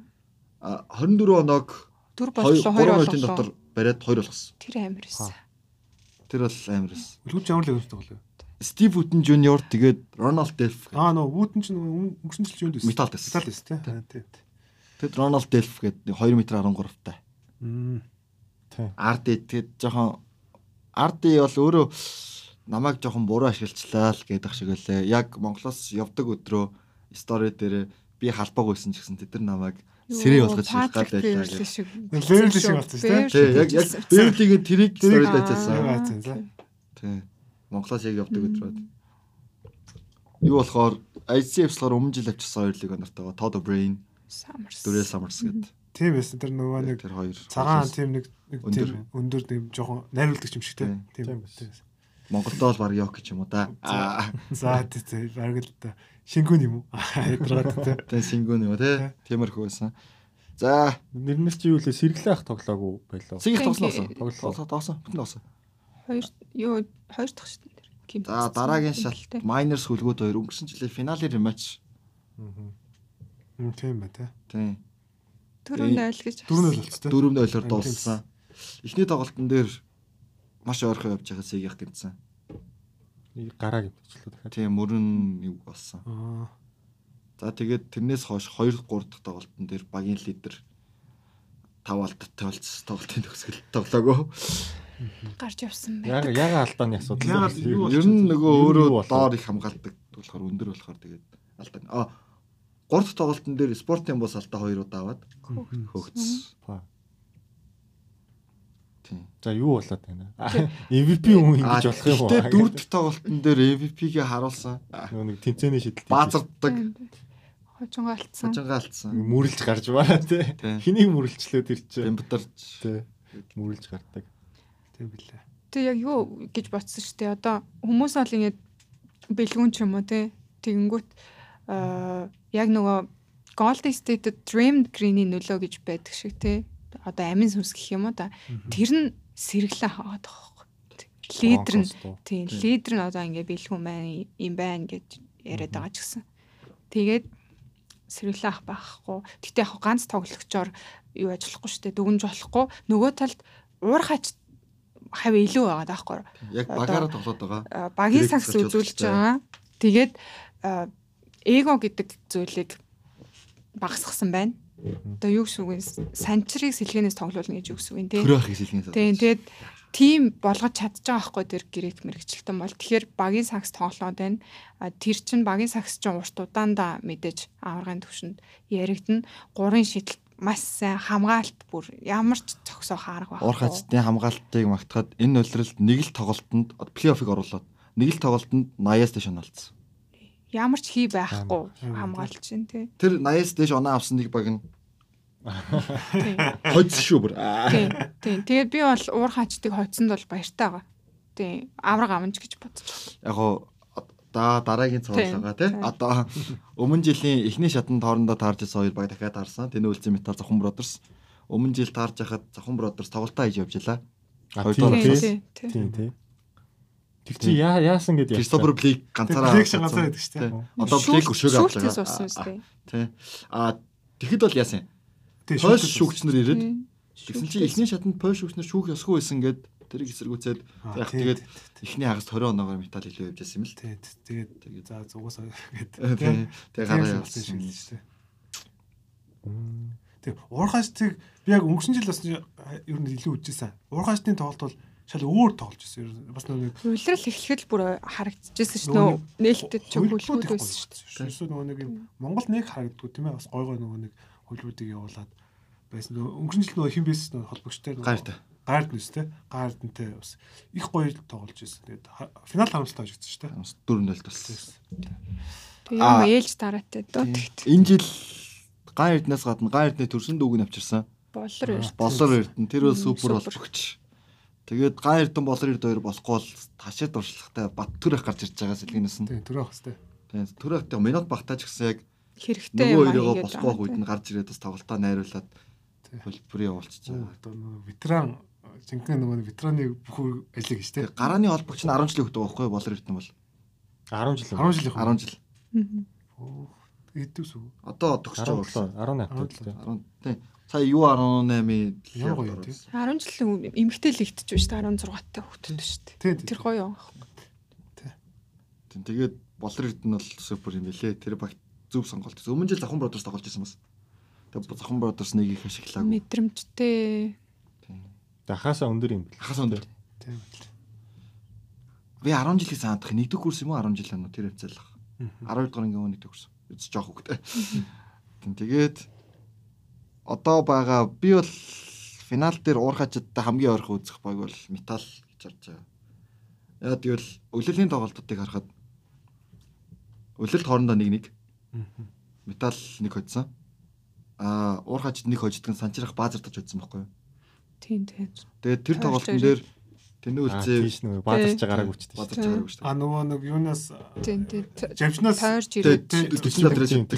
А 24 оног Дүр 2 болчихлоо 2 3 минутын болчихлоо. дотор бариад 2 болгосон. Тэр амар байсан. Тэр бол амар эс. Үлгүүч ямар л өгсөн тоглоо. Стив Вутен Жуниор тэгээд Рональд Делф. Аа нөө Вутен ч нөгөө өнгөрсөн жил юунд байсан? Металд байсан. Металд байсан тий. Аа, тий. тий. Тэгэд Рональд Делф гэдэг 2 м 13 таа. Мм. Тий. Арди тэгээд жоохон Арди бол өөрөө намайг жоохон буруу ашиглацлаа л гэдэг шиг үлээ. Яг Монголоос явдаг өдрөө стори дээр би халбаг байсан ч гэсэн тэд нар намайг сэрээ болгож хэлэх гал байлаа гэх. Левел шиг болсон шүү дээ. Тий, яг яг Бэрлигийн тэрийг сторид за. Тий. Монголоос яг явдаг өдрөө. Юу болохоор ICF болохоор өмнө жил авчирсан хоёр лиг онортойгоо Todd O'Brien, Самарс. Дүрээ Summers гэдэг. Тийм байсан. Тэр нөгөө нэг Тэр хоёр. цагаан тийм нэг нэг Өндөр. тийм өндөр тийм жоохон найруулдаг юм шиг тий. Тийм. Тийм. Тийм. тийм. Монголдоо бол баг Йок гэж юм уу да. Аа. За тий, тий. Бараг л та. Шингүүн юм уу? Аа, ядраад тий. Тэн сингүүн юм уу те. Тиймэрхүү байсан. За, Нэрнээс чи юу лээ сэргэлээ ах тоглоогүй байлаа. сийг Тийм, тоглосон. тийм. Тоглосон, тоглосон. Бүтэн тоглосон. Хоёр юу хоёр дахь шүү дээ. За, дараагийн шалт Miners хөлгүүд хоёр өнгөрсөн жилийн финалийн рематч. Мм, Тийм байна тий. Тийм. Төрөнд айл гэж. Дөрөв нь болц тий. Дөрөвд ойлоор дууссан. Эхний тоглолтын дээр маш ойрхон явж байгаа сийг гэмтсэн. Гараа гэмтчихлээ дахиад. Тийм мөрөн юу болсон. Аа. За тэгээд тэрнээс хойш 2 3 дахь тоглолтын дээр багийн лидер 5 алдттай болц тоглолтын төгсгөл тоглоагүй. гарч явсан Яг байдаг. яг алдааны асуудал. Ер нь нөгөө өөрөө доор их хамгаалдаг болохоор өндөр болохоор тэгээд алдаа. А 3 дахь тоглолтын дээр спортын бус алдаа 2 удаа аваад хөөгдсөн. Тийм. За юу болоод байна? MVP хүн ингэж болох юм уу? Тэгээд 4 дахь тоглолтын дээр MVP-гээ харуулсан. Нэг тэнцээний шидэлт. Баазардаг. Хожонго алдсан. Хажингаа алдсан. мөрлж гарч байна тий. Тий. Хэнийг мөрлчлөө тэр чинь. Бэмбтарч. Тий. Мөрлж гардаг. Тийм билээ. Тэг яг юу гэж бодсон шүү дээ. Одоо хүмүүс бол ингэж бэлгүүн ч юм уу те. Тэгэнгүүт яг нөгөө Golden State Dream Green-ийн нөлөө гэж байдаг шиг те. Одоо амин сүнс гэх юм уу да. Тэр нь сэргэлэн хаваад байгаа байхгүй. Лидер нь тийм лидер нь одоо ингээ бэлгүүн байна юм байна гэж яриад байгаа ч гэсэн. Тэгээд сэргэлэн ах байхгүй. Гэтэ яг ганц тоглогчоор юу ажиллахгүй шүү дээ. Дүгнж болохгүй. Нөгөө талд уурхач хав илүү байгаа даахгүй. Яг багаараа тоглоод байгаа. Багийн зөвшөөрч үзүүлж байгаа. Тэгээд а, эго гэдэг зүйлийг багасгасан байна. Одоо юу гэсэн үг вэ? Санчрыг сэлгэнээс тоглуулна гэж юу гэсэн үг вэ? Төрөө ахыг сэлгэн. Тийм тэгээд тим болгож чадж байгаа байхгүй тэр гэрээт мэрэгчлэлтэн бол тэгэхээр багийн сакс тоглоод байна. Тэр чин багийн сакс чинь урт удаандаа мэдээж аваргын төвшөнд яригдана. Гурын шидэлт маш сайн хамгаалт бүр ямар ч цогсоо хаарах байхгүй. Уурхачдын хамгаалтыг магтахад энэ нөлрөлд нэг л тоглолтод плей-оффыг оруулаад нэг л тоглолтод 80-аас дэш оноолцсон. Ямар ч хий байхгүй хамгаалт чинь тий. Тэр 80-аас дэш оноо авсан нэг баг нь хоцсон шүү бүр. Тийм. Тэгээд би бол уур хаачдыг хоцсонд бол баяртай байгаа. Тийм. Авраг аванч гэж бодож Яг гоо да дараагийн цувралгаа тий. Одоо өмнө жилийн эхний шатанд хоорондоо таарж ирсэн хоёр баг дахиад таарсан. Тэний үлцэн метал Зохон Бродерс. Өмнө жил таарж хахад Зохон Бродерс тоглолтоо хийж явж илаа. Хоёр тий. Тийм. Тийм. Тэг чи яа яасан гэд Кристофер Блейк ганцаараа Блейк шангаасаа байдаг шүү дээ. Одоо Блейк өшөөг авч Шүүлтээс уусан үстэй. Тий. А тэгэхэд бол яасан? Тийм, Польш шүүгч- шүүгчнэр ирээд. Тэгсэн чи эхний шатанд Польш шүүгчнэр шүүх ёсгүй байсан гэд тэрийг эсэргүүцээд яг тэгээд эхний хагаст 20 оноогоор металл илүү явж байсан юм л. Тий, тэгээд Тэгээд за зүгээс гээд. Тэгээд гараа явуулсан шиг л шүү дээ. Тэг уурхаачтыг би яг өнгөрсөн жил бас ер нь илүү үжижсэн. Уурхаачтын тоглолт бол шал өөр тоглож байсан. Бас нэг Улирал эхлэхэд л бүр харагдчихсэн шүү дээ. Нээлттэй ч хөлбүүд байсан шүү дээ. Эсвэл нөгөө нэг юм Монгол нэг харагддгүй тийм ээ бас гой гой нөгөө нэг хөлбүүдийг явуулаад байсан. Өнгөрсөн жил нөгөө хин бэс нөгөө холбогчтой нөгөө Гайртай. Гайрд нүс те. Гайрдэнтэй бас их гоё тоглож байсан. Тэгээд финал харамсалтай ажигдсан шүү дээ. Дөрөв нөлт болсон. Тэгээ ээлж дараатай дөө тэгт. Энэ жил ган эрднээс гадна ган эрдний төрсөн дүүг нь авчирсан. Болор эрт. Болор эрдэн тэр бол супер супер. Тэгээд ган эрдэн болор эрд хоёр болохгүй бол ташаа дуршлагтай бат төр их гарч ирж байгаа сэлгэнээс нь. Тийм төрөө хостой. Тэгээд төр ихтэй минут багтааж гисэн яг Хэрэгтэй нөгөө юм хоёроо хийгээд болохгүй байгаа үед тийм. нь гарч ирээд бас тоглолтоо найруулад хөлбөр явуулчихж байгаа. Одоо нөгөө ветеран жинхэнэ нөгөө ветераны бүх гэж те. Тэгээд гарааны холбогч нь 10 жилийн хөтөө байхгүй болор эрдэн бол 10 жил. 10 жилийн 10 жил. Мгм. Эдвс үү? Одоо төгсөж байгаа. 17 18 тий. 10 тий. Сая юу 18-ийн Ямар гоё тий. 10 жил эмгтэй лигтж байна шүү дээ 16 та хүүхдүүд шүү дээ. Тэр гоё. Тий, Тэгээд болор эрдэн бол супер юм билэ. Тэр баг зөв сонголт. Өмнө жил Захан Бродерс тоглож байсан бас. Тэгээд Захан Бродерс нэг их ашиглаагүй. Мэдрэмжтэй. Дахаасаа өндөр юм бэл. Хагас өндөр. Тийм. Би 10 жилийн санаадах нэгдүгээр курс юм уу 10 жил ануу тэр хвцаалах. Мгм. 12 дугаар ангийн нэгдүгээр курс. Үз жоох хөвгтэй. Тэгээд одоо байгаа би бол финал дээр уурхачдтай хамгийн ойрхон үзэх баг бол метал гэж харж байгаа. Яа тэгвэл өглөөлийн тоглолтуудыг харахад өглөөлт хоорондоо нэг нэг метал нэг хоцсон. Аа уурхачд нэг хождг нь санчрах баазардаж хоцсон байхгүй юу? Тийм тийм. Тэгээд тэр тоглолтын дээр тэний Аа үлзээ тийш нөгөө баазарч байгааг үчтэй баазарч байгаагүй шүү А нөгөө нэг юунаас. Жавчнаас Тойрч дээ. ирээд Тий,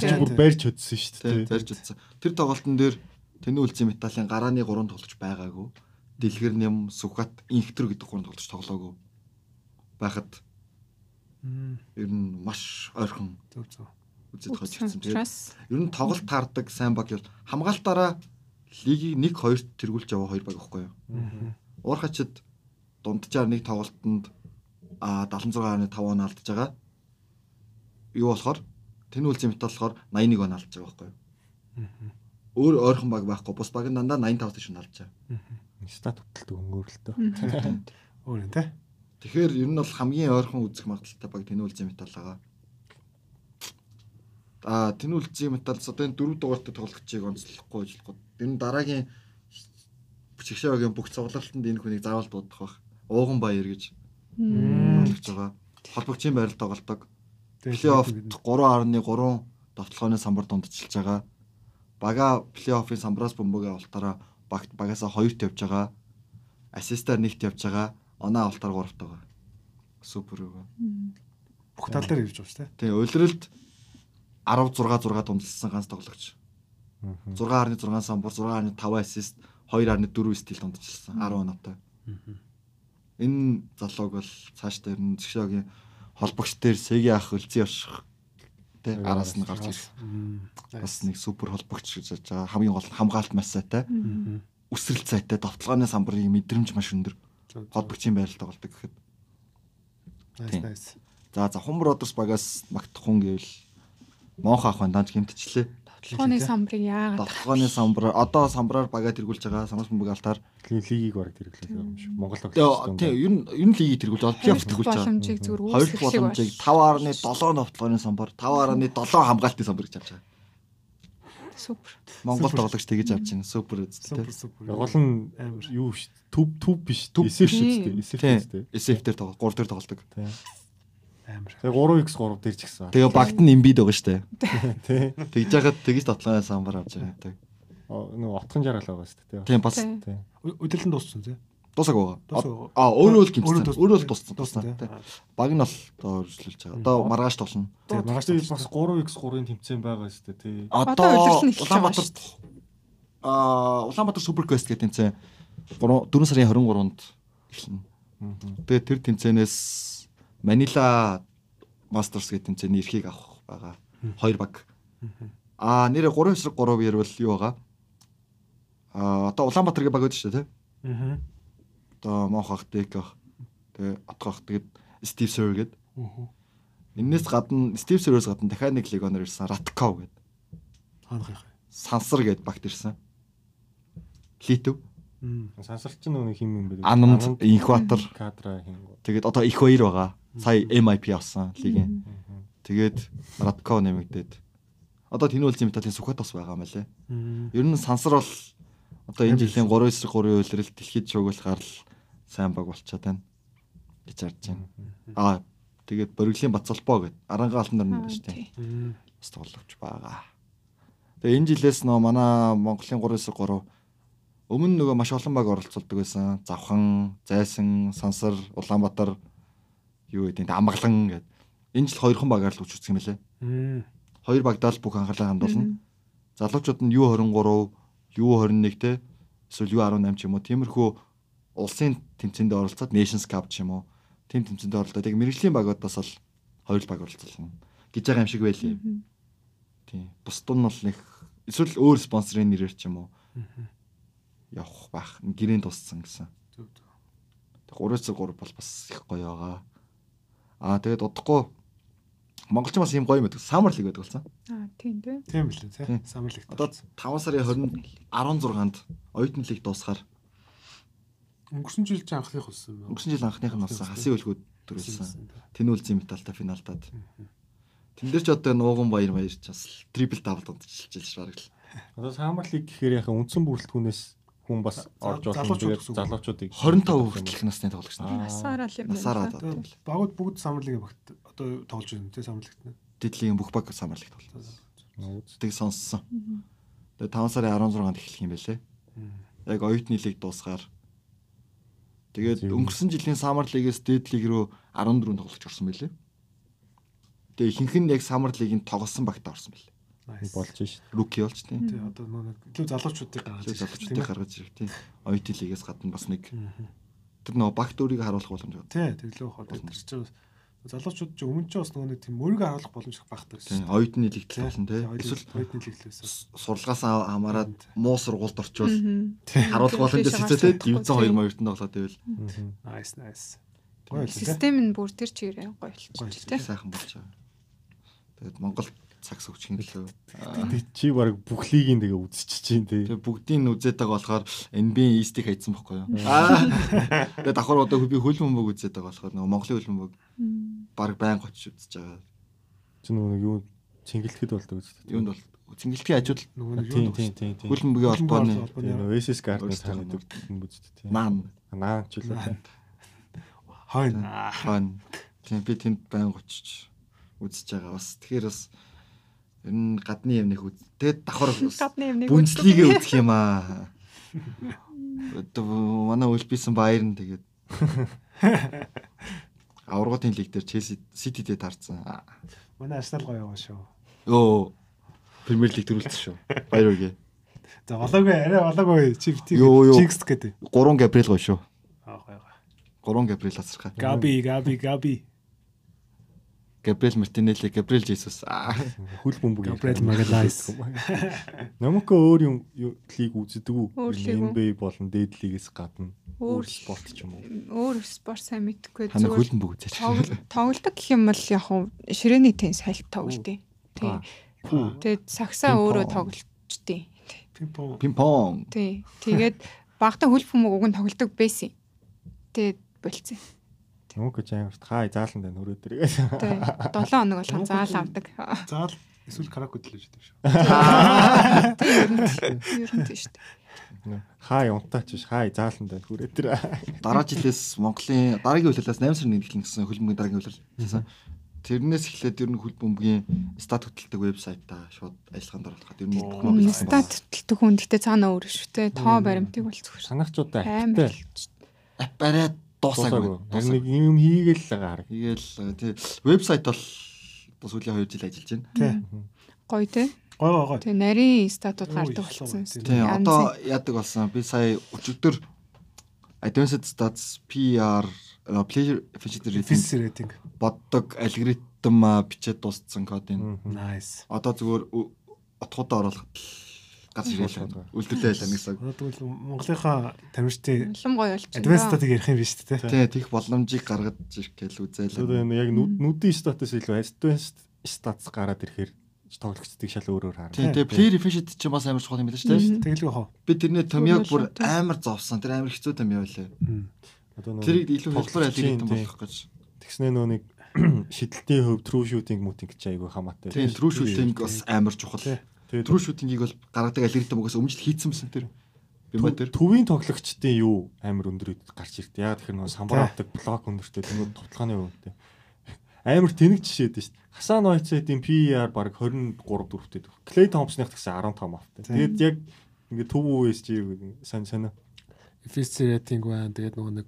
чинь бүр барьж хөдсөн шүү дээ. зарж утсан. Тэр тоглолтын дээр тэний үлзий металлын гарааны гурван тоглож байгаагүй. Дэлгэр нэм, сүхат, инхтер гэдэг гурван тоглож тоглоогүй. Байхад ер нь маш ойрхон зөв зөв. үзэж хож ирсэн. Тэгээд ер нь тоглолт таардаг сайн баг бол хамгаалтаараа лигийг 1 2-т тэргүүлж яваа хоёр баг байхгүй юу? Уурхачд дунджаар нэг тоглолтод а 76.5 он алдж байгаа. Юу болохоор тэний үлзий металл болохоор 81 он алдж байгаа байхгүй юу? Өөр ойрхон баг байхгүй. Бус баг нь дандаа 85 тийш нь алдж байгаа. Стат хөтэлдэг өнгөрлөлтөө. Өөр юм те. Тэгэхээр ер нь бол хамгийн ойрхон үзэх магадaltaй баг тэний үлзий металл байгаа. А тэний үлзий металл одоо энэ дөрөв дугаартай тоглогчийг онцлохгүй ажиллахгүй. Нь дараагийн Чигшээгийн бүх цуглалтанд энэ хүнийг заавал дуудах байх. Ууган баяр гэж болгож байгаа. Холбогчийн байрал тоглодог. Плей-офф 3.3 довтлооны самбар дундчилж байгаа. Бага плей-оффын самбраас бөмбөгийн авалтаараа багт багасаа 2-т явж байгаа. Ассистаар 1-т явж байгаа. Оноо авалтаар 3-т байгаа. Супер юу. бүх тал дээр ирж байгаа шүү те. Тэгээ улиралд 16 6 дундчилсан ганц тоглогч. 6.6 самбар, 6.5 ассист, 2.4 стил дундчилсан 10 оноотой. Энэ залууг бол цааш дээр нь Згшогийн холбогч дээр Сэги ах өлзий орших Тэ араас нь гарч ирэх. Бас нэг супер холбогч гэж байгаа. Хамгийн гол нь хамгаалт маш сайтай. Үсрэл сайтай, довтлооны самбарын мэдрэмж маш өндөр. Холбогчийн байрал тоглодог гэхэд. За за Хум Бродерс багаас магтахун гэвэл Монх ах бандааж гимтчлээ. Толгойн самбарыг яагаад Довтлооны самбараар одоо самбараар багаа тэргүүлж байгаа. Самбар баг алтаар. лигийг бараг тэрглэх юм шиг. Монгол тоглогч тийм ер нь ер нь лигийг тэргүүлж байгаа. Плей-офф тэргүүлж байгаа. боломжийг зүгээр үүсгэх боломжийг 5.7 довтлооны самбар, 5.7 хамгаалтын самбар гэж авч байгаа. супер. Монгол тоглогч тэгэж авч байна. Супер супер. Гол нь амар. юу ш төв төв биш Төв. эсэф шүү дээ. Эсэф шүү дээ. SF дээр тоглох, 3 дээр тоглодог. Тийм. Амар. Тэгээ 3x3 дээр ч гэсэн. Тэгээ багт нь имбид байгаа штэ. Тийм. Тэгж яхад тэгж дотлооны самбар авч байгаа. Нэг отхон жаргал байгаа шүү дээ. Тийм бас. Өдөлтөнд дууссан тий. дуусаг байгаа. Аа өөрөө л дууссан. Өөрөө л дууссан. Дууссан, тий. тий. Баг нь бол одоо үргэлжлүүлж байгаа. Одоо маргааш тоглоно. Тийм, маргааш тоглосон. бас 3x3-ын тэмцээн байгаа дээ. Тий. Одоо нь Улаанбаатар аа Улаанбаатар Супер Квест гэдэг тэмцээн 4 сарын 23-нд эхэлнэ. Тэгээд тэр тэмцээнээс Манила Мастерс гэдэг тэмцээний эрхийг авах байгаа. Хоёр баг. Аа нэрээ 3 эсрэг 3 ярил юу байгаа? Аа одоо Улаанбаатаргийн баг үүдэж шүү дээ, тий? Аа. Одоо Монх ах, Дек ах. Тэгээ Отгох тэгээд Стив Сэр гэдэг. Аа. Эннээс гадна Стив Сэрээс гадна дахиад нэг легионер ирсэн Ратков гэдэг. Хаанах юм. Сансар гэдэг багт ирсэн. Литв, Мм. Сансарч нь нэг хим юм бэ? Ананд, Инкватор. кадра хин. Тэгээд одоо их хоёр байгаа. Сая MIP авсан лигийн. Тэгээд Ратков нэмэгдээд одоо тэнүүлж Металлын Сүхбатас байгаа юм лээ. Мм. Ер нь Сансар бол одоо энэ жилийн 3 эсрэг 3 үйлрэл дэлхийд шуугуулахаар л сайн баг болчиход байна гэж харж байна. Аа тэгээд Бориглийн Бацолбоо гэдэг Аранга алтан дөрмөнд шүү дээ. Бас тоглогч байгаа. Тэгээ энэ жилээс нөө манай Монголын 3-3 өмнө нөгөө маш олон баг оролцолдог байсан. Завхан, Зайсан, Сансар, Улаанбаатар юу гэдэг нь амгалан гэдэг. Энэ жил хоёрхан багаар л үчирсэн юм лээ. Хоёр багтаа л бүх анхаарлаа хандуулна. Залуучууд нь U23, U21 те эсвэл U18 ч юм уу тиймэрхүү улсын тэмцээнд оролцоод Nations Cup ч юм уу тийм тэмцээнд оролцоод яг мэрэгжлийн багуудаас л хоёр баг оролцсон гэж байгаа юм шиг байлээ. Тийм. Бусд нь бол нэг эсвэл өөр спонсорын нэрээр ч юм уу явах байх. Гэрээнд туссан гэсэн. Тэг 3-3 бол бас их гоё байгаа. Аа тэгээд удахгүй Монголч бас ийм гоё мэддэг. Summer League байдаг болсон. Аа тийм дээ. Тийм билээ тий. Тийм. Самлэгт. Одоо 5 сарын 20 16-нд оюутны лиг дуусахаар өнгөрсөн жил ч анхных болсон юм. өнгөрсөн жил анхных нь болсон хасын үлгүүд төрүүлсэн. Тэнүүлзийн металлтай финалдаад. Тэн дээр ч одоо нууган баяр баяр ч бас трипл дабл дунджиж бараг л. Одоо Самар лиг гэхээр яхаа үндсэн бүрэлдэхүүнээс хүн бас орж залуучууд Тэгээд залуучуудыг 25 хүртэлх насны тоглогч нар. Насаараа л юм байна. Насаараа л да. Тэгээд багууд бүгд самлыг багт одоо тоглож байна тий самлэгт. Дэдлийн бүх баг самарлаг тоглолт. Тэг сонссон. Тэгээ 5 сарын 16-нд эхлэх юм байлээ. Яг оюутны лиг дуусгаар Тэгээд өнгөрсөн жилийн Summer League-с Dead League рүү 14 тоглогч орсон байлээ. Тэгээ ихэнх нь яг Summer League-ийн тоглосон багт орсон байлээ. Болж шít. Rookie болж тийм. Тий одоо нөгөө илүү залуучуудыг гаргаж ирэх, ээ? гаргаж ирэх тийм. оюутны лигээс гадна бас нэг тэр нөгөө багт өөрийгөө харуулах боломж байна. Тий тэглөө хоо тэр чинь залуучууд ч өмнө ч бас нөгөө нэг тийм өөрийгөө харуулах боломж их багтдаг Тийм. Оюутны лигт тоглосон тийм. Эсвэл хоёрны лиглээс. сурлагаас хамаарад муу сургуульд орчвол харуулах боломж тийм. гарч Дивизион 2 моёртон тоглоод байвал Nice nice. Гоё л тий. Систем нь бүр тэр чигээр гоё Гоё болчих л тий. сайхан болж байгаа. Тэгээд Монгол цагс өгч хинглээ. Тэг чи баг бүх лигийн тэгээ үзчихэж чинь тий. Тэгээ бүгдийг нь үзээд байгаа болохоор NBA East-ийг хайцсан байхгүй юу? Аа. Тэгээ давхар одоо би хөлбөмбөг үзээд байгаа болохоор нөгөө Монголын хөлбөмбөг баг байн очиж үзэж байгаа. Чи нөгөө нэг юу цэнгэлтгэд болдог үстэй. Юунд бол цэнгэлтгийн хажууд Нөгөө нэг Тийм юу тийм тийм тийм. хөлбөмбөгийн холбооны Тийм нөгөө SS Garden Өөрсдөө тань хамаа. гэдэг юм бүзд тий. наан Наа ч үлээ. хойно. хаан. Тийм би тэнд байн очиж үзэж байгаа бас. Тэгэхээр бас ер нь гадны юм нэг үз. Тэгээд давхар юм бүнцлигээ үзэх юм аа. Одоо манай үлбисэн баяр нь тэгээд аврагын лиг дээр Челси Ситидээ таарсан. Манай Арсенал гоё яваа шүү. Өө Премьер лиг төрүүлсэн шүү. Баяр үргээ. За болоогүй арай болоогүй чи бити Юу, юу. чикс гэдэг. 3 Габриэл гоё шүү. Аа гоё гоё. 3 Габриэл асархаа. Габи Габи Габи. Габриэл Мартинелли, Габриэл Жесус. Аа. Хөл бөмбөг. Gabriel Magalhaes. Намко өөр юм лиг үздэг үү? NBA болон дээд лигээс гадна Өөр спорт ч юм уу. Өөр спорт сайн мэдхгүй Хана зүгээр хөлн бүг үзээч. тоглол- тоглолдог гэх юм бол яг хуу ширээний теннис хальт тоглолтыг. Тий. Тэгээд сагсаа өөрөө тоглолчдیں۔ Пимпо. Пимпон. Тий. Тэгээд багтаа хөл бөмбөг уг нь тоглолдог байсан. Тэгээд болцсон. Намко ч амар хаа заалан байна өрөө дээр. Тий. 7 хоног болгон заал авдаг. Заал эсвэл караоке төлөж идэв шүү. Тий. Ер нь ер нь тийш. Хаа унтаач биш хаа заалан байна хүрээ дээр. Дараа жилээс Монголын дараагийн хөлөлөөс 8 сарын 1-нд гэсэн хөлбөмбөгийн дараагийн. Тэсэн. Тэрнээс эхлээд ер нь хөлбөмбөгийн стат хөтэлдэг вебсайтаа шууд ажиллагаанд оруулахад ер нь бүх Монгол хэлсэн Стат төлтөг хүн гэхдээ цаана өөр шүү те. Тоо баримтыг бол зүгээр. Санагчуудаа Амар. активтэй Ап бариад дуусаагүй. Харин нэг юм хийгээл л байгаа хараг. Тэгэл тий вебсайт бол бас сүүлийн 2 жил ажиллаж байна. Тий. Гоё те. Гой гой гой. Тэгээ нарийн статууд гардаг болсон. Тий одоо яадаг болсон. Би сая өчигдөр Advanced Stats PR э, Player Efficiency Rating боддог алгоритм бичээд дууссан кодын. Nice. Одоо зүгээр отгуудаа оруулахад л газ ирээлээ. Үлдүүлээ л гэсэн. Тэгвэл Монголынхаа тамирчдын улам гоё байна. advanced статыг ярих юм биш үү те. Тий, тех боломжийг гаргаж ирэх Одоо үзээлээ. энэ яг нүд- нүдийн статус илүү advanced статус гараад ирэхээр тоглогчдыг шал өөрөөр харна. Тий, тэгээ player efficiency ч бас амар чухал юм байна шүү дээ. Тэгэлгүй хоо. Би тэрний томьёог бүр амар зовсон. Тэр амар хэцүү томьёо лээ. Одоо нөгөө Тэрийг илүү тоглогчийн, алгоритм тий. болгох гэж. Тэгснээ нөө нэг шидэлтийн хөв true shooting мутинг ч айгүй хамаатай. Тийм, true shooting бас амар чухал. True shooting-ийг бол гаргадаг алгоритм угаас өмжил хийцэн байсан тэр. Би мөн тэр. төвийн тоглогчдын юу амар өндөр үед гарч ирдэ. Яг тэгэхээр нөгөө самбар авдаг блок өндөртэй тэмүүд товтлооны өвөнтэй. Амар тэнэг жишээд шүү дээ. Хасан Нойцедийн PER баг 23 4-тэй. Clay Thompson-ых гэсэн 15 автай. Тэгээд яг ингээд төв үеэс чи сайн сайн. Фис рейтинг байна. Тэгээд нөгөө нэг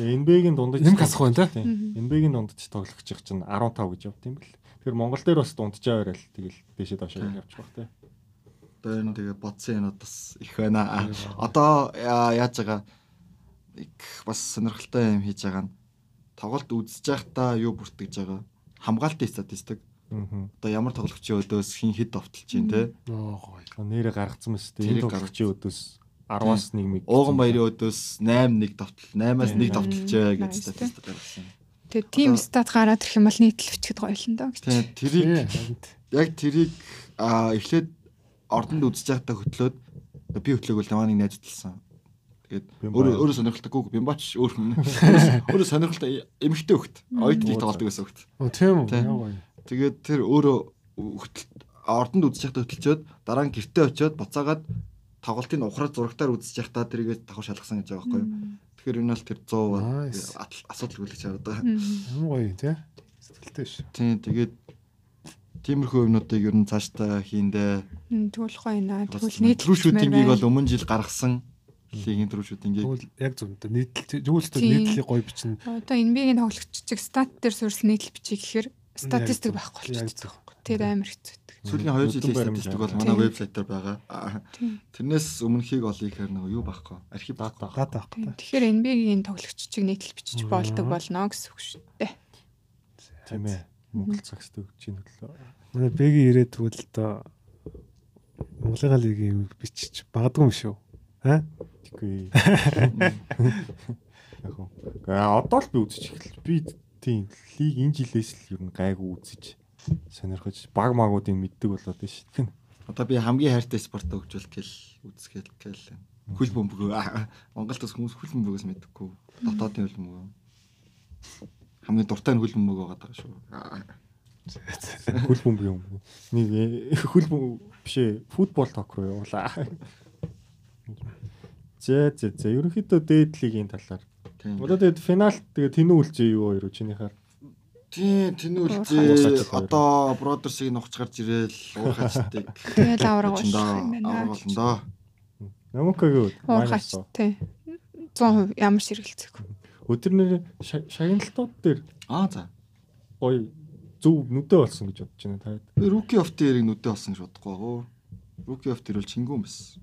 NBA-гийн дундаж Нэмэх асах байна, тий? NBA-гийн дундаж тоглогч их чинь 15 гэж явт юм бэл. Тэгэхээр Монгол дээр бас дунджаа байрал тэгэл дэшээ доошоо явж баг тий. Одоо энэ тэгээ бодсон юм бас их байна. А, Одоо яа- яаж байгаа их бас сонирхолтой юм хийж байгаа нь тоглолт үзэж байхдаа юу бүртгэж байгаа хамгаалтын статистик Аа. одоо ямар тоглогчийн өдөөс хин хэд товтолж чинь те оо гоё. Нэрээ гаргацсан мэт тийм Тэрийг тоглогчийн өдөөс 10-аас 1-ийг ууган баярын өдөөс 8 1 товтол 8-аас 1 Тийм. товтолжээ гэж статистик гаргасан. Тэгээ тим Одоо- стат гараад ирэх юм бол нийтлэл бичгэд гоё л энэ доо гэж. Тэгээ тэрийг яг тэрийг эхлээд ордонд үзэж байхдаа хөтлөөд би хөтлөөг л тамааны найз хөтлсөн. Тэгээд өөрөө өөрөө сонирхолтойгүй бимбач өөр хүн. Өөрөө сонирхолтой эмхтэй хөхт. Ойд нэг тоглодог байсан хөхт. Оо тийм үү. Тэгээд тэр өөрөө хөтөл ордонд үзэж байхдаа хөтөлчөөд дараа нь гэртээ очиод буцаагаад тоглолтын ухраа зурагтаар үзэж байхдаа тэрийгээ давхар шалгасан гэж байгаа байхгүй юу? Тэгэхээр энэ бол тэр 100 Nice. атал- асуудал хүлээж байгаа. Ямар гоё тий. Сэтгэлтэй ш. Тийм тэгээд тиймэрхүү юмнуудыг ер нь цаашдаа хийндээ. Тэгвэл гоё наа. Тэгвэл шүтингийг бол өмнө жил гаргасан. Лигийн трүү шүтингийг Тэгвэл яг зөв. Нийтлэл зөвлөлтөд нийтлэлийг гоё бичнэ. Одоо NBA-гийн тоглогч чиг стат дээр суурьсан нийтлэл бичиг гэхээр статистик байхгүй болчихсон. Тэр амар хэцүү. сүүлийн 2 Нүдэн жилийн статистик бол манай вебсайтаар байгаа. Тэрнээс өмнөхийг олъё гэхээр нөгөө юу байхгүй. Архив дата. Гад авах Тийм. та. Тэгэхээр NBA-гийн тоглогч чиг нийтлэл бичиж болдог болно гэсэн үг шүү дээ. Тийм ээ. Монгол цагс төгч чинь хөдлөө. Манай бэги ирээд тэгвэл одоо Монголын лигийн юм бичиж багадгүй юм шүү. Аа? Тэггүй. Яг. Аа одоо л би үзэж эхэллээ. Би тийм лиг энэ жилээс л ер нь гайгүй үзэж сонирхож баг магуудыг мэддэг болоод байна шүү дээ. Одоо би хамгийн хайртай спортоо хөгжүүлэх гээл үзсгээл гээл. Хөл бөмбөг. Монголд бас хүмүүс хөл бөмбөгөөс мэддэггүй. Дотоодын хөл бөмбөг. Хамгийн дуртай нь хөл бөмбөг байгаа даа шүү. Хөл бөмбөг юм. Нэг э, хөл бөмбөг биш ээ. Футбол ток руу явуулаа. Зэ зэ зэ. Ерөнхийдөө дээд лигийн талаар. Одоо тэгээд финал тэгээд тэнүү үлзээ юу хоёр чинийхаар. Тийм, хоёр. одоо бродерсыг нухч гарч ирээл уурхаачдаг. Тэгэл авраг уушлах юм байна. авраг болно доо. Намукагийн Уурхаач тий. 100% ямар сэргэлцэх. өдөр нэр шагналтууд дээр Аа за. гоё зөв нүдэ болсон гэж бодож байна та. Би руки оф дээрийг нүдэ болсон гэж бодохгүй гоо. Руки оф дээр бол чингүүн байсан.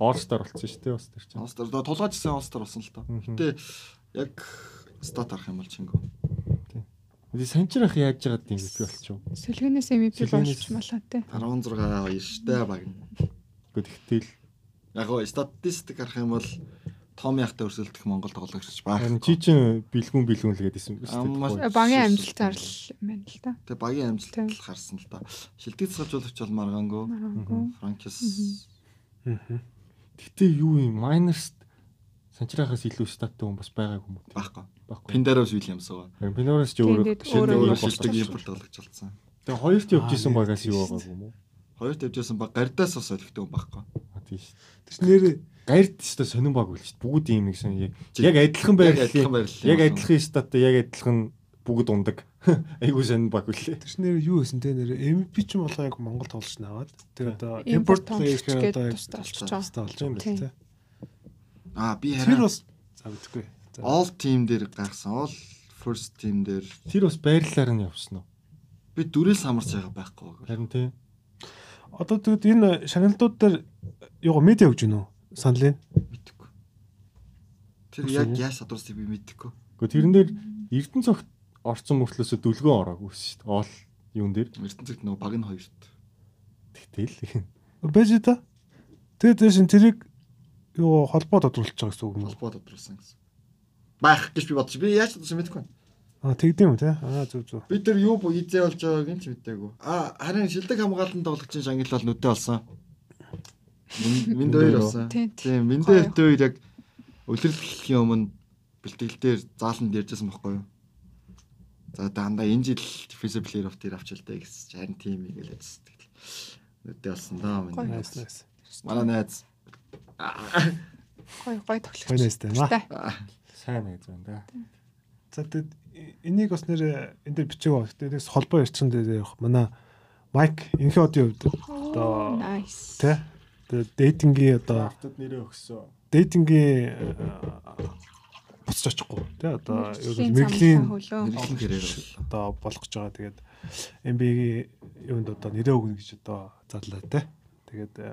All Star болсон шүү дээ бас тэр чинь. Олстар доо тулгаажсан олстар болсон л. Мгм. Гэтэ яг стат арах юм бол чингүү. Үгүй санчрах яаж яагаад MVP болчих вэ? Сэлгэнээс MVP Сэлгэнээс- болж малаа те. 16 хоёр штэ баг. Гэхдээ тэгтэл Яг гоо статистик харах юм бол том яхтай өрсөлдөх Монгол тоглогч баг. чи чинь бэлгүүн бэлгүүн л юм Аммаа- үү? Багийн амжилт зарлал юм байна л да. Тэгээ багийн Тийм. амжилт л харсан л да. Шилдэг цалжуулагч бол Маргаангүй. Франкис Гэхдээ юу юм майнерс санчрахаас илүү статтай хүн бас байгаагүй юм уу? байхгүй. Байхгүй. Пиндароос Уильямс байгаа. Пинорос ч өөрөө өөрөө болчихсон. импорт тоглогч болсон. Тэгээ хоёрт явж исэн багаас юу байгаагүй юм уу? Хоёрт явжсэн баг гардаас бас олигтой хүн байхгүй. А тийм шүү. Тэр чинь нэр Гайрд ч гэсэн сонирн баг үл шүү. Бүгд ийм нэг сон яг адилхан Яг байрлал. Яг адилхан статтай яг адилхан бүгд ундаг. Айгуу сонирн баг үлээ. тэр чинь нэр юу гэсэн те нэр MVP ч юм болоо яг Монгол тоглож наваад. Тэр одоо тоглогч одоо гэдэг яг тустай болчихж байгаа. юм байна те. Аа би Тэр хараа бас за мэдгүй. За. all team дээр гарсан. All first team дээр Тэр бас байрлалаар нь явсан уу? би дүрээс хамарч байгаа байхгүй. Харин тий. Одоо тэгэд энэ шагналдууд дээр юу медиа өгч гинөө саналын. Мэдхгүй. Тэр яг яаж садуурсыг би мэдхгүй. Гэхдээ тэрэн дээр Эрдэнэ цогт орцсон мөртлөөсөө дүлгөө ороогүй шүү дээ. Оол юун дээр. ертөнцөд нөгөө баг нь хоёрт. Тэгтэл. Бэж та. Тэгээд тэр шин тэрийг юу холбоо тодруулж байгаа гэсэн үг юм? Холбоо тодруулсан гэсэн. Байх гэж би бодчих. Би яаж тодруулсан мэдэхгүй. Аа тэгдэм үү те. Аа зүг зүг. Би тэр юу бо хизээ болж байгааг нь ч мэдээгүй. Аа харин шилдэг хамгаалалтын тоглогчийн шангил бол нүдэ болсон. Минд хоёр болсон. Тийм. Тийм, миндэ хоёр яг өлөрлөхийн өмнө бэлтгэлээр зааланд ярьжсэн байхгүй юу? За дандаа энэ жил defensive player of the year авч илдэ гэсэн. Харин тийм юм гэлээ зүтгэл. Нүдэ болсон даа минь. Манай найз. Гой гой тоглогч. Гоё найстай юм аа. Аа, Сайн найз байна да. За тэгэд энийг бас нэр энэ дээр бичиг байгаа. Тэгээс холбоо ярьсан дээр явах. Манай Майк инхи одын хувьд одоо тэгээд дейтингийн одоо Автод нэрээ өгсөн. дейтингийн э, буцаж очихгүй те одоо юу Мэргэжлийн мэрэглийн. Мэргэжлийн карьер одоо болох гэж байгаа. Тэгээд NBA-гийн юунд одоо нэрээ өгнө гэж одоо зарлаа те. Тэгээд э,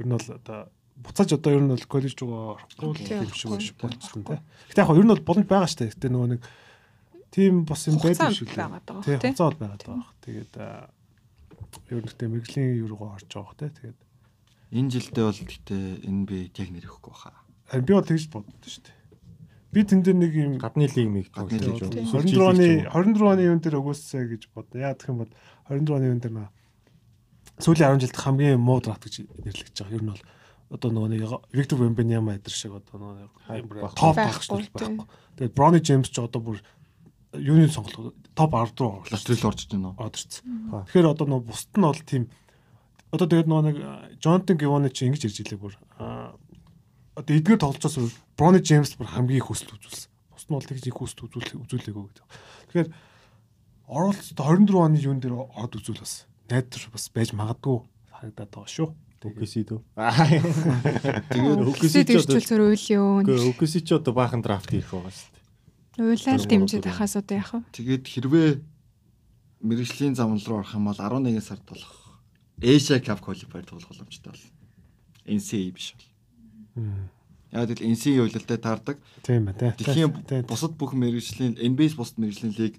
ер нь бол одоо буцааж одоо ер нь бол коллеж руу орохгүй юм шиг орохгүй. биш болчихсон те. Гэтэ яг ер нь бол боломж байгаа штэ. Гэтэ нөгөө нэг тийм бас юм байдаг шүү дээ. тий. хугацаа бол байгаад байгаа. Тэгээд ер нь гэтэ мэрэгжлийн юу руу орж байгаа те. Тэгээд Энэ жилдээ бол гэхдээ энэ би яг нэр өгөхгүй баха. харин би бол тэгж боддоо шүү дээ. Би тэн дээр нэг юм Гадны лиг миг Гадны тоглож байгаа. 24 оны 24 оны юун дээр өгөөсэй гэж бодно. Яа гэх юм бол 24 оны юун дээр наа сүүлийн 10 жилд хамгийн муу драфт гэж нэрлэгдэж байгаа. Ер нь бол одоо нөгөө нэг Виктор Вембеньяма эдэр шиг одоо нөгөө топ Байхгүй, байх шүү байхгүй. Тэгээд Брони Джеймс ч одоо бүр юуны сонголт топ 10 руу орлоо. Латрил орж иж байна. Ба. Тэгэхээр одоо нөгөө бусд нь бол тийм одоо тэгээд нөгөө нэг Джонатан Гивоны чи ингэж ирж илээ бүр аа, одоо эдгээр тоглолцоос бүр Брони Джеймс бүр хамгийн их хүсэл үзүүлсэн. Бусд нь бол тэгж их хүсэл үзүүл үзүүлээгөө гэдэг. Тэгэхээр оролцоод 24 оны юун дээр ороод үзүүл бас найдар бас байж магадгүй харагдаад байгаа шүү. Үкэси дөө. Тэгээд Үкэси Үксэд ч одоо ирчүүл зөр үйл юу. Үгүй үкэси ч одоо баахан драфт хийх байгаа шүү дээ. Уйлал дэмжиж ахаас одоо яах вэ? тэгээд хэрвээ мэрэгжлийн зам руу орох юм бол 11 сард болох Asia Cup qualifier тоглох боломжтой бол. NCAA биш бол. Яг л NCAA үйлдэлтэй таардаг. Тийм байна тий. Дэлхийн Тий. бусад бүх мэрэгжлийн NBA-с бусад мэрэгжлийн лиг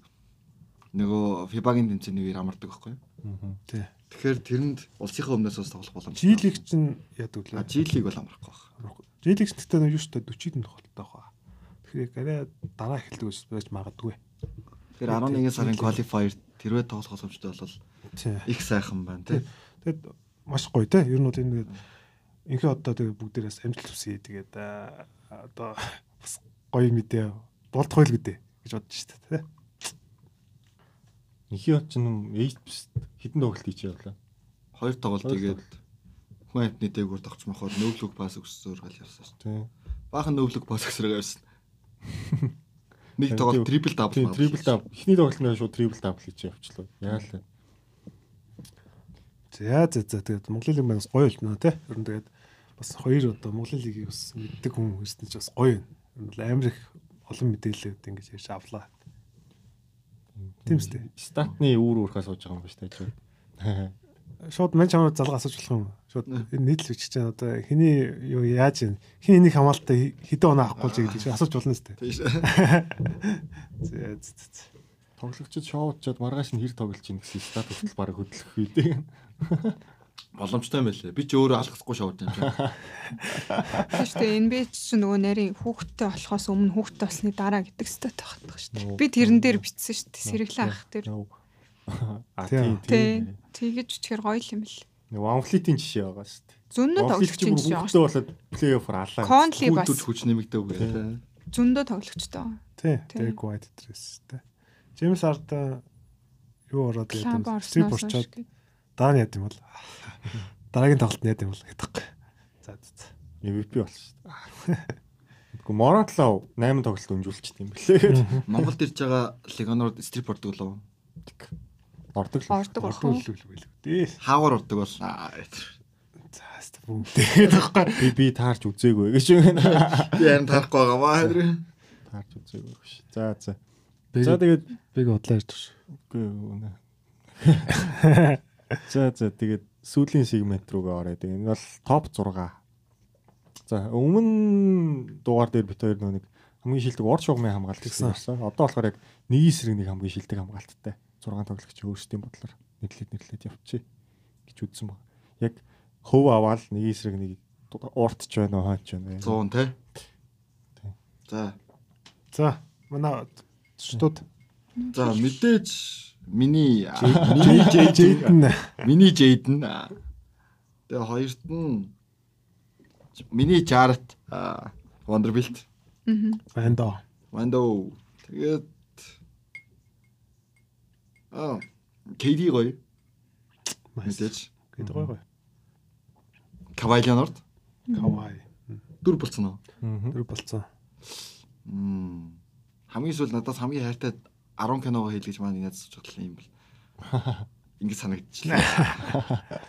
нөгөө FIBA-гийн тэмцээнийг хамардаг байхгүй юу? Тий. Тэгэхээр тэрэнд улсынхаа өмнөөс бас тоглох боломжтой. Жилиг чинь яадаг А лээ. G-лиг бол амрахгүй байна. Жилиг ч гэхдээ юу шүү дээ 40-д тоглолттой байгаа. Тэгэхээр арай дараа эхэлдэг байж магадгүй. Тэгэхээр 11 сарын qualifier тэрвээ тоглох боломжтой бол Тий. их сайхан байна тий. Тэгэд маш гоё те. Ер нь бол энэ инхээ одоо тэгээ бүгдээрээс амжилт хүсье. Тэгээд одоо бас гоё мэдээ болдох байл гэдээ гэж бодож штэ те. Нихи от ч юм эйт хитэн тоглолт хийж явлаа. Хоёр тоглолт тэгээд хүн амтны дээгүүр тогч махад нөвлөг пас өгсөөр гал явсан шүү. Тий. Баахан нөвлөг пас өгсөөр явсан. Нэг тоглолт трипл дабл. Тийм трипл дабл. Эхний тоглолт нь шууд трипл дабл хийж явчлаа. Яалаа. За за за тэгээд Монголын лиг бас гоё болно те. Ер нь тэгээд бас хоёр одоо Монголын лигийг бас мэддэг хүн ирсэн ч бас гоё юм. Ер нь амар их олон мэдээлэлүүд ингэж ярьж авлаа. Тийм үстэй. Статны үүр уурхаа сууж байгаа юм ба шүү дээ. Шууд мань чамаар залгаа асууж болох юм. Шууд энэ нийтлэл бичиж чана одоо хэний юу яаж юм? Хин энийг хамгаалалтаа хэдэн оноо авахгүй ч гэдэг чинь асууж болно. Тийш. За за за. тоглогчид шоучод маргааш нь хэр тоглож ийн гэсэн стат хүртэл баг хөдлөх үү. Боломжтой юм байлээ. Би ч өөрөө алгахгүй шоуд юм чинь. Тийм шүү дээ. NBA ч нөгөө нарийн хүүхдтэй болохоос өмнө хүүхдтэй болсны дараа гэдэг стат багтдаг шүү дээ. Би тэрэн дээр бичсэн шүү дээ. Сэргэлэн ах дээр. А Тийм. тийм. Тий. Тэгэж үчгээр гоё юм бэл. Нэг Ванфлитийн жишээ байгаа шүү дээ. Зөндөө тоглогч юм шиг Хүүхдээ байгаа. болоод плей-оффор алаа. Конли бас хүч нэмэгдээ үгүй. зөндөө тоглогчтой байгаа. Тий. Тий. Derek White дээрээс тэ. James Harden юу ороод яадаг. Стрип орчоод. Дараа нь яд юм бол. Дараагийн тоглолт нь яд юм бол гэдэггүй. За за. MVP болсон шүү дээ. Гэхдээ Моронтлоо 8 тоглолт өнжүүлчихсэн юм бэлээ. Монголд ирж байгаа Легоноор стрип ордог лөө. Ордог л. Ордог? Ордуулгүй л дээ. Хаагаар ордог бол. За хэвээ бүгд тэгэхгүй. Би би таарч үзээгүй гэж юм. Би харин тарахгүй байгаа маа. Таарч үзээгүй гэж. За за. За тэгээд биг бодлоо ярьж ш. үгүй үнэ. За за тэгээд сүүлийн сегмент руугаа ороод энэ бол топ 6. За өмнө дугаар дээр бит хоёр нэг хамгийн шилдэг орд шугамын хамгаалт гэсэн болсон. Одоо болохоор яг нэг эсрэг нэг хамгийн шилдэг хамгаалттай 6 тоглогч өөрсдийн бодлоор нэрлээд нэрлээд явчихъя гэж үзсэн баг. Яг хөв аваад нэг эсрэг нэг уртч байна уу хаач байна. 100 те. Тий. За. За манай шууд За мэдээж миний Jaden миний Jayden тэгээ хоёрт нь миний а, Vanderbilt Аа. Вандо. Wando тэгээд аа KD гоё мэдээж Гэдэг гоё гоё. Kawhi Leonard Кавай. дүр болцсон уу Тэр болцсон. Мм. хамгийн сүүл надаас хамгийн хайртай 10 киногоо хийлгэж маань яаж сууж байгаа юм бэл. Ингэ санагдчихлаа.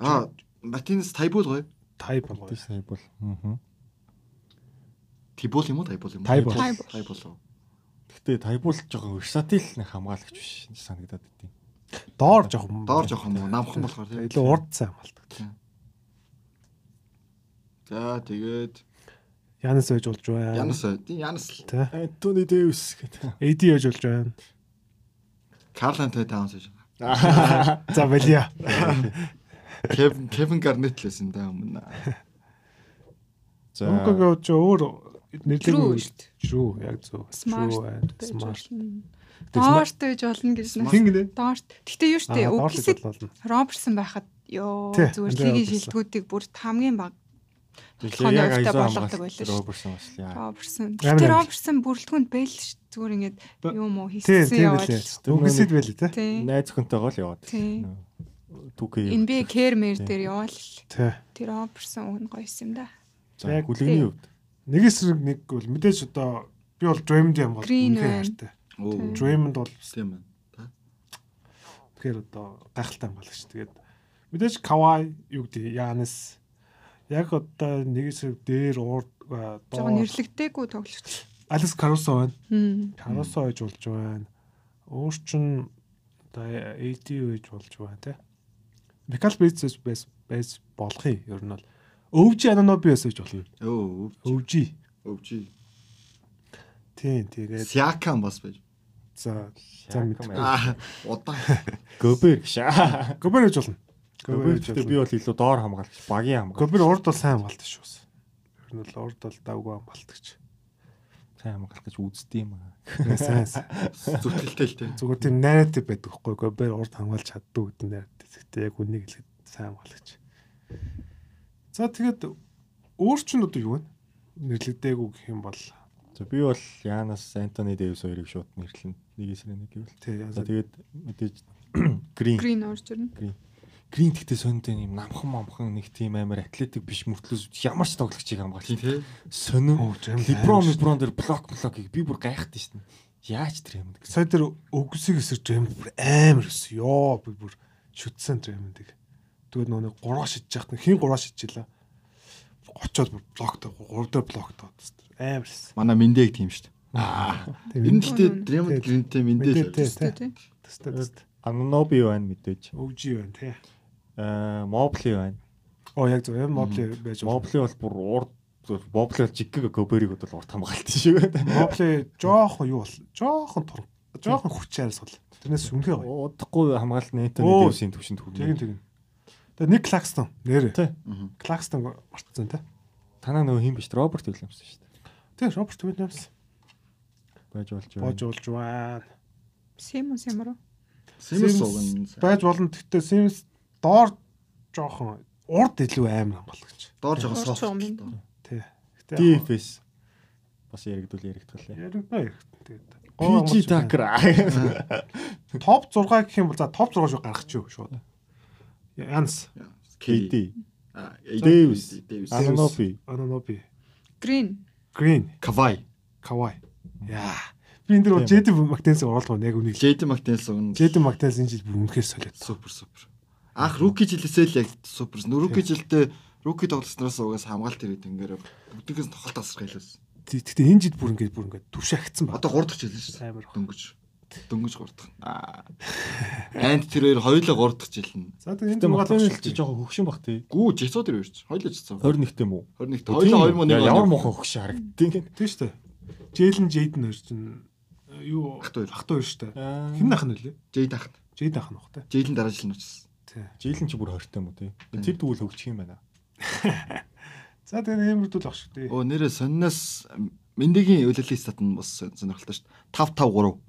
Аа, Матинс Тайбул гоё. Тай бол гоё. Бол. Аа. Тибул юм уу, Тайбул юм уу? Тайбул. Тайбул. Гэхдээ тайбуул жоохон версатил нэг хамгаалагч биш гэж санагдаад байдیں۔ Доор жоохон. Доор жоох юм уу? Намхан болохоор тийм. илүү урд сайн хамгаалдаг. За, тэгээд Янас байж болж байна. Янас, тийм Янас л. Антони Дэвис гэдэг. AD байж болж байна. Карл Антони Таунс гэж. За балиа. Кевин Кевин Гарнет л байсан да өмнө. За Өнгөөгөө ч өөр True нэрлэгийн шүү дээ. True яг зөв. Smart smart. болно. Доорт байж болно гэж байна. Доорт. Гэтэ юу үгсэд болно. Роберсон байхад ёо зүгээр лигийн шилдэгүүдийг бүр хамгийн баг яг яг айзо болгодог хамгаалалт байлаа шүү. Роберсон бас яа. Роберсон. Амар. Роберсон бүрэлдэхүүнд байл ш. Зүгээр ингээд юм уу хийсэн яваад. Үгсэд байлээ те. Тий. Найз өхөнтэйгоо л яваад. Түүхээ. NBA Kermer дээр яваал. Тий. Тэр Роберсон уг нь гоё юм да. За Яг- хүлэгний хувьд. Нэгээс нэг бол мэдээж одоо би бол Draymond юм бол үнэхээр байна. хайртай. Оо. Draymond бол Тийм байна. тэгэхээр одоо гайхалтай хамгаалагч. Тэгээд мэдээж Kawhi юу гэдэг Янис яг одоо нэгээс дээр урд доор нэрлэгдээгүй тоглогч. Алекс Caruso байна. Хм. Caruso байж болж байна. Өөр чин одоо AD байж болж байна те. Michael Bridges байс байс болох юм. Ер нь бол өвжи Anunoby байж болно. Оо. Өвжи. Өвчи. Тийм тэгээд Сиакам бас байж. за за мэд. Аа, удаан. Гобер гişаа. Гобер байж болно. Гэхдээ би бол илүү доор хамгаалагч, багийн хамгаалагч. Гобер урд бол сайн хамгаалт шүү. Ер нь бол урд бол давгүй хамгаалтагч. сайн хамгаалагч үздэм юм аа. Сайн сайн. Зүтгэлтэй л тийм. Зүгээр тийм нарратив байдаг хгүй Гобер урд хамгаалж чаддгүй гэдэг нарратив. Гэхдээ яг үнийг хэлэхэд сайн хамгаалагч. За тэгээд өөр чинь одоо юу вэ? Нэрлэгдээгүй гэх юм бол За би бол Янас Антони Дэвис хоёрыг шууд нэрлэнэ. Нэг эсрэг нэг гэвэл. тэгээд мэдээж Грин. Green орж ирнэ. Грин гэхдээ сондын юм намхан момхон нэг тийм амар атлетик биш мөртлөөс ямар ч тоглогчийг хамгаалж Тийм тий. сонин Harden. Леброн дээр блок блокийг би бүр гайхдаг шин. Яаж тэр юм сая тэр өгсөг эсрэг Джеймс бүр амар өссөн. Йоо би бүр шүтсэн Джеймсийг. Тэгээд нөгөө нэг гураа шидэж яхад хин гураа шидчихлаа. Очоод бүр блоктой 3 дээр блоктой. Амар өссөн. Манай Миндэг тийм шүү дээ. Аа. Энэ гэхдээ Тий. Гринтэй Мэдээ, Миндэг. тий. Тэ тэ. Тэстэ тэстэ. Аноноби байна мэдээж. Өвжи байна тий. Аа Мобли байна. Оо яг зөв юм мобли байж болно. Мобли бол бүр урд Боблер жигэг гобериг бол урт хамгаалт шүү. Мобле жоохон юу бол жоохон тур. Жоохон хүч хайр сул. Тэрнээс үнэхээр гоё. Удахгүй хамгаалт нэтэн Оо. дэвсийн төвшөнд Тэгин хүрнэ. тэгин. Тэгээ нэг Клакстон нэр. Тий. Клакстон мартсан тий. Танаа нөгөө хин биш Роберт Уильямс шүү дээ. Тий Роберт Уильямс Байж болж байна. болж байна. Симон Симро. Симс байж болно. Гэхдээ Sims доор жоохон урд илүү амар хамгаалагч. Доор жоохон Доор софт. жоохон юм. Тий. Гэтэ DFS бас яригдвал яригдвал. яригдаа яригд. Тэгээд PG Tucker. топ 6 гэх юм бол за топ 6 шүү гаргах ч юу шууд. Янс, KD, А, Дэвис. Дэвис. Ананоби. Ананоби, Грин. Green, Кавай. Kawhi. Яа. Би энэ дэр Джейден Мактенс оруулах яг үнийг. Джейден Мактенс уган. Джейден Мактенс энэ жил бүр үнэхээр солиод. Супер супер. Анх руки жилээсээ л яг супер. Руки жилдээ руки тоглосноос угаас хамгаалт ирээд ингээд бүгдээс тоглолт асрах хэлсэн. Тэгтээ энэ жил бүр ингээд бүр ингээд түвшаагцсан ба. Одоо 3 дахь жил шүү. Амар. Дөнгөж. Дөнгөж 3 дахь. Аа. Энд тэр хоёр хоёулаа 3 дахь жил нь. За тэгээ энэ дугаар Мактенс чи жоохон хөгшин бах тий. Гүү жицоо тэр ирж. Хоёулаа жицоо. 21-т юм уу? 21 хоёулаа 2 мөн нэг. Ямар муухай хөгшин харагдтыг. Тийм шүү дээ. Джейлен Джейден хоёр чинь э, юу Ах хоёр. ах хоёр шүү. Хин нах нь үлээ. Жейд ахт. Джейден ах нь бах та. Жейлэн дараа жил нь очсон. Тий. Жилэн чи бүр 20 таа юм уу тий. Тэр тэгвэл хөгжих юм байна. За тэгээ нэмэрдүүл ах шүү дээ. Оо нэрээ сонноос Мэндигийн үлэлийн стат нь бас сонирхолтой шүү дээ. 5 5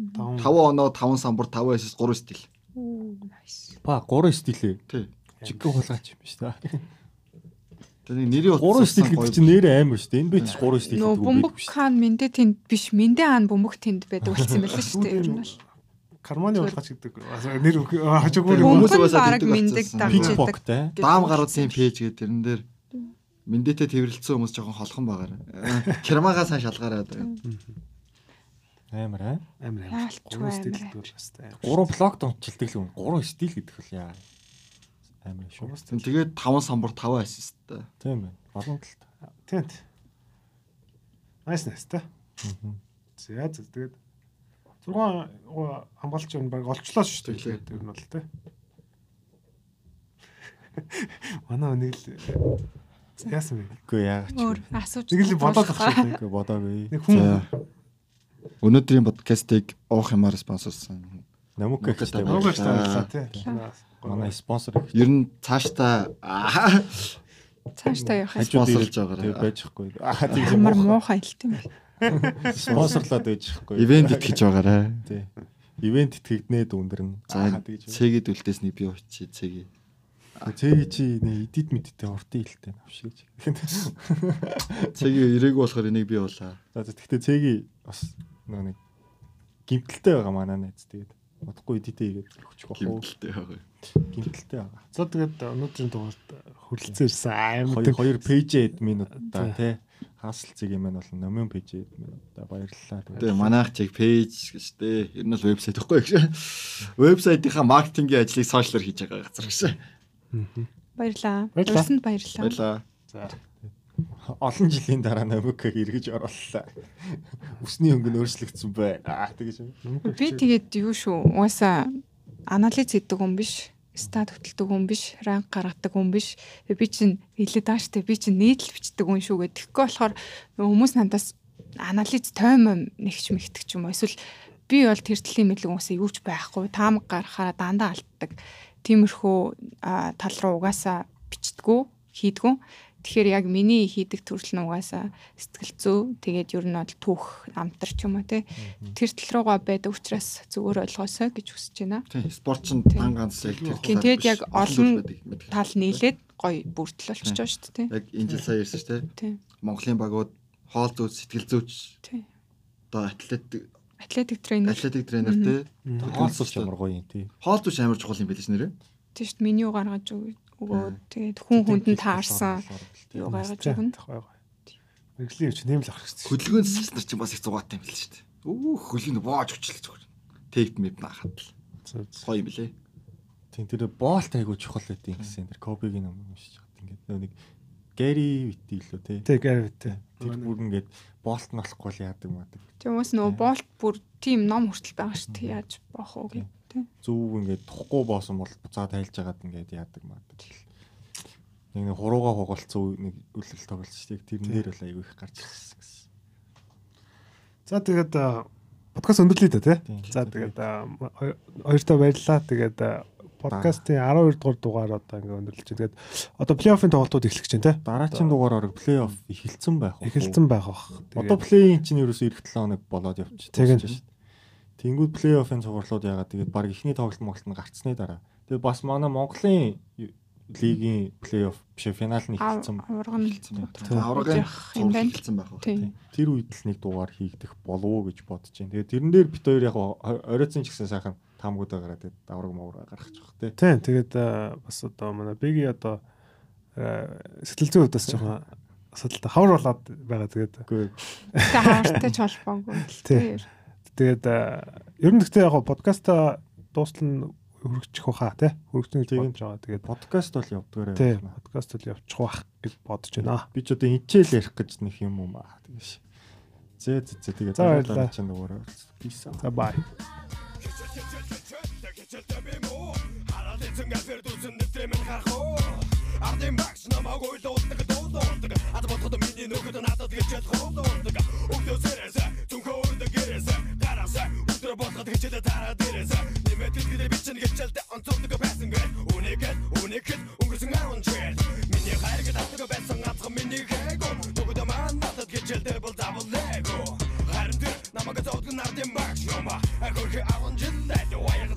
3. 5 оноо 5 самбар 5 эсэс 3 стил. Nice. Па 3 стилээ. Тий. Жигэн хулгаач юм биш та. Тэр нэг нэрийн 3 стил гэдэг чинь нэрээ амар шүү дээ. Энэ бич 3 стил гэдэг бөмбөг үү биш. хаан мэндэ тэнд биш мэндэ хаан бөмбөг тэнд байдаг болсон байлээ шүү дээ. Бол. Карманы урлагч гэдэг. Нэр хажуугүй Хүмүүс угаасаа идэг. поктай. Даам гаруудын пэйж гэдэг тэрэн дээр Мэндэтэ тэрвэрлсэн хүмүүс жоохон холхон байгаа. Кермагаа сайн шалгаарай. Амар аа. амар Гурван стил амар. гэдэг бол бас таа. 3 блок дончилдаг л юм. 3 стил гэдэг хөл яа. Амар шүү. Тэгээд 5 самбар 5 ассист. Тийм байна. Олон талтай. Тийм. Найс найс та. За за тэгээд 6 хамгаалч нь баг олчлоо шүү дээ. Тэгээд ер нь бол тэ. Манай нэг л яасан бэ? Үгүй яагаад ч. Өөр асууж. Нэг л бодоод дээ. Үгүй бодоогүй. Нэг хүн. Өнөөдрийн подкастыг уух юмар спонсорсон. Намук гэхтэй. Нөгөө ч таарлаа тий. Манай спонсор. Ер нь цаашдаа аа, Цааш та явах спонсорлж байгаарай. Тэг байжхгүй. Аа тийм Амар муухай хэлт юм байна. Спонсорлоод байжхгүй. Ивент итгэж байгаарай. Тий. Ивент итгэгднээд өндөрн. За цэгэд үлдээсний би уучи цэгээ. Цэги чи нэ эдит мэдтэй уртын хэлтэй навш гэж. Цэгийн ирээгүй болохоор энийг би болаа. За тэгтээ цэги бас нөгөө нэг гимтэлтэй байгаа манай найз тэгээд удахгүй эдитээ игээд өгчих واخ уу. Гимтэлтэй байгаа. Гимтэлтэй байгаа. За тэгээд өнөөдрийн дугаарт хөрөлцөн ирсэн амар Хоёр хоёр пэйж админ Тий. удаа тий. Хаасалцэг юм байна бол номын пэйж админ удаа баярлалаа. Тэгээ манайх чиг пэйж гэж дээ. Ер нь бол вебсайт ихгүй гэж. Вебсайтынхаа маркетингийн ажлыг сошиалар хийж байгаа газар гэж. Баярлаа. Баярлаа. Урсанд баярлаа. Баялаа. За олон жилийн дараа номикаг эргэж орууллаа. Үсний өнгө нь өөрчлөгдсөн бай. Аа тэгэж юм. Би тэгээд юу шүү. Угаасаа анализ хийдэг хүн биш. Стат хөтэлдэг хүн биш, ранг гаргадаг хүн биш. Би чинь хэлээд байгаа штэ. Би чинь нийтлэл бичдэг хүн шүү гэх. Тэгэхгүй болохоор хүмүүс надаас анализ тойм нэгч мэгдэг ч юм уу. Эсвэл би бол тэр төлөлийн мэдлэг угаасаа юу ч байхгүй. Таам гарахаараа дандаа алддаг. Тиймэрхүү тал руу угаасаа бичдэггүй, хийдэггүй. Тэгэхээр яг миний хийдэг төрөл нь угаасаа сэтгэл зүй тэгээд ер нь бол түүх амтар ч юм уу те тэр тал руугаа байдаг учраас зүгээр ойлгоосоо гэж хүсэж байна. Тийм, спорт Тийм. тан ганц яг тэр Тийм, талаар тэгээд яг олон. Тал нийлээд гоё бүртэл болчихж байгаа шүү дээ. Яг энэ жил сая ярьсан шүү дээ. Монголын багууд хоол зүйч, сэтгэл зүйч, Тийм. одоо атлет Атлетик тренер атлетик тренер те. Хоолсолч ямар гоё юм тий. Хоол зүйч амар чухал юм байл ш нэрэ. тийм шүү дээ. Меню гаргаж өг- өгөө. Тэгээд хүн хүнд нь таарсан юу гаргаж өгнө. Мэргэжлийн өвч нэм л авах хэрэгтэй. Хөдөлгөөн засагч нар чинь бас их зугаатай юм байл шүү дээ. Өөх хөлийг боож өчлөө зүгээр. Тэгт мэд нахад л. Гоё юм билэ. Тийм тэр боолт айгуу чухал байдیں۔ гэсэн тэр Кобигийн ном уншиж хат ингээд нөгөө нэг Гэри Вити лөө тий. Тэг гэрвэтэй. Тэр бүр ингээд боолт нь болохгүй л яадаг маадаг. Тийм бас нөгөө болт бүр тийм ном хүртэл байгаа шүү дээ. Яаж боох уу гэх. Зөв ингээд тухгүй боосон бол буцаад тайлж агаад ингээд яадаг маадаг. Нэг нэг хурууга хугалцсан нэг үлрэл дээ. Тэрэн дээр бол аягүй их гарч ирсэн гэсэн. За тэгээд подкаст өндөрлөе да тий. За тэгээд а, хоёр- хоёртоо баярлалаа. Тэгээд подкастын 12 дугаар дугаар одоо ингээ өндөрлөж байна. Тэгээд одоо плей-оффын тоглолтууд эхлэх гэж байна тий. Дараагийн дугаараар плей-офф эхэлсэн байх. уу? Эхэлсэн байх бах. Одоо плей-ин чинь ерөөсөө эх 7 хоног болоод явчих. Тэгээд. шүү дээ. Тэнгүүд плей-оффын цуглуулууд ягаад тэгээд баг ихний тоглолт моглолт нь гарцсны дараа. Тэгээд бас манай Монголын лигийн плей-офф биш финал нь эхэлсэн. аварга нь Аврагын юм байна. хэлсэн байх уу. Тийм. Тэр үед л нэг дугаар хийгдэх болов уу гэж бодож байна. Тэгээд тэрэн дээр бит хоёр яг оройтсан ч гэсэн сайхан таамгуудаа гараад тэгээд давраг мовроо гаргаж байгаа те. Тийм тэгээд бас одоо манай Бэги одоо сэтгэл зүйн хувьдас жоохон асуудалтай хавар болоод байгаа тэгээд Үгүй Тэ хавартай ч холбоогүй. Тий. Тэгээд ер нь гэхдээ яг подкаста дуустал нь хөргөчих баха тий. Хөргөсөн гэж бодож байгаа. Тэгээд подкаст бол явдгаарай. тий подкаст л явчих бах гэж бодож байна. Би ч одоо энчээл ярих гэж нэг юм уу маа тэгэж. Зээ зээ тэгээд За, баярлалаа. чинь дугаараа. Peace out. За бай. Ардын багш намайг ойлуулдаг дуулуулдаг ад бодход миний нөхөд надад гэж хуулуулдаг өгдөөсөрөөс зүнхөө өрдөг гэрээс гараас өдөр бодход хичээлээ тараад ирээс нэмээд хэлгээд бичнэ хичээлдээ онцолдог байсан гэр үнэгэд үнэгэд өнгөрсөн 10 жил миний хайрыг татдаг байсан ганцхан миний хэго нөхөд маань надад хичээлдээ бол давал лего харин тэр намайг зовдөг ардын багш юма хөрхи аван жилдээ дуяг тагш юма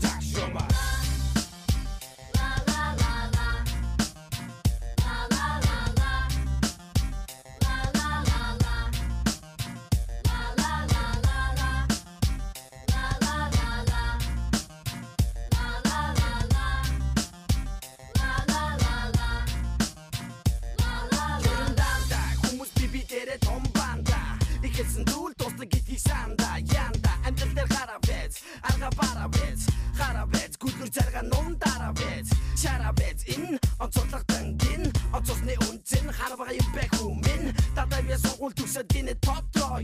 санда янда Амьдрал дээр харабэц арга барабэц харабэц гүлгэр зарга нун дарабэц шарабэц ин онцлогтон гин онцосны үнцэн харбага юм бэ хүмин татавья сонгол төсөд гинэ тотроо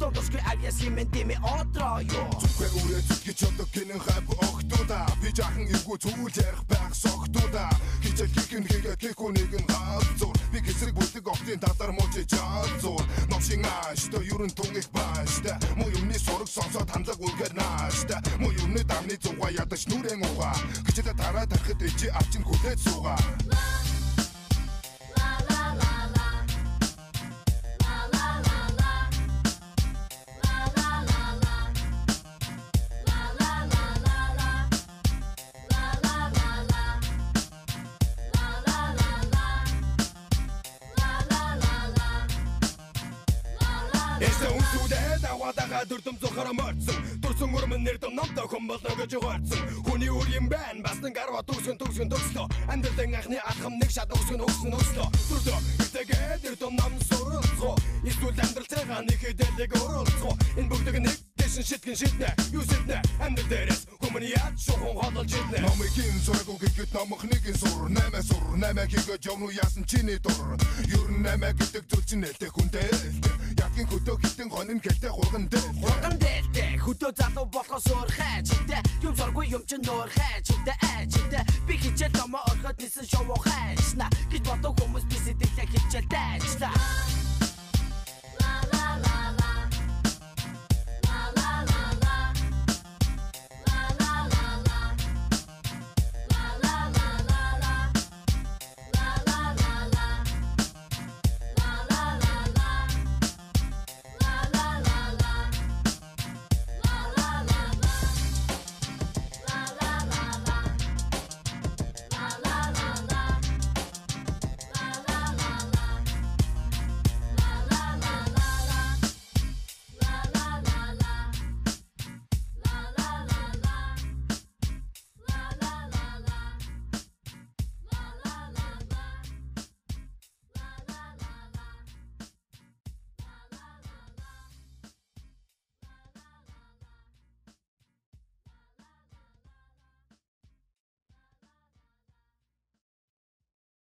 додосгүй авьяс хэмэн дэмэ отроо Зүгээр үрээ зүтгэж одоо гинэн хайп охтуда би жаахан эвгүй зүйл ярих байх согтуда. Хичээл гихэн хийгээ гэхүү нэг нь гаалзуур би гэсрэг бүлэг октын татар мууч чаалзуур новшин аашта ерөн тунгих баашта муу юмны сураг сонсоод хандлага үлгээр наашта муу юмны дамны зугаа ядаж нүрэн угаа хичээлээ тараа тарахад ичи авчин хүлээж суугаа Эсэ даваатага дүрдэм зохор морцсон Дурсан өрмөн нэрдэм номтой хүн болно гэж угаарцсан Хүний үр юм байна. Бас нэг арва төгсөн төгсөн төгслөө. Амьдралын анхны алхам нэг шат өгсөн өгсөн өгслөө Дүрдөө итэгээ дэрдэм ном суралцгоо Эсвэл амьдрал цайгаа нэг хэдэлэг уралцгоо Энэ бүгдэг нэг дэшин шитгэн шитнэ. Юу сэтнэ амьдрал дээрээс Хүмүүн яд шухан хололж иднэ Номын сураг үгэхэд номох нэгэн сур. Наймаа сур наймаа хийгээд явну яасан чиний дур? Нь наймаа гэдэг зүйл чинь нэлтэй хүнтэй Ядгийн хөдөө хитэн хонин гэлтэй хурган дээр Хурган дээлтэй хөдөө залуу болохоос өөр хайчтай юм зоргүй юм чин нөр хайчтай айчтай би хичээл томоо орхоод нисэн шоу хайчна гэж бодох хүмүүс би сэтгэлээ хичээл дайчла